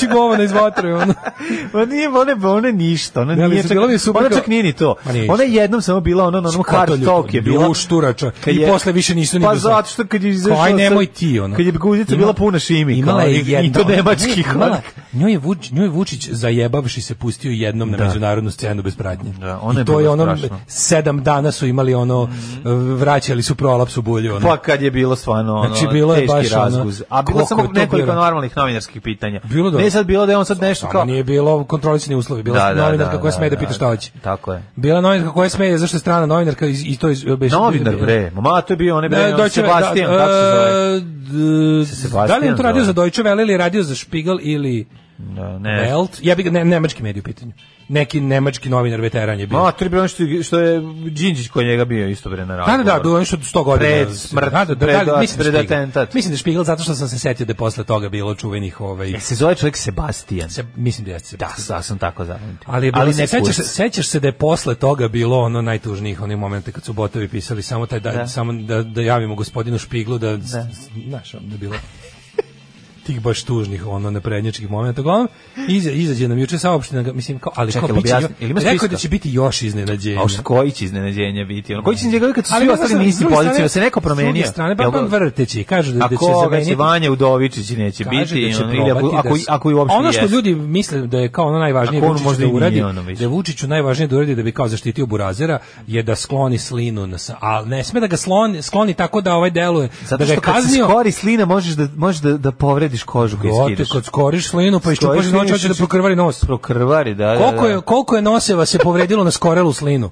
izvući govana iz vatre. Ono. <laughs> Ma nije, one, one ništa. Ona ne, nije, čak, ona čak nije ni to. Ona je jednom samo bila ono na onom hardstock je bila. Ušturača. I posle više nisu ni Pa zato što kad je izašao... Aj nemoj ti, ono. Kad je guzica bila puna šimi. Imala je jedna. I to nemački hodak. Njoj je, Vuč, njoj Vučić zajebavši se pustio jednom na da. međunarodnu scenu bez pratnje. Da, ona I to je ono, sedam dana su imali ono, mhm. vraćali su prolaps u bulju. Ono. Pa kad je bilo stvarno znači, ono, znači, bilo je teški baš, razguz. A bilo samo nekoliko normalnih novinarskih pitanja. Bilo da, nije sad bilo da je on sad nešto kao... Nije bilo kontrolisani uslovi, bila da, da, novinarka da, koja da, sme da, da pita šta da. hoće. Tako je. Bila novinarka koja sme, zašto je strana novinarka i, i to iz... Bez, Novinar, bre, ma to je bio, on je bre, on Sebastian, kako se e, zove? Da li on to radio za Deutsche Welle ili radio za Spiegel ili... No, da, ne. Welt, ja bih ne, nemački medij u pitanju. Neki nemački novinar veteran je bio. A, to je bilo ono što, je Đinđić koji njega bio isto bre na da, razgovoru. Da, da, da, bilo nešto od 100 godina. Pred smrt, da, da, da pred, da, mislim, pred da atentat. Mislim da Špigel, zato što sam se setio da je posle toga bilo čuvenih... Ovaj... E, se zove čovjek Sebastian. Se, mislim da je Sebastian. Da, da, sam tako zavrnuti. Ali, bilo, Ali se, sećaš, sećaš se da je posle toga bilo ono najtužnijih onih momenta kad su botovi pisali samo, taj, da, da. samo da, da javimo gospodinu Špiglu da, da. znaš, da bilo tih baš tužnih ono naprednjačkih momenata. Uglavnom iza izađe nam juče saopština, mislim kao ali Čekaj, kao biće, ili rekao da će biti još iznenađenja. A koji će iznenađenja biti? Ono koji će iznenađenja kad su svi ostali na isti poziciji, se neko promenio. S strane pa vrteći, kažu da, da će zameniti Vanja Udovičić neće biti, da ili ako da ako i uopšte. Ono što ljudi misle da je kao ono najvažnije da, da uradi, da je Vučiću najvažnije da uradi da bi kao zaštitio Burazera je da skloni slinu na al ne sme da ga sloni, skloni tako da ovaj deluje da ga kaznio. Zato što slina možeš da možeš da da povredi vadiš kožu kad skidaš. Kad skoriš slinu, pa iščupaš noć, hoće da prokrvari nos. Prokrvari, da, da, Koliko da. je, koliko je noseva se povredilo na skorelu slinu?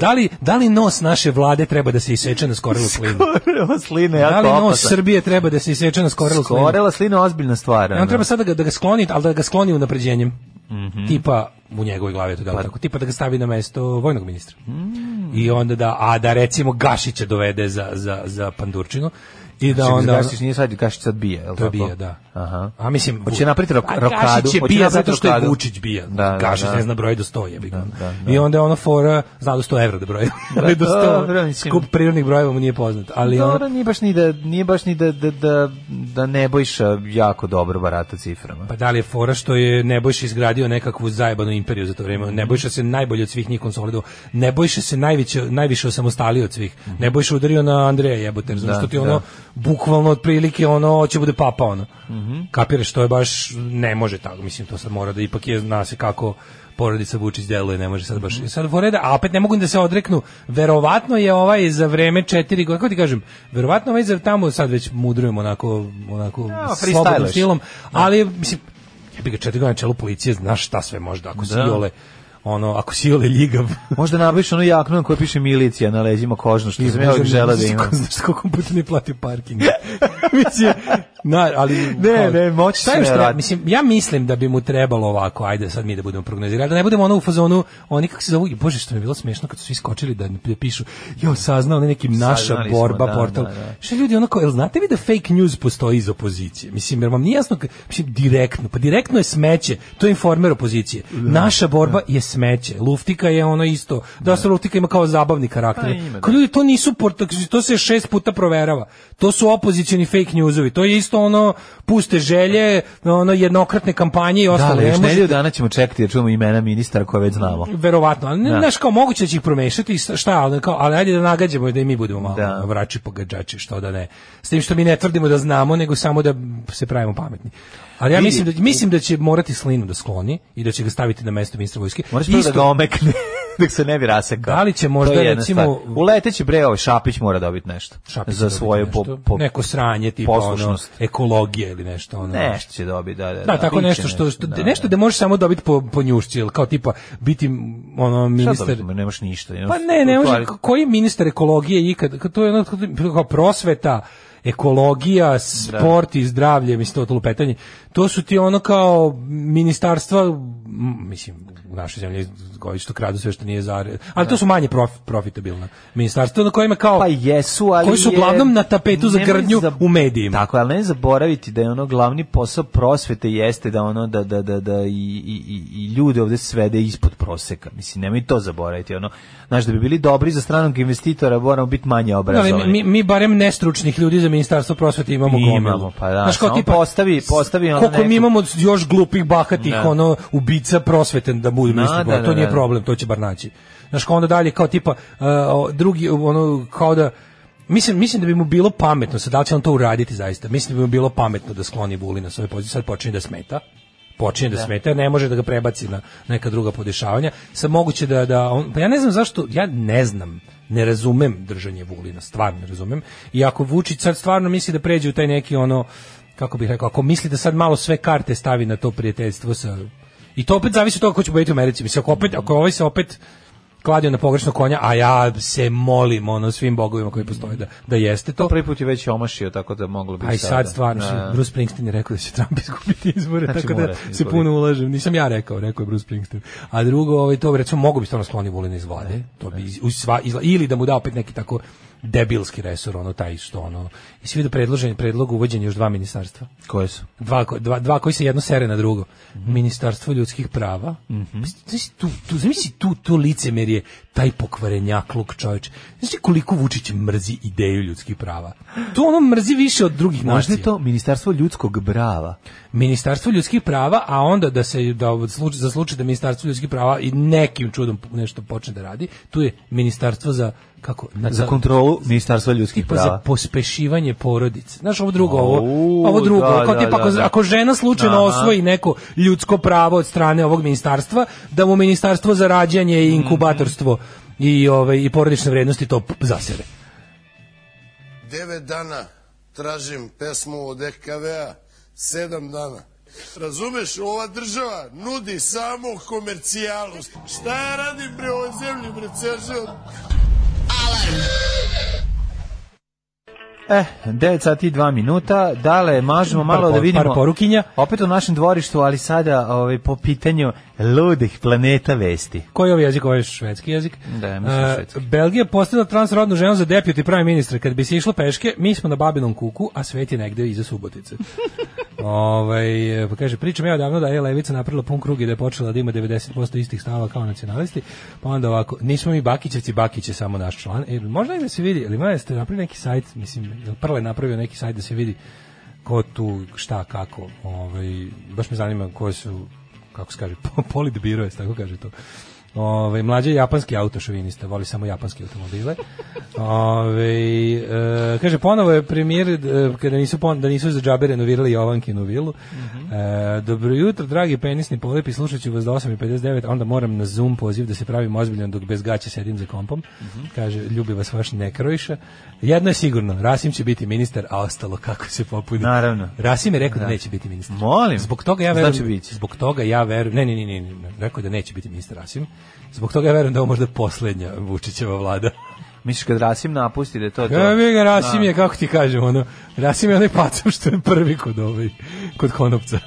Da li, da li nos naše vlade treba da se iseče na skorelu slinu? Skorela slina, jako Da li nos opasan. Srbije treba da se iseče na skorelu slinu? Skorela slina je ozbiljna stvar. Ja, on treba sada da, da ga skloni, ali da ga skloni unapređenjem. Mm -hmm. Tipa, u njegovoj glavi to da pa. tako, tipa da ga stavi na mesto vojnog ministra. Mm. I onda da, a da recimo Gašića dovede za, za, za Pandurčinu, I da znači, onda gašić nije sad gašić sad bija, el tako. Bija, da. Aha. A mislim hoće napraviti rok, rokadu, hoće bija zato što je Vučić bija. Da, da, gašić da, da. ne zna broj do 100 jebi ga. Da, da, da. I onda ona fora zna 100 evra da, da <laughs> broj. ali do 100 skup prirodnih brojeva mu nije poznat, ali dobro, on... nije baš ni da nije baš ni da da da, da Nebojša jako dobro barata ciframa. Pa da li je fora što je Nebojša izgradio nekakvu zajebanu imperiju za to vreme. Nebojša se najbolje od svih njih konsolidovao. Nebojša se najviše najviše osamostalio od svih. Mhm. Nebojša udario na Andreja jebote, zato što ti ono bukvalno otprilike ono hoće bude papa ono. Mm -hmm. Kapiraš to je baš ne može tako, mislim to sad mora da ipak je zna se kako porodica Vučić deluje, ne može sad baš. Sad poreda, a opet ne mogu da se odreknu. Verovatno je ovaj za vreme 4 godine, kako ti kažem, verovatno ovaj za tamo sad već mudrujemo onako onako ja, slobodnim stilom, da. ali mislim ja bih ga 4 godine na policije, znaš šta sve može da ako da. Jole ono ako si ole ljigav. <laughs> Možda nabaviš onu jaknu na piše milicija na leđima kožno što sam ja želeo da, da imam. Znaš <laughs> koliko puta ne plati parking. <laughs> Mislim, Na, ali ne, ne, moći šta još treba, mislim, ja mislim da bi mu trebalo ovako, ajde sad mi da budemo prognozirali, da ne budemo ono u fazonu, oni kako se zovu, bože što mi je bilo smešno kad su svi skočili da pišu, jo, saznao ne nekim naša Saznali borba smo, da, portal. Da, da, Što ljudi onako, jel znate vi da fake news postoji iz opozicije? Mislim, jer vam nije jasno, mislim, direktno, pa direktno je smeće, to je informer opozicije. Da. naša borba da. je smeće, luftika je ono isto, da, se luftika ima kao zabavni pa karakter. Pa, ima, Kao ljudi to nisu, to se šest puta proverava. To su opozicioni fake newsovi. To je isto ono puste želje, ono jednokratne kampanje i da, ostalo. Da, još ne možete... dana ćemo čekati da čujemo imena ministara koje već znamo. Verovatno, ali ne, da. znaš kao moguće da će ih promešati, šta, ali, kao, ali ajde da nagađamo da i mi budemo malo da. vrači pogagači, što da ne. S tim što mi ne tvrdimo da znamo, nego samo da se pravimo pametni. Ali ja mislim da, mislim da će morati slinu da skloni i da će ga staviti na mesto ministra vojske. Moraš da Isto, da ga omekne <laughs> dok se ne bi rasekao. Da li će možda recimo stvar. uleteći bre ovaj Šapić mora dobiti nešto Šapić za svoje po, po, neko sranje tipa ono, ekologija ili nešto ono. Nešto će dobiti, da, da. Da, da tako nešto što, što da, nešto da možeš samo dobiti po po njušci, ili kao tipa biti ono ministar. Šta nemaš ništa. Nemaš pa ne, ne može koji ministar ekologije ikad, to je ono kao prosveta ekologija, sport da. i zdravlje, mislim, to lupetanje, to su ti ono kao ministarstva, mislim, u našoj zemlji koji što kradu sve što nije za Ali to su manje prof, profitabilna ministarstva na kojima kao pa jesu, ali koji su uglavnom na tapetu za grdnju za, u medijima. Tako, ali ne zaboraviti da je ono glavni posao prosvete jeste da ono da da da, da i, i, i ljude ovde svede ispod proseka. Mislim nemoj to zaboraviti ono. Znaš da bi bili dobri za stranog investitora moramo biti manje da, obrazovani. No, mi, mi barem nestručnih ljudi za ministarstvo prosvete imamo gomilu. Imamo, pa da. Znaš, kao, tipa, postavi, postavi ono Koliko mi imamo još glupih bahatih, da. ono ubica prosvete da budu na, da, pa da, to da, nije da. problem, to će bar naći. Znaš, kao onda dalje, kao tipa, uh, drugi, ono, kao da, Mislim, mislim da bi mu bilo pametno, sad da li će on to uraditi zaista, mislim da bi mu bilo pametno da skloni Vulina s svoje pozicije, sad počinje da smeta, počinje da, da smeta, ne može da ga prebaci na neka druga podešavanja. Sad moguće da, da on, pa ja ne znam zašto, ja ne znam, ne razumem držanje Vulina, stvarno ne razumem. I ako Vučić sad stvarno misli da pređe u taj neki ono, kako bih rekao, ako misli da sad malo sve karte stavi na to prijateljstvo sa I to opet zavisi od toga ko će pobediti u Americi. Mislim, ako, opet, ako ovaj se opet kladio na pogrešno konja, a ja se molim ono svim bogovima koji postoje da, da jeste to. Pa prvi put je već omašio, tako da moglo bi A Aj sad stvarno, da. Bruce Springsteen je rekao da će Trump <laughs> izgubiti izbore, znači, tako da se puno ulažem. Nisam ja rekao, rekao je Bruce Springsteen. A drugo, ovaj, to recimo, mogu bi stvarno skloni Vulin iz vlade, to bi iz, sva, izla, ili da mu da opet neki tako debilski resor, ono taj što ono. I svi do predloženi predlog uvođenja još dva ministarstva. Koje su? Dva, dva, dva koji se jedno sere na drugo. Mm -hmm. Ministarstvo ljudskih prava. Mm -hmm. tu, tu, znači, tu, tu licemerje, taj pokvarenjakluk čovječ. Znači koliko Vučić mrzi ideju ljudskih prava. Tu ono mrzi više od drugih Možda nacija. Možda to ministarstvo ljudskog brava. Ministarstvo ljudskih prava, a onda da se da slučaj, za slučaj da ministarstvo ljudskih prava i nekim čudom nešto počne da radi, tu je ministarstvo za kako na, za kontrolu ministarstva ljudskih pa prava za pospešivanje porodice znaš ovo drugo ovo ovo drugo da, kao da, tipa da, ako, da. ako žena slučajno Aha. osvoji neko ljudsko pravo od strane ovog ministarstva da mu ministarstvo za rađanje i mhm. inkubatorstvo mm -hmm. i ove ovaj, i porodične vrednosti to za sebe 9 dana tražim pesmu od EKV-a sedam dana Razumeš, ova država nudi samo komercijalnost. Šta ja radim pre ovoj zemlji, bre, Alarm. Eh, 9 sati i 2 minuta, dale, mažemo malo par, da vidimo. porukinja. Opet u našem dvorištu, ali sada ovaj, po pitanju ludih planeta vesti. Koji je ovaj jezik? ovaj je švedski jezik. Da, mislim uh, švedski. Belgija postavila transrodnu ženu za deputy prime ministra. Kad bi se išlo peške, mi smo na Babinom kuku, a svet je negde iza Subotice. <laughs> ovaj, pa kaže, pričam ja davno da je Levica napravila pun krug i da je počela da ima 90% istih stava kao nacionalisti, pa onda ovako, nismo mi Bakićevci, Bakić je samo naš član. E, možda i da se vidi, ali možda ste napravili neki sajt, mislim, jel Prle napravio neki sajt da se vidi ko tu, šta, kako, ovaj, baš me zanima koje su kako se kaže, <laughs> politbiro tako kaže to. Ove, mlađe japanski autošovinista, voli samo japanske automobile. Ove, e, kaže, ponovo je premijer, e, kada nisu, pon, da nisu za džabe renovirali Jovankinu vilu. Mm -hmm. e, dobro jutro, dragi penisni polepi, slušat ću vas do 8.59, onda moram na Zoom poziv da se pravim ozbiljan dok bez gaće sedim za kompom. Mm -hmm. Kaže, ljubi vas vaš nekrojša. Jedno je sigurno, Rasim će biti ministar, a ostalo kako se popuni. Naravno. Rasim je rekao da, da neće biti ministar. Molim. Zbog toga ja verujem. Znači zbog toga ja verujem. Ne, ne, ne, ne, rekao da neće biti ministar Rasim. Zbog toga ja verujem da ovo možda poslednja Vučićeva vlada. Misliš kad Rasim napusti da to to? Ja, mi ga Rasim je, da. kako ti kažem, ono, Rasim je onaj pacom što je prvi kod ovaj, kod konopca.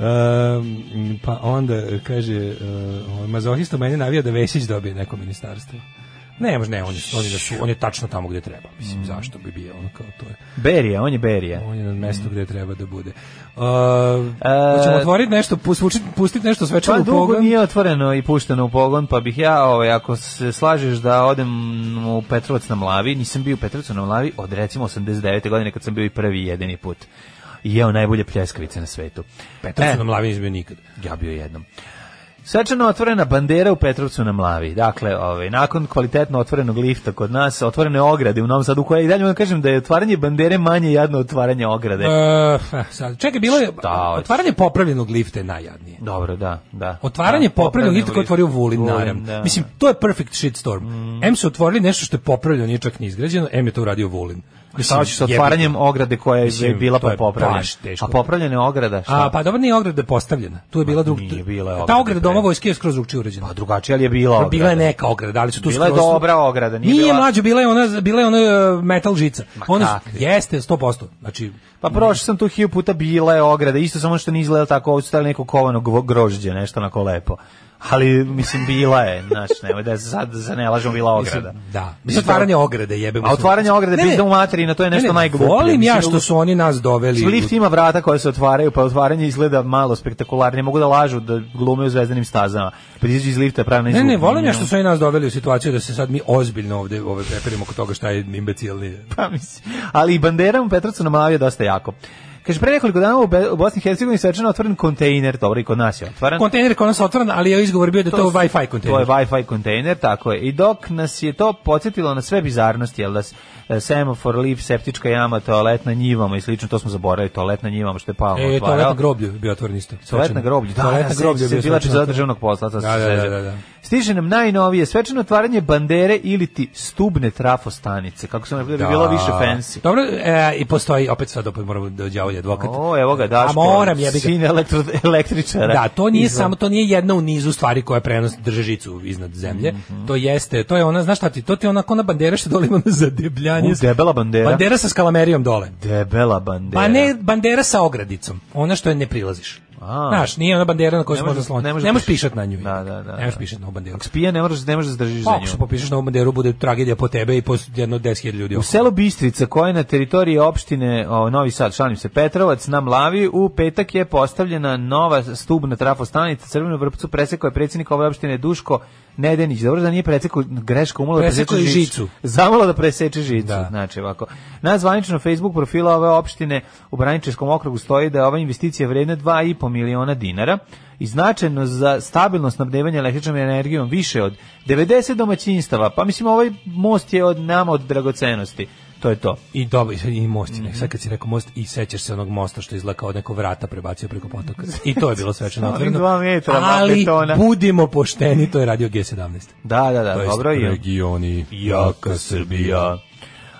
um, pa onda, kaže, uh, eh, ovaj, mazohista meni navija da Vesić dobije neko ministarstvo. Ne, može ne, on je, on je, da su, on je tačno tamo gde treba. Mislim, mm. zašto bi bio ono kao to je. Berija, on je Berija. On je na mestu mm. gdje treba da bude. Uh, uh otvoriti nešto, pustiti pustit nešto svečano pa, u pogon. Pa dugo nije otvoreno i pušteno u pogon, pa bih ja, ovaj, ako se slažeš da odem u Petrovac na Mlavi, nisam bio u Petrovacu na Mlavi od recimo 89. godine kad sam bio i prvi jedini put. I jeo najbolje pljeskavice na svetu. Petrovac e, na Mlavi nisam bio nikad. Ja bio jednom. Svečano otvorena bandera u Petrovcu na Mlavi. Dakle, ovaj, nakon kvalitetno otvorenog lifta kod nas, otvorene ograde u Novom Sadu, koja i dalje vam da kažem da je otvaranje bandere manje jadno otvaranje ograde. E, eh, sad, čekaj, bilo je, otvaranje popravljenog lifta je najjadnije. Dobro, da, da. Otvaranje da, popravljenog lifta koji otvorio Vulin, Vulin naravno. Da, Mislim, to je perfect shitstorm. Mm. M su otvorili nešto što je popravljeno, nije čak ni izgrađeno, M je to uradio Vulin. Šta hoćeš sa otvaranjem ograde koja je bila pa popravljena? A popravljena je ograda? Šta? A, pa dobro nije ograda postavljena. Tu je bila druga. Nije bila ograda. Ta ograda doma vojske je skroz drugčije uređena. Pa drugačija, ali je bila ograda. Bila je neka ograda, ali su tu Bila je dobra ograda, nije, nije bila. Nije mlađa, bila je ona, bila je ona e, metal žica. Ma ona kakvi? jeste 100%. Znači, pa prošao sam tu hiljadu puta bila je ograda, isto samo što nije izgledalo tako, ovo su stavili neko kovano grožđe, nešto onako lepo ali mislim bila je, znači nema da sad za ne lažemo bila ograda. Mislim, da. Mislim otvaranje ograde jebemo. A otvaranje ograde bi da u na to je nešto ne, ne, najgluplje. Volim ja što su oni nas doveli. Znači, lift ima vrata koja se otvaraju, pa otvaranje izgleda malo spektakularnije. Mogu da lažu da glume u zvezdanim stazama. Priđu pa iz lifta pravno Ne, ne, volim ja što su oni nas doveli u situaciju da se sad mi ozbiljno ovde ove prepirimo oko toga šta je imbecilni. Pa mislim. Ali i Bandera u Petrovcu namavio dosta jako. Kaže pre nekoliko dana u, Be u Bosni i Hercegovini svečano otvoren kontejner, dobro i kod nas je otvoren. Kontejner kod nas otvoren, ali je izgovor bio da to, to je Wi-Fi kontejner. To je Wi-Fi kontejner, tako je. I dok nas je to podsjetilo na sve bizarnosti, jel da e, semafor, lif, septička jama, toalet na njivama i slično, to smo zaboravili, toalet na njivama što je Palma e, otvarao. toalet na groblju bio otvoren isto. Toalet na groblju, da, toalet na da, groblju bio bila zadržanog posla, da, da, da, da, da. Stiže nam najnovije svečano otvaranje bandere ili ti stubne trafostanice, kako se da bi bilo više fancy. Dobro, e, i postoji opet sad opet moramo da đavolje ovaj advokat. O, evo ga, Daško. A moram je sin elektro, električara. Da, to nije Izvan. samo to nije jedna u nizu stvari koja prenos drže žicu iznad zemlje. Mm -hmm. To jeste, to je ona, znaš šta ti, to ti je ona ona bandera što dole ima za debljanje. U, debela bandera. Bandera sa skalamerijom dole. Debela bandera. Ba pa ne, bandera sa ogradicom. Ona što je ne prilaziš. Znaš, nije ona bandera na kojoj se može sloniti. Ne možeš može pišati na nju. Da, da, da. Ne možeš da. pišati na ovu banderu. Spije, ne možeš, ne možeš da zdržiš za pa, nju. Ako popišeš na ovu banderu, bude tragedija po tebe i po jedno 10.000 ljudi. U selu Bistrica, koje je na teritoriji opštine o, Novi Sad, šalim se, Petrovac, na Mlavi, u petak je postavljena nova stubna trafostanica Crvenu vrpcu presekao je predsjednik ove opštine Duško Nedenić, dobro da nije preseku greška umalo da preseče žicu. žicu. Zamalo da preseče žicu, da. znači ovako. Na zvanično Facebook profilu ove opštine u Braničevskom okrugu stoji da je ova investicija vredna 2,5 miliona dinara i značajno za stabilno snabdevanje električnom energijom više od 90 domaćinstava. Pa mislim ovaj most je od nama od dragocenosti to je to. I dobro, i most, mm -hmm. sad kad si rekao most, i sećaš se onog mosta što izlaka od nekog vrata prebacio preko potoka. I to je bilo svečano <laughs> otvoreno. ali betona. budimo pošteni, to je radio G17. Da, da, da, to dobro je. Regioni, jaka Srbija.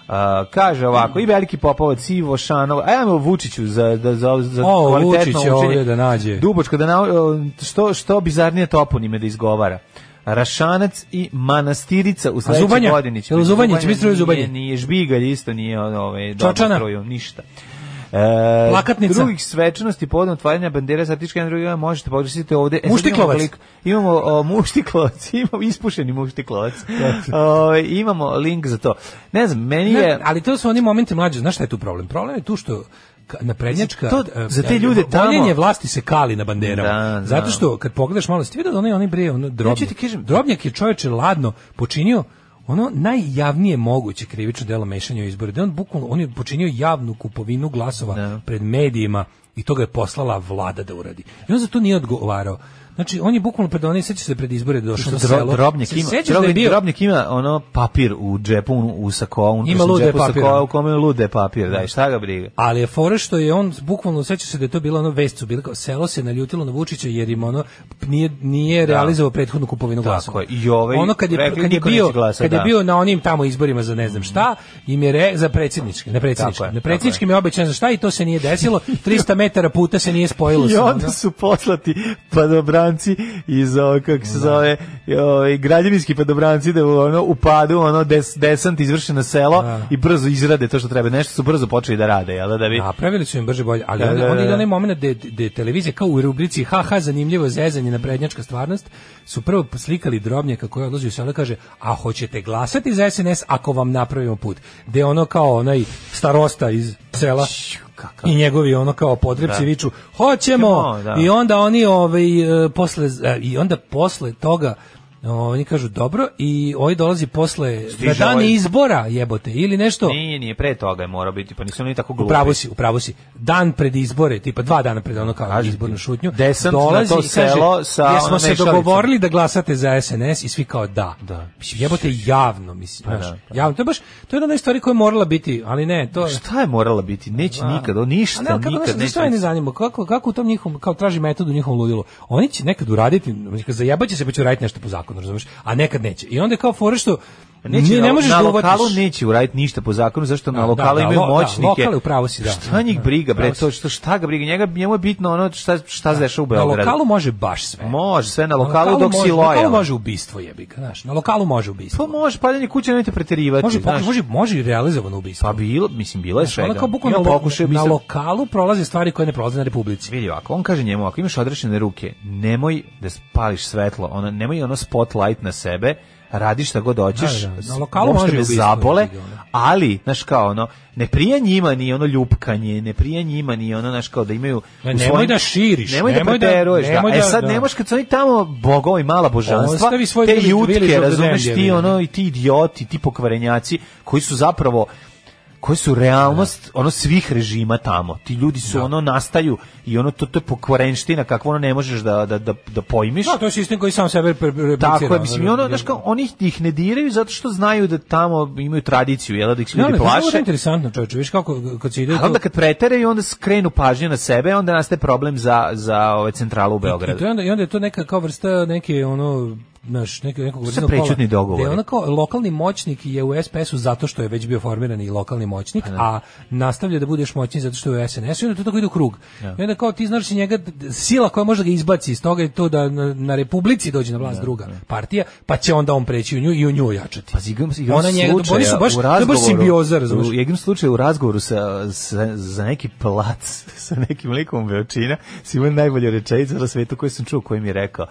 Uh, kaže ovako, i veliki Popovac, i Vošanov, a ajmo Vučiću za, da, za, za o, kvalitetno Vučić je ovdje da nađe. Dubočko, da na, što, što bizarnije toponime da izgovara. Rašanac i Manastirica u sledećoj Zubanjak? godini. Će Jel biti. Zubanjić? Zubanjak je Zubanjić. Nije, nije Žbigalj isto nije ovaj, dobro stroju, ništa. E, Plakatnica. Drugih svečanosti povodom otvaranja bandera za Tička Andrija možete pogledati ovde. E, sad Muštiklovac. Imamo, imamo o, muštiklovac, <laughs> imamo ispušeni muštiklovac. o, imamo link za to. Ne znam, meni je... ali to su oni momenti mlađe, znaš šta je tu problem? Problem je tu što naprednjačka to, e, za te e, ljude tamo vlasti se kali na banderama. Da, da. zato što kad pogledaš malo ste vidio da onaj onaj bre ono drobnjak. Ja ti kažem, drobnjak je čoveče ladno počinio ono najjavnije moguće krivično delo mešanja u izbore. Da on bukvalno on je počinio javnu kupovinu glasova da. pred medijima i to ga je poslala vlada da uradi. I on za to nije odgovarao. Znači, on je bukvalno pred onaj, sećaš se pred izbore došao na selo. Drobnjak ima, da drobnjak, da bio... drobnjak ima ono papir u džepu, u sakoa, u ima lude džepu papira. u kome lude papir, da, i šta ga briga. Ali je fore što je on, bukvalno, sećaš se da je to bilo ono vest, su bili kao, selo se naljutilo na Vučića jer im ono, nije, nije da. realizovao prethodnu kupovinu glasa. Tako i ovaj, ono kad je, kad je bio, glasa, kad je da. bio na onim tamo izborima za ne znam šta, im je re, za predsjednički, na predsjednički, na predsjednički mi je obećan za šta i to se nije desilo, 300 <laughs> metara puta se nije spojilo. I onda su poslati, pa dobra padobranci iz kako se zove o, građevinski padobranci da ono upadu ono des, desant izvrše selo da, da. i brzo izrade to što treba nešto su brzo počeli da rade jel da, da bi napravili da, su im brže bolje ali da, da, da. onaj momenat da televizija kao u rubrici haha zanimljivo zezanje na prednjačka stvarnost su prvo slikali drobnjaka koji odlazi u selo kaže a hoćete glasati za SNS ako vam napravimo put gde ono kao onaj starosta iz sela Kakav? I njegovi ono kao podrepci da. viču hoćemo da. i onda oni ovaj e, posle e, i onda posle toga Oni kažu dobro i ovaj dolazi posle Stiže na dan ovaj... izbora, jebote, ili nešto. Nije, nije, pre toga je mora biti, pa nisu oni tako glupi. Upravo si, upravo si. Dan pred izbore, tipa dva dana pred ono kao izbornu šutnju, desant dolazi na to selo kaže, sa Jesmo se dogovorili da glasate za SNS i svi kao da. da. Mislim, jebote javno, mislim, pa, znaš, da, pa da. javno. To je baš, to je jedna od koja je morala biti, ali ne, to je... Šta je morala biti? Neće nikad, o, ništa, ne, nikad. Nešto, ništa ne zanima, kako, kako u tom njihovom kao traži metodu njihovom ludilu. Oni će nekad uraditi, znači zajebaće se pa će uraditi nešto po zakonu zakon, razumeš? A nekad neće. I onda je kao fore što Neće Ni, ne možeš na, na da lokalu da neće uraditi ništa po zakonu zašto na da, da, lokalu da, imaju lo, da, moćnike. Da, lokale upravo si da. Šta njih briga bre, to što šta ga briga, njega njemu je bitno ono šta šta da. dešava u Beogradu. Na lokalu može baš sve. Može sve na lokalu, na lokalu dok si lojal. Na lokalu može ubistvo jebi ga, znaš. Na lokalu može ubistvo. Pa može paljenje kuće nemojte preterivati. Može pokuš, može može i realizovano ubistvo. Pa bilo, mislim bilo je sve. Ono kao bukvalno pokušaj Na lokalu prolaze stvari koje ne prolaze na Republici. Vidi ovako, on kaže njemu ako imaš odrešene ruke, nemoj da spališ svetlo, ona nemoj ono spotlight na sebe radiš šta god hoćeš, da, da. na lokalu može me zabole, ali, znaš kao, ono, ne prija njima ni ono ljupkanje, ne prija njima ni ono, znaš kao, da imaju... Ne, nemoj svojim, da širiš, nemoj, da nemoj da preteruješ, da, e da, E sad, da. nemoš kad su oni tamo bogovi, mala božanstva, te jutke, razumeš ti, ono, da. i ti idioti, ti pokvarenjaci, koji su zapravo koje su realnost da. ono svih režima tamo. Ti ljudi su da. ono nastaju i ono to, to je pokvarenština kakvo ono ne možeš da, da, da, da pojmiš. Da, to je sistem koji sam sebe replicira. Tako je, mislim, ono, da, znaš da. kao, oni ih ne diraju zato što znaju da tamo imaju tradiciju, jel, da ih ljudi ne, ne, plaše. Da, je interesantno, čovječe, viš kako, kad se ide... A onda kad pretere i onda skrenu pažnju na sebe, onda nastaje problem za, za ove ovaj, centralu u Beogradu. I, i, to, i onda je to neka kao vrsta neke, ono, naš neki nekog prećutni dogovor. Da onako lokalni moćnik je u SPS-u zato što je već bio formiran i lokalni moćnik, a, pa da. a nastavlja da budeš moćnik zato što je u SNS-u to tako ide u krug. Ja. I onda kao ti znaš njega sila koja može da ga izbaci iz toga je to da na, na republici dođe na vlast ja, da, druga ja. Da. partija, pa će onda on preći u nju i u nju jačati. Pa igram, i Ona njega oni su baš, to je baš simbioza, razumeš. U jednom slučaju u razgovoru sa, sa, za neki plac <laughs> sa nekim likom Beočina, Simon najbolje rečenica na svetu koju sam čuo, koji mi je rekao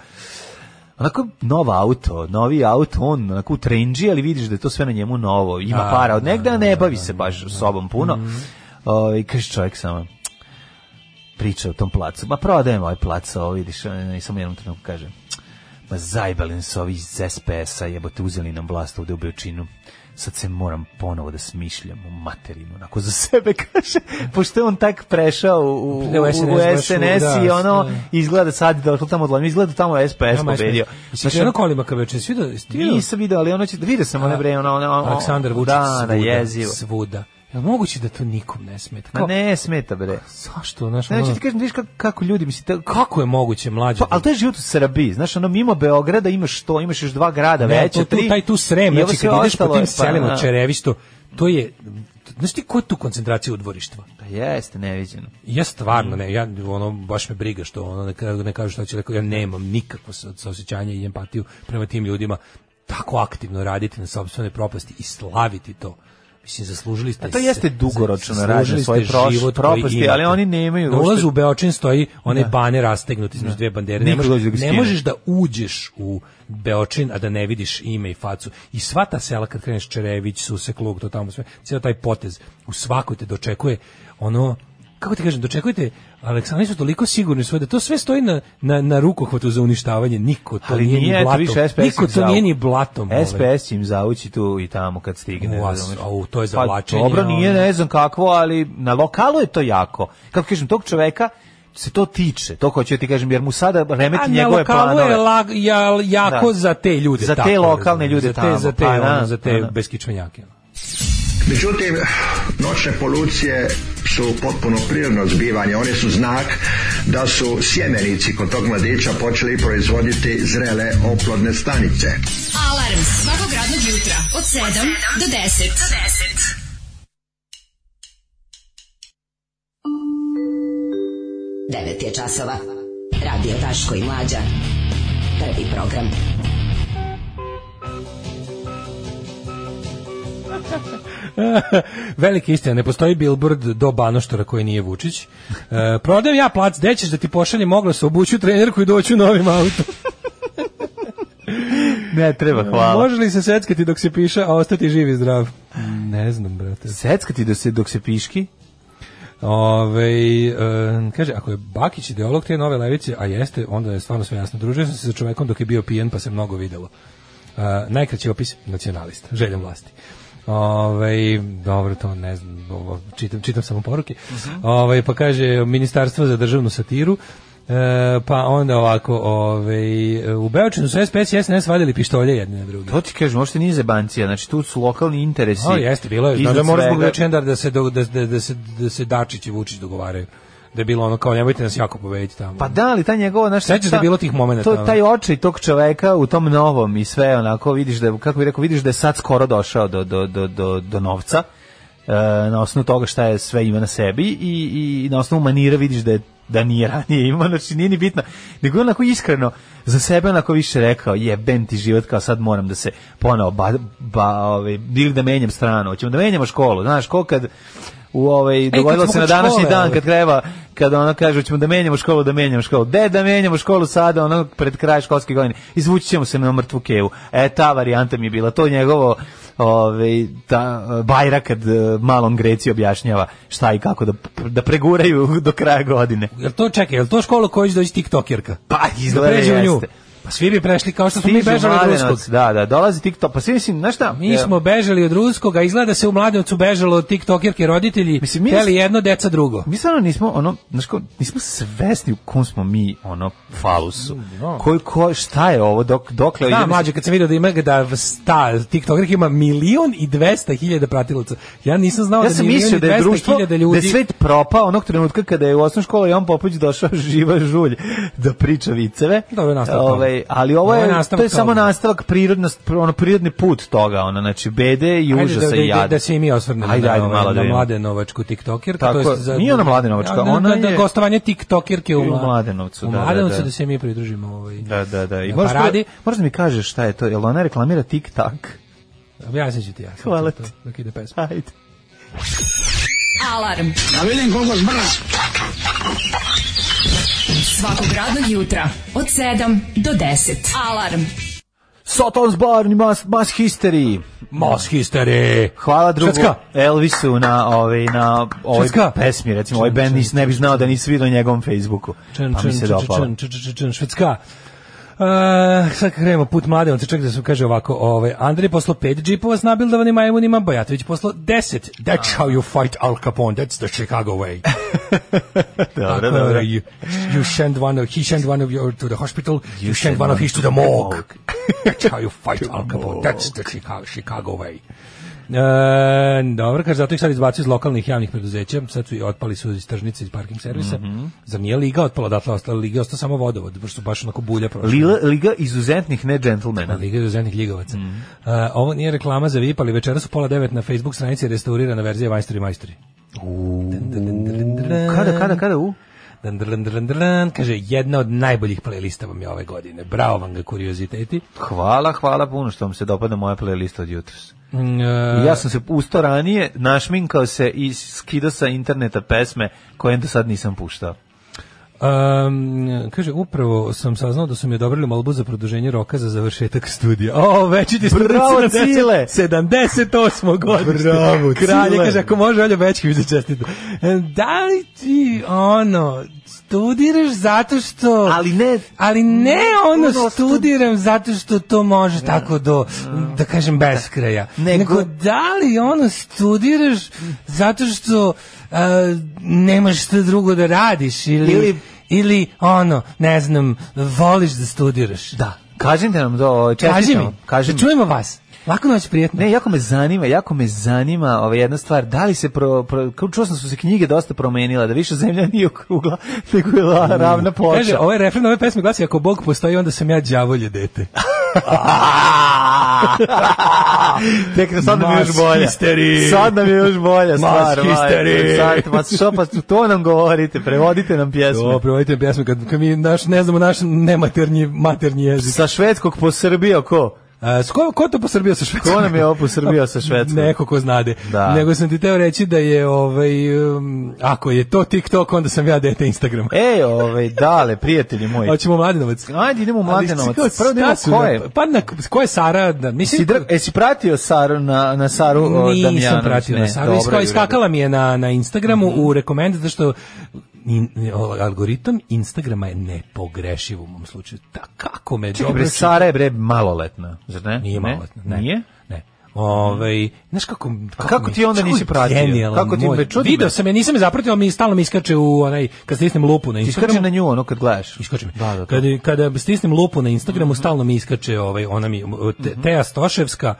onako nov auto, novi auto, on onako u trenđi, ali vidiš da je to sve na njemu novo, ima a, para od negda, da, ne da, bavi da, se baš sobom puno. Mm -hmm. kaže čovjek samo, priča o tom placu, ma prodajem ovaj plac, ovo vidiš, e, i samo jednom trenutku kaže, ma zajbali se ovi iz SPS-a, jebote, uzeli nam vlast ovde u Beočinu sad se moram ponovo da smišljam u materinu, onako za sebe <laughs> kaže, pošto je on tak prešao u, u, u SNS, u SNS da, i ono, izgleda sad da je došlo tamo odlomio, izgleda tamo SPS pobedio. Znači, si ono kolima kao večer, si vidio? Nisam vidio, ali ono će, vidio sam one bre, ono, ono, ono, Aleksandar Vučić da, da svuda, svuda Ja moguće da to nikom ne smeta. Kao, Ma ne smeta bre. Zašto, znaš, znači ono... ti kažem, viš kako, kako ljudi misle ta... kako je moguće mlađe. Pa, ali to je život u Srbiji, znaš, ono mimo Beograda imaš što, imaš još dva grada ne, veća, to, tu, tri. taj tu srem, znači kad ideš po tim pa, selima pa, Čerevisto, to je Znaš ti koja tu koncentracija udvorištva? dvorištva? Pa jeste, neviđeno. Ja stvarno, ne, ja, ono, baš me briga što ono, ne, ne kažu šta će, reći, ja nemam nikakvo saosećanje i empatiju prema tim ljudima tako aktivno raditi na sopstvenoj propasti i slaviti to Mislim, zaslužili ste... A to jeste dugoročno rađe svoje prošle propasti, ali oni nemaju... Na ulazu u Beočin stoji one da. bane rastegnuti između da. dve bandere. Ne, možeš, ne možeš da uđeš u Beočin, a da ne vidiš ime i facu. I sva ta sela, kad kreneš Čerević, Susekluk, to tamo sve, cijel taj potez, u svakoj te dočekuje ono kako ti kažem, dočekujte, Aleksandri su toliko sigurni svoje da to sve stoji na, na, na rukohvatu za uništavanje. Niko to Ali nije, nije ni blatom. Više SPS Niko to nije ni blatom. SPS im zaući tu i tamo kad stigne. Uas, au, to je zavlačenje. Pa, dobro, nije ne znam kakvo, ali na lokalu je to jako. Kako kažem, tog čoveka se to tiče, to hoću da ti kažem, jer mu sada remeti A njegove planove. A je la, ja, jako da. za te ljude. Za tako, te lokalne ljude za te, tamo. Za te, pa, ono, da, za te da, beskičmenjake. Međutim, noćne polucije su potpuno prirodno zbivanje. One su znak da su sjemenici kod tog mladića počeli proizvoditi zrele oplodne stanice. Alarm svakog radnog jutra od 7 do 10. Do 10. Devet je časova. Radio Taško i Mlađa. Prvi program. <laughs> <laughs> Velika istina, ne postoji billboard do Banoštora koji nije Vučić. E, prodam ja plac, gde ćeš da ti pošalje mogla se obuću trenerku i doći u novim autom. <laughs> ne, treba, hvala. Može li se seckati dok se piša, a ostati živi i zdrav? Ne znam, brate. Seckati da se dok se piški? Ove, um, e, kaže, ako je Bakić ideolog te nove levice, a jeste, onda je stvarno sve jasno. Družio sam se sa čovekom dok je bio pijen, pa se mnogo videlo. Uh, najkraći opis nacionalista, željom vlasti. Ove, dobro, to ne znam, ovo, čitam, čitam samo poruke. Ove, pa kaže, Ministarstvo za državnu satiru, E, pa onda ovako, ovaj u Beočinu su SPS i SNS vadili pištolje jedne na druge. To ti kažem, možete nije zebancija, znači tu su lokalni interesi. O, jeste, bilo je, znači da mora zbog da, da se, da, da, da se Dačić i Vučić dogovaraju da je bilo ono kao nemojte nas jako pobediti tamo. Pa da, ali ta njegovo naš sećaš da je bilo tih momenata. To taj oči tog čoveka u tom novom i sve onako vidiš da kako bi rekao vidiš da je sad skoro došao do do do do do novca. E, na osnovu toga šta je sve ima na sebi i, i na osnovu manira vidiš da je da nije ranije imao, znači nije ni bitno. Nego je onako iskreno za sebe onako više rekao, jebem ti život, kao sad moram da se ponao ba, ba, ove, ovaj, ili da menjam stranu, hoćemo da menjamo školu, znaš, ko kad u ovaj dogodilo se na današnji škole, dan ovaj. kad kreva kada ona kaže ćemo da menjamo školu, da menjamo školu. De da menjamo školu sada, ono pred kraj školske godine. Izvući se na mrtvu kevu. E ta varijanta mi je bila to njegovo ovaj ta bajra kad e, malom Greci objašnjava šta i kako da da preguraju do kraja godine. Jel to čekaj, jel to škola koja će doći TikTokerka? Pa da izgleda da jeste. Pa svi bi prešli kao što smo mi bežali od ruskog. Da, da, dolazi TikTok. Pa svi mislim, znaš šta? Mi smo bežali od ruskog, a izgleda da se u mladenovcu bežalo od TikTokerke roditelji, mislim, mi teli jedno, deca drugo. Mi stvarno nismo, ono, znaš ko, nismo svesni u kom smo mi, ono, falusu. Mm, no. Koj, ko, šta je ovo, dok, dokle... Da, mislim... mlađe, kad sam vidio da ima da ta TikTokerka ima milion i dvesta hiljada pratilaca. Ja nisam znao ja da milion i dvesta hiljada ljudi... Da je da svet propao onog trenutka kada je u osnovnoj školi on Popović došao <laughs> živa žulj da priča viceve. Dobro, nastavno. Ovaj, Ovaj, ali ovo je, ovo je to je samo nastavak prirodnost, ono prirodni put toga, ona znači bede i da- užasa da- i jad. Da, da se i mi osvrnemo ajde, ajde, na, ovaj, malo na, na da Mladenovačku tiktoker to jest za Nije ona Mladenovačka, ona je gostovanje TikTokerke u Mladenovcu, da. U Mladenovcu da se mi pridružimo ovaj. Da, da, da. I možda možda mi kažeš šta je to? Jel ona reklamira tiktak Objasnit ću ti ja. Hvala ti. Dok ide pesma. Ajde. Alarm. Da vidim koliko zbrz. Svakog radnog jutra od 7 do 10. Alarm. Soton's Born Mass, mass History. Mass History. Hvala drugu Šatska. Elvisu na ovaj na ovoj Šatska. pesmi, recimo, čen, ovaj bend ne bi znao da nisi video njegovom Facebooku. Čen, pa mi se čen, dopalo. Švedska. Uh, sad krenemo put mlade, on se čak da se kaže ovako, ovaj, Andrej poslo pet džipova s nabildovanim majmunima, Bajatović poslo deset. That's how you fight Al Capone, that's the Chicago way. <laughs> dobro, da, dobro. You, you send one, of, he send one of you to the hospital, you, you send one of his to the morgue. that's how you fight <laughs> Al Capone, that's the Chicago, Chicago way. E, dobro, kaže, zato ih sad izbacu iz lokalnih javnih preduzeća, sad su i otpali su iz tržnice, iz parking servisa. Mm -hmm. Zar nije Liga otpala odatle, ostala Liga, ostao samo vodovod, baš su baš onako bulja prošla. Liga, liga izuzetnih ne džentlmena. Pa, liga izuzetnih ligovaca. Mm -hmm. e, ovo nije reklama za VIP, ali večera su pola devet na Facebook stranici restaurirana verzija Majstori Majstori. Kada, kada, kada, u? Dan, dan, dan, dan, kaže, jedna od najboljih playlista vam je ove godine. Bravo vam ga, kurioziteti. Hvala, hvala puno što vam se dopada moja playlista od jutros. I mm, e, ja sam se ustao ranije, našminkao se i skidao sa interneta pesme koje do sad nisam puštao. Um, kaže, upravo sam saznao da su mi odobrili molbu za produženje roka za završetak studija. O, veći ti na studij 78. godište. Bravo, Kralje, cile. kaže, ako može, Olja Bečković da čestite. E, da li ti, ono, studiraš zato što ali ne ali ne, ono studiram, zato što to može ja, tako do ja. da kažem da. beskraja nego, nego da li ono studiraš zato što uh, nemaš šta drugo da radiš ili, ili ili ono ne znam voliš da studiraš da Kažite nam do čestitam. Kaži mi, Da čujemo vas. Lako noć, prijetno. Ne, jako me zanima, jako me zanima ova jedna stvar. Da li se pro, pro čuo sam da su se knjige dosta promenila, da više zemlja nije okrugla, <laughs> nego je la, mm. ravna ploča. Kaže, ovaj refren ove pesme glasi ako Bog postoji, onda sam ja đavolje dete. <laughs> Tek da sad nam je još bolje. Sad nam je još bolje stvar. Mas Sad, pa to nam govorite, prevodite nam pjesme. To, prevodite nam pjesme, kad, kad mi naš, ne znamo naš nematernji maternji jezik. Sa švedskog po Srbije, ko? Uh, ko, ko to posrbio sa Švedske? Ko nam je ovo posrbio sa Švedske? <laughs> Neko ko znade. Da. Nego sam ti teo reći da je, ovaj, um, ako je to TikTok, onda sam ja dete Instagram. Ej, ovaj, dale, prijatelji moji. Hoćemo Mladenovac. Ajde, idemo u Mladenovac. Ali, Prvo da ko je. Pa na, ko je Sara? Da, mislim, si, dra, e, pratio Saru na, na Saru Nisam Damjanović? pratio ne, na Saru. Dobro, iskakala mi je na, na Instagramu mm -hmm. u rekomend, zato što in, ovaj, algoritam Instagrama je nepogrešiv u mom slučaju. Da, kako me Čekaj, dobro... Bre, Sara je bre maloletna, zar ne? Nije maloletna, ne. Nije? Ne. Ove, ovaj, znaš kako, kako, A kako ti onda nisi pratio? Genijalan, kako ti me čudi? Video sam je, nisam je zapratio, mi stalno mi iskače u onaj kad stisnem lupu na Instagramu. Iskače na nju ono kad gledaš. Iskače mi. Da, da, kad kada eh, stisnem lupu na Instagramu mm -hmm. stalno mi iskače ovaj ona mi te, eh, mm -hmm. Teja Stoševska,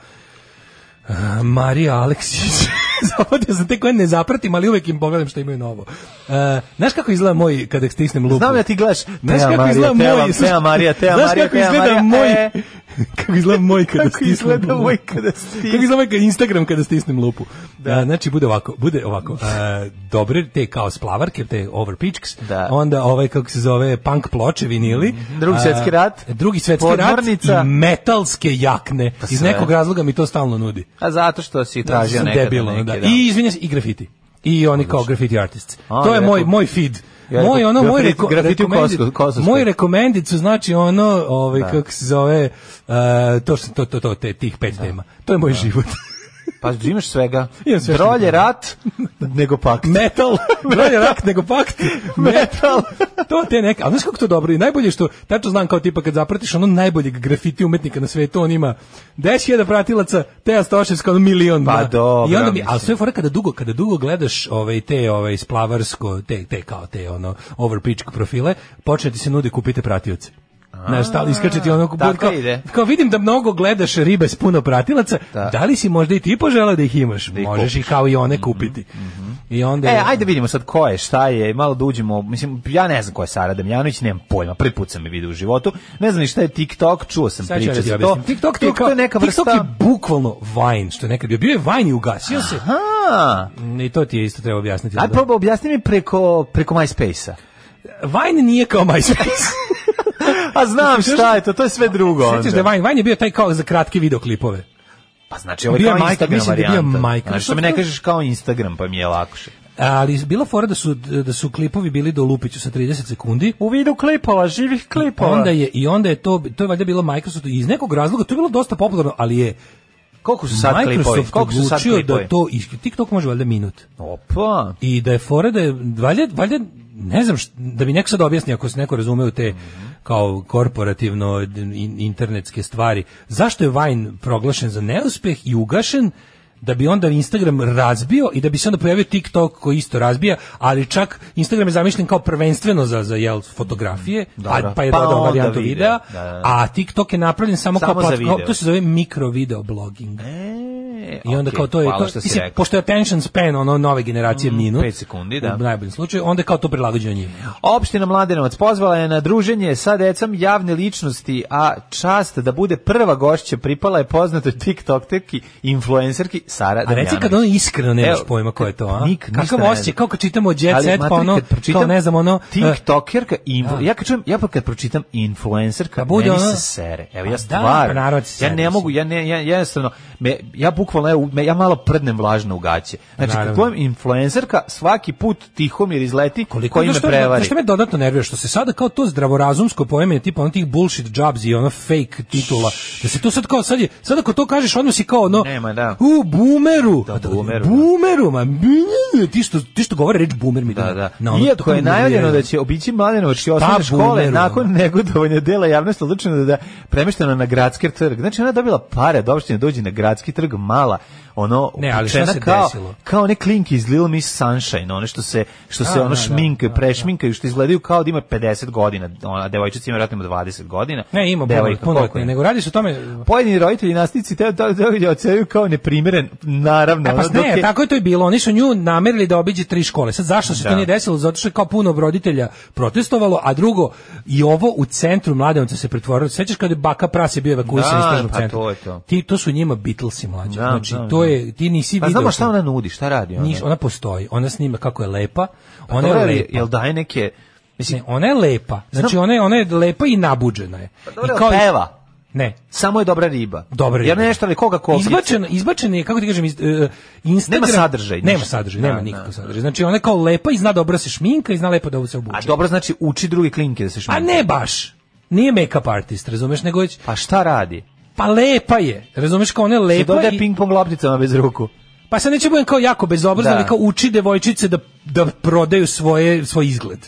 uh, Marija Aleksić. <laughs> Zapatio <laughs> sam da te koje ne zapratim, ali uvek im pogledam što imaju novo. Uh, znaš kako izgleda moj, kada stisnem lupu? Znam ja ti gledaš. Znaš kako Marija, izgleda teo, moj... Tea Marija, Tea Marija, Znaš kako teo, izgleda Marija, moj... E. <laughs> kako izgleda moj kada kako stisnem izgleda lupu. Moj kada stisnem. Kako izgleda moj kada Instagram kada stisnem lupu. Da. A, e, znači, bude ovako, bude ovako. A, dobre, te kao splavarke, te overpitchks, da. onda ovaj, kako se zove, punk ploče, vinili. Drugi svetski rat. Drugi svetski podmornica. rat i metalske jakne. Pa Iz nekog razloga mi to stalno nudi. A zato što si da, tražio da, nekada. Debilno, Da, da. I izvinjam se, i grafiti. I oni kao graffiti artists. A, to je moj, moj feed. Ja moj ono moj reko, grafiti rekomendit, moj rekomendicu znači ono ovaj da. kako se zove uh, to što to to, to te, tih pet da. tema to je moj da. život Pa imaš svega. Imam sve Drolje rat nego pakt. Metal. <laughs> Drolje rat nego pakt. <laughs> Metal. to te neka. A znaš kako to dobro? I najbolje što, tačno znam kao tipa kad zapratiš ono najboljeg grafiti umetnika na svetu, on ima 10.000 pratilaca, Teja Stoševska, ono milion. Pa da. dobro. I onda mi, ali sve fora kada dugo, kada dugo gledaš ove, ovaj te ove, ovaj splavarsko, te, te kao te ono overpitch profile, počne ti se nudi kupite pratioce. Znaš, stali iskačeti ono kao, ide. kao vidim da mnogo gledaš ribe s puno pratilaca, da, da li si možda i ti poželao da ih imaš? Da ih Možeš ih kao i one mhm, kupiti. Mm -hmm. I onda E, ajde da vidimo sad ko je, šta je, malo da uđemo, mislim, ja ne znam ko je Sara Damjanović, nemam pojma, prvi put sam je vidio u životu, ne znam ni šta je TikTok, čuo sam priče za to. TikTok, TikTok, TikTok je neka vrsta... TikTok je bukvalno Vine, što je nekad bio, bio je Vine i ugasio se. Aha! I to ti je isto treba objasniti. Aj, da. probaj, objasni mi preko, preko MySpace-a. Vine nije kao MySpace. <laughs> A znam šta je to, to je sve drugo onda. Sjećaš da Vine, Vine je bio taj kao za kratke videoklipove. Pa znači ovo je kao Mike, Instagram mislim, da varijanta. Bio Mike. Znači što mi ne kažeš kao Instagram, pa mi je lakše. Ali bila fora da su, da su klipovi bili do Lupiću sa 30 sekundi. U vidu klipova, živih klipova. Onda je, I onda je to, to je valjda bilo Microsoft iz nekog razloga, to je bilo dosta popularno, ali je Koliko su sad Microsoft klipovi? Koliko su sad da klipovi? da to, TikTok može valjda minut. Opa! I da je fora da je, valjda, valjda ne znam, šta, da mi neko sad objasni ako se neko razume u te... Mm -hmm kao korporativno internetske stvari. Zašto je Vine proglašen za neuspeh i ugašen? da bi onda Instagram razbio i da bi se onda pojavio TikTok koji isto razbija, ali čak Instagram je zamišljen kao prvenstveno za za jel fotografije, Dobra. Mm, pa, pa je pa dodao varijantu videa, da, da, da, a TikTok je napravljen samo, samo kao, kao to se zove mikro video blogging. E E, I onda okay, kao to je to, mislim, pošto je attention span ono nove generacije mm, minut. 5 sekundi, da. U najboljem slučaju, onda kao to prilagođeno njima. Opština Mladenovac pozvala je na druženje sa decom javne ličnosti, a čast da bude prva gošća pripala je poznatoj TikTokerki, influencerki Sara Damjanović. A reci kad ono iskreno nemaš Evo, pojma ko je to, a? Nik, Kakav osjećaj, kao kad čitamo Jet ali, Set, pa ono, kao ne znam, ono... E. TikTokerka, influ, da. ja, kad čujem, ja pa kad pročitam influencerka, pa bude meni ono, se sere. Evo, ja pa da, stvarno, pa da ja ne mogu, ja, ne, ja jednostavno, me, ja buk bukvalno ja, ja malo prdnem vlažno u gaće. Znači, kako influencerka, svaki put tihomir izleti Koliko koji me prevari. Što me dodatno nervira, što se sada kao to zdravorazumsko poimenje, tipa onih tih bullshit jobs i ona fake titula, da se to sad kao, sad, je, sad ako to kažeš, odmah si kao ono, Nema, da. u boomeru, da, pa boomeru, da. boomeru, ma, ti što, ti što govori reč boomer mi da, da. da. Na ono, je najavljeno da će obići Mladenovački osnovne škole nakon negodovanja dela javnosti odlučeno da, da na gradski trg. Znači, ona dobila pare od opštine dođe da na gradski trg, ma mala ono ne, ali šta se kao, desilo? kao one klinke iz Little Miss Sunshine, one što se što se a, ono da, da šminke, da, da, prešminkaju, što izgledaju kao da ima 50 godina, ona devojčica ima verovatno 20 godina. Ne, ima Devojka, puno, puno, nego radi se o tome pojedini roditelji nastici te da da kao neprimeren, naravno. E, pa ne, je... tako je to i bilo. Oni su nju namerili da obiđe tri škole. Sad zašto se da. to nije desilo? Zato što je kao puno roditelja protestovalo, a drugo i ovo u centru Mladenovca se pretvorilo. Sećaš kad je baka prase bio evakuisan da, iz pa centra? To to. Ti to su njima Beatlesi mlađi znam, znači, znam, to je, ti nisi pa, video... znamo šta ona nudi, šta radi ona? Niš, ona postoji, ona snima kako je lepa, pa, ona je lepa. Jel daje neke... Mislim, ne, ona je lepa, znači ona je, ona je lepa i nabuđena je. Pa, dobro, I kao, peva. Ne. Samo je dobra riba. Dobra riba. Jer nešto ali koga kopi. Izbačen, izbačen je, kako ti kažem, iz, uh, Instagram. Nema sadržaj. Nema sadržaj, nema da, nikakav da. sadržaj. Znači ona je kao lepa i zna dobro da se šminka i zna lepo da se obuče. A dobro znači uči druge klinke da se šminka. A ne baš. Nije make-up artist, razumeš, nego je... Pa šta radi? pa lepa je. Razumeš kao ona je lepa. Sada i... ping pong lopticama bez ruku. Pa se neće budem kao jako bezobrazan, ali da. kao uči devojčice da, da prodaju svoje, svoj izgled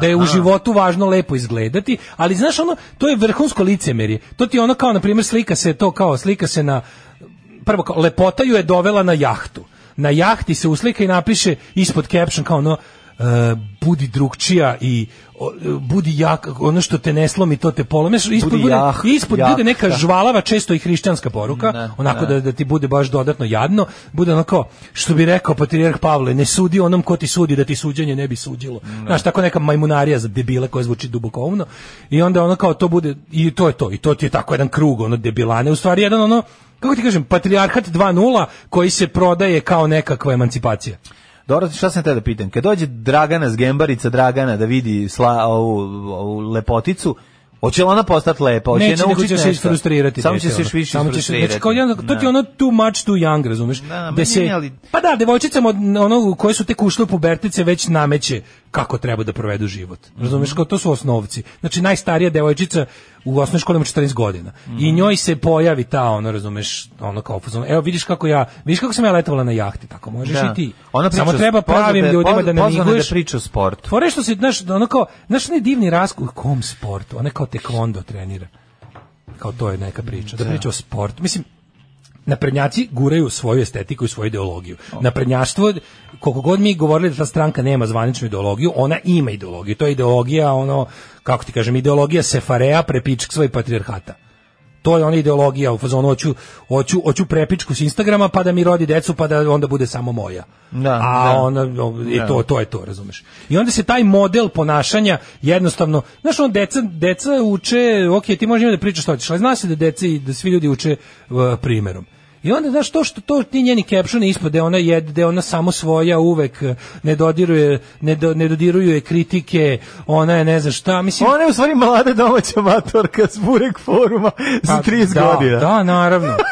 da je u životu važno lepo izgledati, ali znaš ono, to je vrhunsko licemerje. To ti je ono kao, na primjer, slika se to kao, slika se na, prvo kao, lepota ju je dovela na jahtu. Na jahti se uslika i napiše ispod caption kao ono, Eh, budi drugčija i budi jak, ono što te ne slomi, to te polomi. Ispod, budi bude, ispod jak, bude neka da. žvalava, često i hrišćanska poruka, ne, onako ne. Da, da ti bude baš dodatno jadno, bude onako, što bi rekao patrijarh Pavle, ne sudi onom ko ti sudi, da ti suđenje ne bi suđilo. Ne. Znaš, tako neka majmunarija za debile koja zvuči dubokovno. I onda ono kao to bude, i to je to, i to ti je tako jedan krug, ono debilane, u stvari jedan ono, kako ti kažem, patrijarhat 2.0 koji se prodaje kao nekakva emancipacija. Dobro, šta sam te da pitam? Kad dođe Dragana s Gembarica Dragana da vidi sla, ovu, ovu lepoticu, Hoće li ona postati lepa, hoće Neće, naučiti nešto. se isfrustrirati. Samo će se još više Samo isfrustrirati. Znači, kao to ti je da. ono too much too young, razumeš? Da, da se, pa da, devojčicama ono, koje su tek ušle u pubertice već nameće kako treba da provedu život. Razumeš, kao mhm. to su osnovci. Znači najstarija devojčica u osnovnoj školi ima 14 godina. Mm. I mhm. njoj se pojavi ta ono, razumeš, ono kao Evo vidiš kako ja, vidiš kako sam ja letovala na jahti, tako možeš da. i ti. Ona priča, Samo treba pravim da ljudima da ne da miguješ. Da priča o sportu. Fore što se, znaš, ono kao, znaš, ne divni rask kom sportu, ona kao tekvondo trenira. Kao to je neka priča, da, da priča o sportu. Mislim, naprednjaci guraju svoju estetiku i svoju ideologiju. Okay. Naprednjaštvo, koliko god mi govorili da ta stranka nema zvaničnu ideologiju, ona ima ideologiju. To je ideologija, ono, kako ti kažem, ideologija Sefareja, prepičkstva svoj patrijarhata to je ona ideologija u fazonu hoću hoću hoću prepičku s Instagrama pa da mi rodi decu pa da onda bude samo moja. Da, A da. ona i da. to to je to, razumeš. I onda se taj model ponašanja jednostavno, znaš, on deca deca uče, ok, ti možeš da pričaš što hoćeš, ali zna se da deca i da svi ljudi uče uh, primjerom. I onda znaš to što to ti njeni caption ispod da ona jede da ona samo svoja uvek ne dodiruje ne, do, ne dodiruju je kritike, ona je ne znam šta, mislim. Ona je u stvari mlada domaća matorka s Burek foruma za 30 pa, da, godina. Da, naravno. <laughs>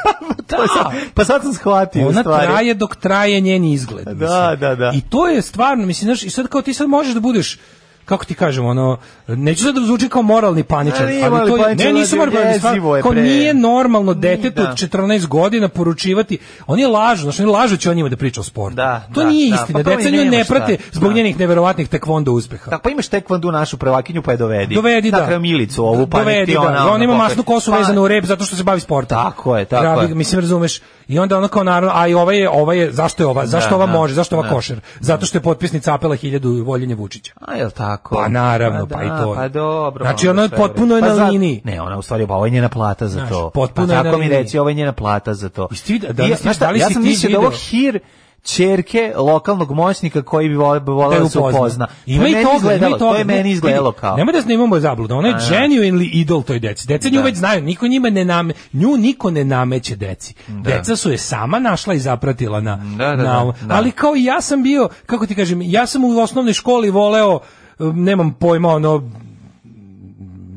Pa, da. Pa, sad, pa sad sam shvatio ona stvari. traje dok traje njen izgled. Da, mislim. da, da. I to je stvarno, mislim, znaš, i sad kao ti sad možeš da budeš kako ti kažem, ono, neću sad da zvuči kao moralni paničar, ali, to je, ne, nisam moralni stvar, kao nije normalno detetu da. od 14 godina poručivati, oni lažu, znači oni lažu će o njima da priča o sportu. Da, to da, nije da, istina, pa deca ne prate zbog da. njenih neverovatnih tekvondo uspeha. Tako, da, pa imaš tekvondo našu prevakinju, pa je dovedi. Dovedi, da. Tako milicu ovu, pa dovedi, da. Ona, ona ima masnu kosu vezanu u rep zato što se bavi sportom. Tako je, tako je. Mislim, razumeš, I onda ono kao naravno, a i ova je, ova je, zašto je ova, zašto da, ova da, može, zašto da, ova košer? Zato što je potpisnica apela 1000 voljenje Vučića. A je tako? Pa naravno, pa, pa i da, to. Pa dobro. Znači ona potpuno je pa na za, liniji. Ne, ona u stvari pa ovo je njena plata za znači, to. Pa potpuno pa, je tako mi reci, ovo je njena plata za to. I sti, da, da, da ja, ja sam mislio da ovo hir čerke lokalnog moćnika koji bi voleo da, da se upozna. Ima i toga, ima i To je meni izgledalo kao. Nemoj da se imamo zabluda, ona je genuinely idol toj deci. Deca nju da. već znaju, niko njima ne name, nju niko ne nameće deci. Da. Deca su je sama našla i zapratila na, da, da, na da, ali kao i ja sam bio, kako ti kažem, ja sam u osnovnoj školi voleo um, nemam pojma ono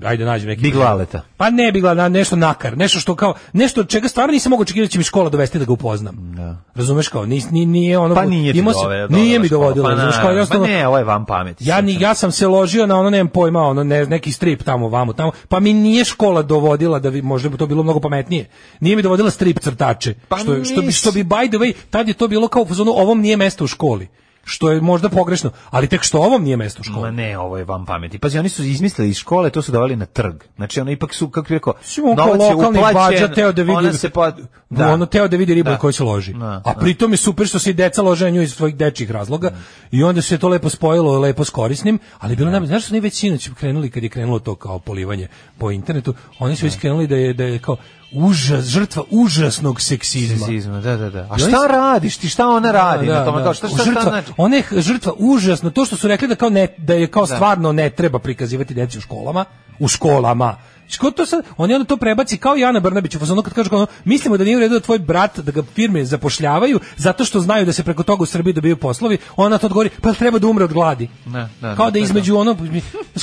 ajde nađem neki Biglaleta. Pa ne Biglala, nešto nakar, nešto što kao nešto od čega stvarno nisam mogao očekivati da će mi škola dovesti da ga upoznam. Da. Razumeš kao, nis, ni, nije ono Pa nije, ti dove, se, nije mi dovodilo, pa, razumeš kao, ja pa ne, ovo je vam pamet. Ja ni ja sam se ložio na ono nemam pojma, ono ne, neki strip tamo vamo tamo, pa mi nije škola dovodila da vi možda bi to bilo mnogo pametnije. Nije mi dovodila strip crtače. Pa što, što, što bi što bi by the way, tad je to bilo kao u ovom nije mesto u školi što je možda pogrešno, ali tek što ovom nije mesto u školi. Ma ne, ovo je vam pameti. Pazi, oni su izmislili iz škole, to su davali na trg. Znači, ono ipak su, kako bih rekao, novac je uplaćen, teo da vidi, ona se pa... Da. da. Ono teo da vidi ribu da. koja se loži. Da, A da. pritom je super što se i deca lože na nju iz svojih dečjih razloga i onda se to lepo spojilo, lepo s korisnim, ali bilo da. nam, znaš su oni već sinoć krenuli kad je krenulo to kao polivanje po internetu, oni su iskrenuli da je, da je kao, užas, žrtva užasnog seksizma. Seksizma, da, da, da. A šta oni... radiš ti, šta ona da, radi da, na tome? Da. Kao, šta, šta, žrtva, znači? Ona je žrtva užasno, to što su rekli da, kao ne, da je kao da. stvarno ne treba prikazivati deci u školama, u školama, Što to sad? Oni onda to prebaci kao i Ana Brnabić u fazonu kad kaže kao mislimo da nije u redu da tvoj brat da ga firme zapošljavaju zato što znaju da se preko toga u Srbiji dobiju poslovi. Ona to odgovori, pa treba da umre od gladi. Ne, ne, kao da između ne, ono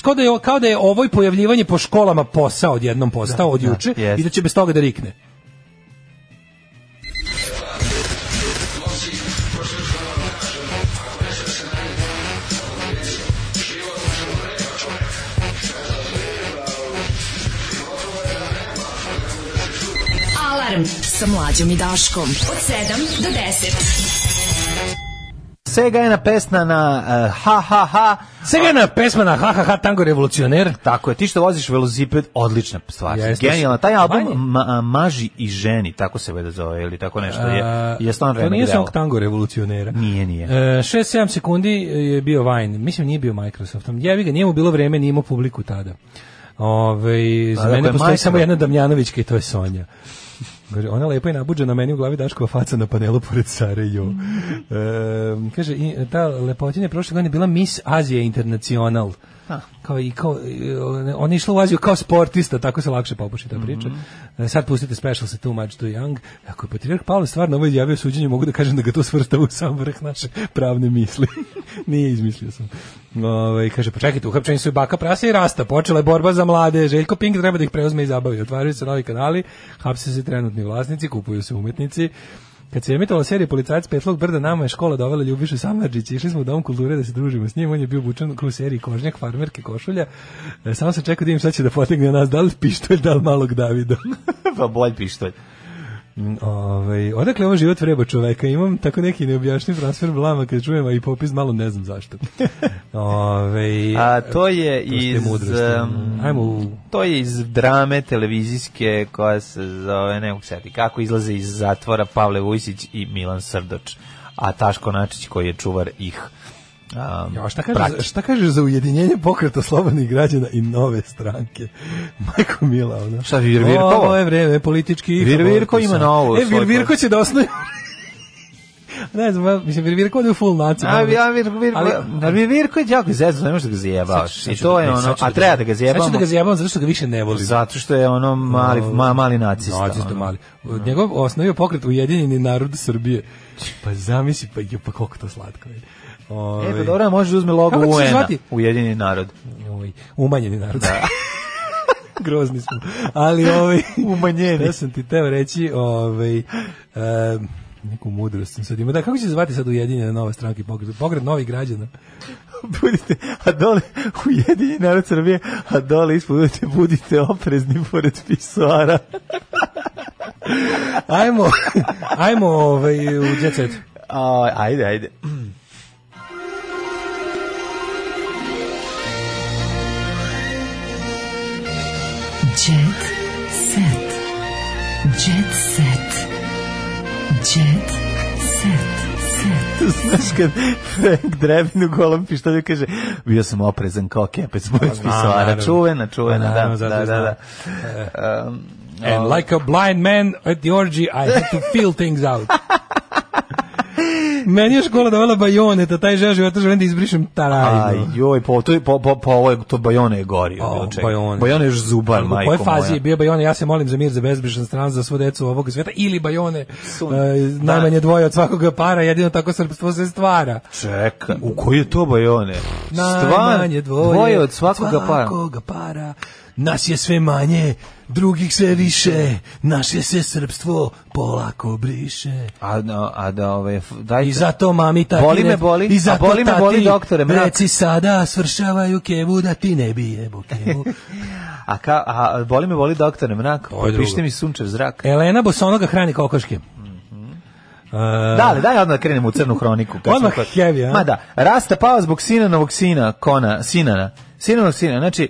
kao da je kao da je ovoj pojavljivanje po školama posao odjednom postao da, od da, juče i da će bez toga da rikne. alarm sa mlađom i Daškom od 7 do 10. Sega je na pesma na uh, ha ha ha. Sega je na pesma na ha ha ha tango revolucioner. Tako je, ti što voziš velosiped, odlična stvar. Jeste, Genijalna, taj album ma, Maži i ženi, tako se vede zove, ili tako nešto je. Eh, je stvarno To nije samo tango revolucionera. Nije, nije. 6-7 eh, sekundi je bio Vine, mislim nije bio Microsoft Jevi ga, nije mu bilo vreme, nije imao publiku tada. Ove, za da, mene postoji samo da- jedna Damjanovićka i to je Sonja. Kaže, ona lepa i nabuđena, meni u glavi Daškova faca na panelu pored Sare Jo. E, kaže, i, ta lepotina prošle godine bila Miss Azije International. Ah. Kao i kao e, on je išla u Aziju kao sportista, tako se lakše popuši ta priča. Mm -hmm. Sad pustite special se too much too young. Ako je patrijarh Pavle stvarno ovo izjavio suđenje, mogu da kažem da ga to svrsta u sam vrh naše pravne misli. <laughs> Nije izmislio sam. Ove, ovaj, kaže, počekajte, pa uhapčeni su i baka prasa i rasta. Počela je borba za mlade. Željko Pink treba da ih preuzme i zabavi. Otvaraju se novi kanali, hapse se trenutni vlasnici, kupuju se umetnici. Kad se emitovala serija Policajac Petlog brda, nama je škola dovela Ljubišu Samarđića. Išli smo u Dom kulture da se družimo s njim. On je bio bučan u seriji Kožnjak, farmerke, košulja. E, samo se čekao da im šta će da potegne nas. Da li pištolj, da li malog Davida? <laughs> pa bolj pištolj. Mm, Ove, ovaj, odakle ovo ovaj život vreba čoveka? Imam tako neki neobjašnjiv transfer blama kad čujem, a i popis malo ne znam zašto. <laughs> Ove, ovaj, a to je iz... Um, To je iz drame televizijske koja se zove, ne mogu kako izlaze iz zatvora Pavle Vujsić i Milan Srdoč, a Taško Načić koji je čuvar ih. Um, ja, šta, kaže, šta kažeš za ujedinjenje pokreta slobodnih građana i nove stranke? <laughs> Majko Mila, ono. Šta, Vir Virkovo? Ovo je vreme politički. Vir Virko ima novo. E, Vir Virko će da osnovi... <laughs> ne znam, mislim, Vir Virko je full nacij. A, ja, Vir Virko, ali, ali Vir Virko je jako zezno, ne možeš da ga zajebavaš. I e, to je ono, ne, a treba da ga zajebamo. Sad da ga zajebamo zato što ga više ne volim. Zato što je ono mali, ma, mali nacista. Nacista, ono. mali. Njegov osnovio pokret Ujedinjeni narod Srbije. Pa, pa zamisli, pa, pa koliko to slatko je. Ove, ovaj, e, pa dobro, može da uzme logo UN-a. Ujedinjeni narod. Oj, ovaj, umanjeni narod. Da. <laughs> Grozni smo. Ali ovi, ovaj, umanjeni. Da sam ti teo reći, ovaj um, neku mudrost sam sad ima. Da, kako će se zvati sad Ujedinjene nove stranka i pokret? Pokret novih građana. <laughs> budite, a dole Ujedinjeni narod Srbije, a dole ispod budite, budite oprezni pored pisoara. <laughs> ajmo, ajmo ovaj, u djecet. Ajde, ajde. Jet set. Jet set. Jet set. Znaš kad Frank Drebin u Golompi što kaže, bio sam oprezan kao kepec moj pa, spisara, čuvena, čuvena, pa, da, da, da, da. da. Um, And like a blind man at the orgy, I had to feel things out. <laughs> Meni je škola davala da taj žeo života želim da izbrišem tarajno. Aj, joj, po, pa to, po, po, po, ovo je, to bajone je gorio. Oh, bajone. bajone je još zubar, majko moja. U kojoj fazi moja. je bio bajone? Ja se molim za mir, za bezbrišan stran, za svu decu ovog sveta. Ili bajone, uh, e, najmanje da. dvoje od svakog para, jedino tako srpstvo se stvara. Čeka, u koji je to bajone? Najmanje dvoje, dvoje od svakoga, svakoga para nas je sve manje, drugih sve više, naše se srpstvo polako briše. A, no, a da ove, dajte. I zato mami tati... Boli me, boli, i zato a boli me, tati, boli doktore. Mrak. Reci sada, svršavaju kevu da ti ne bije, jebo kevu. <laughs> a, ka, a boli me, boli doktore, mrak, pišite mi sunčev zrak. Elena Bosonoga hrani kokoške. Uh, da, ali daj odmah da krenemo u crnu hroniku. Odmah heavy, a? Ma da, Rasta pao zbog sinanovog sina, Kona, Sinana. Sinanovog sina, znači,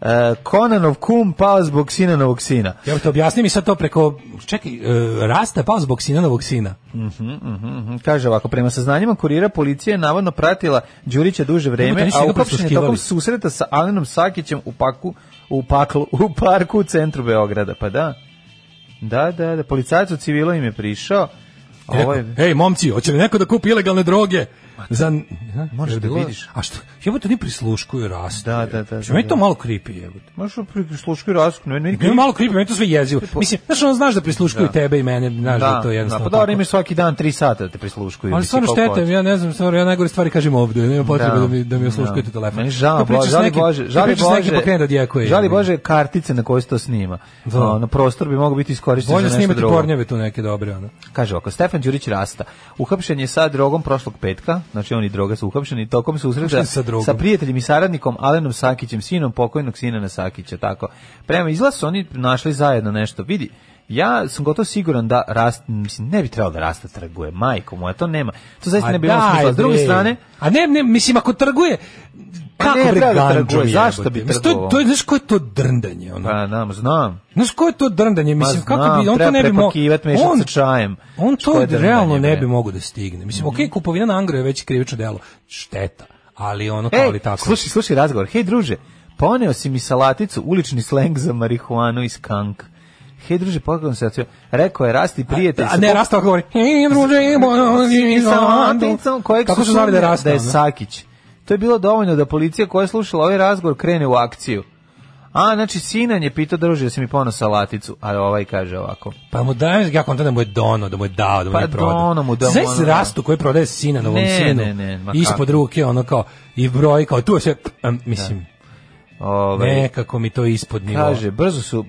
E, Konanov kum pao zbog sinanovog sina. Ja to objasni mi sad to preko čekaj, e, Rasta pao zbog sinanovog sina. Mhm, uh -huh, uh -huh. Kaže ovako prema saznanjima kurira policije je navodno pratila Đurića duže vreme, a uhapšen je tokom susreta sa Alenom Sakićem u paku u paklu u parku u centru Beograda, pa da. Da, da, da, policajac u civilu im je prišao. Ovo je... Ej, momci, hoće li neko da kupi ilegalne droge? Za možeš da vidiš. A što? Jebote, oni prisluškuju rast. Da, da, da. Što da, meni da. to malo kripi, jebote. Možeš prisluškuju rast, ne, meni. Meni malo kripi, meni to sve jezivo. Mislim, znaš, on znaš da prisluškuju da. tebe i mene, znaš da, to jednostavno. Da, pa dobro, imaš svaki dan 3 sata da te prisluškuju. Ali stvarno štetem, ja ne znam, stvarno ja najgore stvari kažem ovde, nema potrebe da mi da mi osluškujete telefon. Meni žao, žali Bože, žali Bože. Žali Bože kartice na kojoj se to snima. Na prostor bi mogao biti iskorišćen za nešto drugo. Možeš snimati pornjeve tu neke dobre, ona. Kaže, ako Stefan Đurić rasta, uhapšen je sa drogom prošlog petka, znači oni droga su uhapšeni, tokom susreta sa, sa prijateljem i saradnikom Alenom Sakićem, sinom pokojnog sina na Sakića, tako. Prema izlasu oni našli zajedno nešto, vidi, ja sam gotovo siguran da rast, mislim, ne bi trebalo da rasta trguje, majko moja, to nema. To zaista ne bi imalo smisla. S druge strane... A ne, ne, mislim, ako trguje, Pa kako ne, bre da ganđo je? Zašto bi trgovao? To, to je, znaš koje je to drndanje? Ono? Pa, nam, znam. Znaš koje to drndanje? Mislim, pa, kako bi, on to ne bi mogo... On, sa čajem. On to realno ne bi mogo da stigne. Mislim, mm -hmm. okej, mm-hmm. kupovina na Angro je već krivično delo. Šteta. Ali ono kao li tako. Slušaj, slušaj razgovor. Hej, druže, poneo si mi salaticu, ulični sleng za marihuanu i skank. Hej, druže, pogledam se, rekao je Rasti prijatelj. A, a ne, Rasta govori, hej, druže, bono, i salaticom, kojeg su zvali da je Rasta? Da je Sakić. To je bilo dovoljno da policija koja je slušala ovaj razgovor krene u akciju. A, znači, sinan je pitao, druže, da si mi ponao salaticu, a ovaj kaže ovako. Pa mu dajem, ja kontam da mu je dono, da mu je dao, da mu pa je pa prodao. Pa dono mu da mu da. rastu koji prodaje sinan ovom ne, sinu, ne, ne, ne, ispod ruke, ono kao, i broj, kao, tu je sve, um, mislim, da. Ove, ovaj, nekako mi to ispod nivo. Kaže, brzo su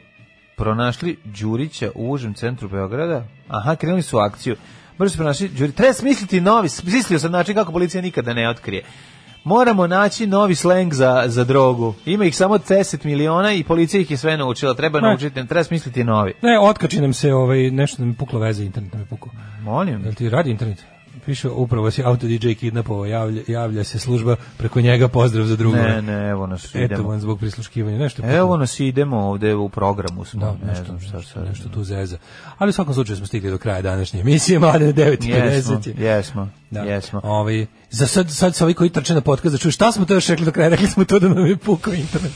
pronašli Đurića u užem centru Beograda, aha, krenuli su akciju, brzo su pronašli Đurića, treba smisliti novi, smislio sam način kako policija nikada ne otkrije moramo naći novi sleng za, za drogu. Ima ih samo 10 miliona i policija ih je sve naučila. Treba ne. naučiti, treba smisliti novi. Ne, otkači nam se ovaj, nešto nam puklo veze, internet nam je puklo. Molim. Jel ti radi internet? Piše upravo se auto DJ kidnapovao, javlja, javlja se služba preko njega pozdrav za drugo. Ne, ne, evo nas idemo. Eto van zbog prisluškivanja, nešto. Evo putno. nas idemo ovde u programu smo, da, ne nešto, znam šta sad. Nešto tu zeza. Ali u svakom slučaju smo stigli do kraja današnje emisije, mlade 9:50. Jesmo, jesmo. Da. Jesmo. Ovaj za sad, sad se ovi koji trče na podcast da čuju šta smo to još rekli do kraja, rekli smo to da nam je pukao internet.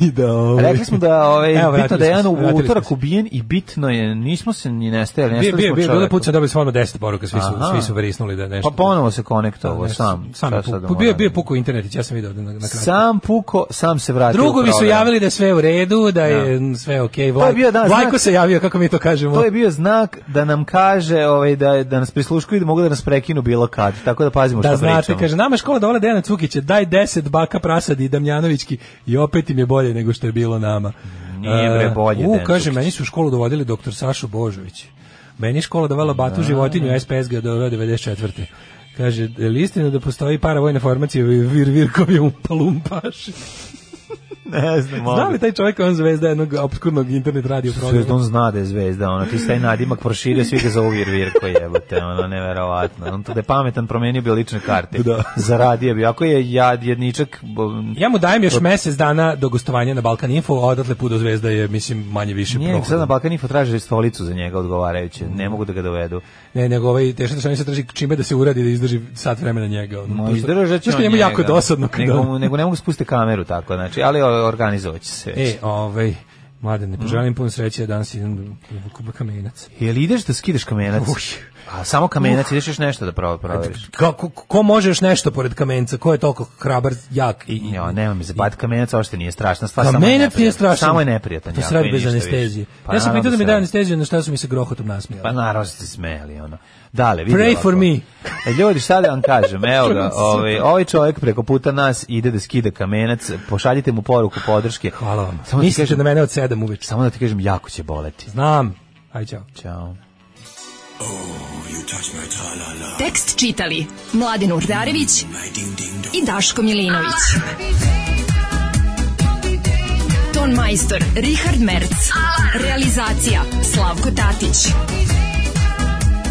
I da, ovaj... Rekli smo da ovaj, Evo, bitno da je jedan u utorak ubijen i bitno je, nismo se ni nestajali, nestali bio, smo bi, čoveku. Bio, put sam dobili stvarno 10 poruka, svi su, Aha. svi su verisnuli da nešto. Pa ponovo se konektovao, da, sam. sam je puk, bio, da- bio pukao internet, ja sam video da na, na kraju. Sam puko, sam se vratio. Drugovi su javili da sve u redu, da je no. Da. sve okej. Okay. Vlaj, da, Vlajko znak, se javio, kako mi to kažemo. To je bio znak da nam kaže ovaj, da, da nas prisluškuju i da mogu da nas prekinu bilo kad, tako da pazimo da, znate, kaže, nama škola dole Dejana Cukića, daj 10 baka prasadi i Damjanovićki i opet im je bolje nego što je bilo nama. Nije bre bolje. Uh, kaže, meni su u školu dovodili doktor Sašo Božović. Meni je škola dovela batu da. životinju SPSG do 94. Kaže, je li istina da postoji para vojne formacije vir virkovi umpalumpaši? <laughs> ne znam. Zna li taj čovjek on zvezda jednog obskurnog internet radio programa? Zvezda on zna da je zvezda, ono, ti se taj nadimak proširio, svi ga zovu koji jebote, ono, neverovatno. On to da je pametan, promenio bi lične karte. Da. Zaradio bi. Ako je jad jedničak... Ja mu dajem još mjesec dana do gostovanja na Balkan Info, odatle put do zvezda je, mislim, manje više Nije, prohodno. sad na Balkan Info traže stolicu za njega odgovarajuće, ne mm. mogu da ga dovedu. Ne, nego ovaj teška da se traži čime da se uradi da izdrži sat vremena njega. Ono, Mo, izdržat će on jako dosadno. Kada... Nego, nego ne mogu spustiti kameru tako, znači, ali organizovat se. Već. E, ovaj, Mladen, ne mhm. poželim puno sreće, danas idem u kuba kamenac. Jel ideš da skideš kamenac? Uj. A samo kamenac, uh. ideš još nešto da proveriš? Ko, ko, može još nešto pored kamenca? Ko je toliko hrabar, jak? I, i, jo, nema mi zapad kamenac, ošte nije strašna stvar. Kamenac samo je, je strašan. Samo je neprijatan. To se radi bez anestezije. Pa ja sam pitao da mi da daju anesteziju, na šta su mi se grohotom nasmijali. Pa naravno da ste smeli, ono. Dale, vidi. Pray for me. E, ljudi, šta da vam kažem? Evo ga, <laughs> ovaj, ovaj čovjek preko puta nas ide da skida kamenac, pošaljite mu poruku podrške. Hvala vam. Samo da Mislite kažem, da mene od 7 uveče. Samo da ti kažem, jako će boleti. Znam. Ajde, čao. Ćao. Oh, you my Tekst čitali Mladin Urdarević i Daško Milinović. Ton majstor Richard Merc. Realizacija Slavko Tatić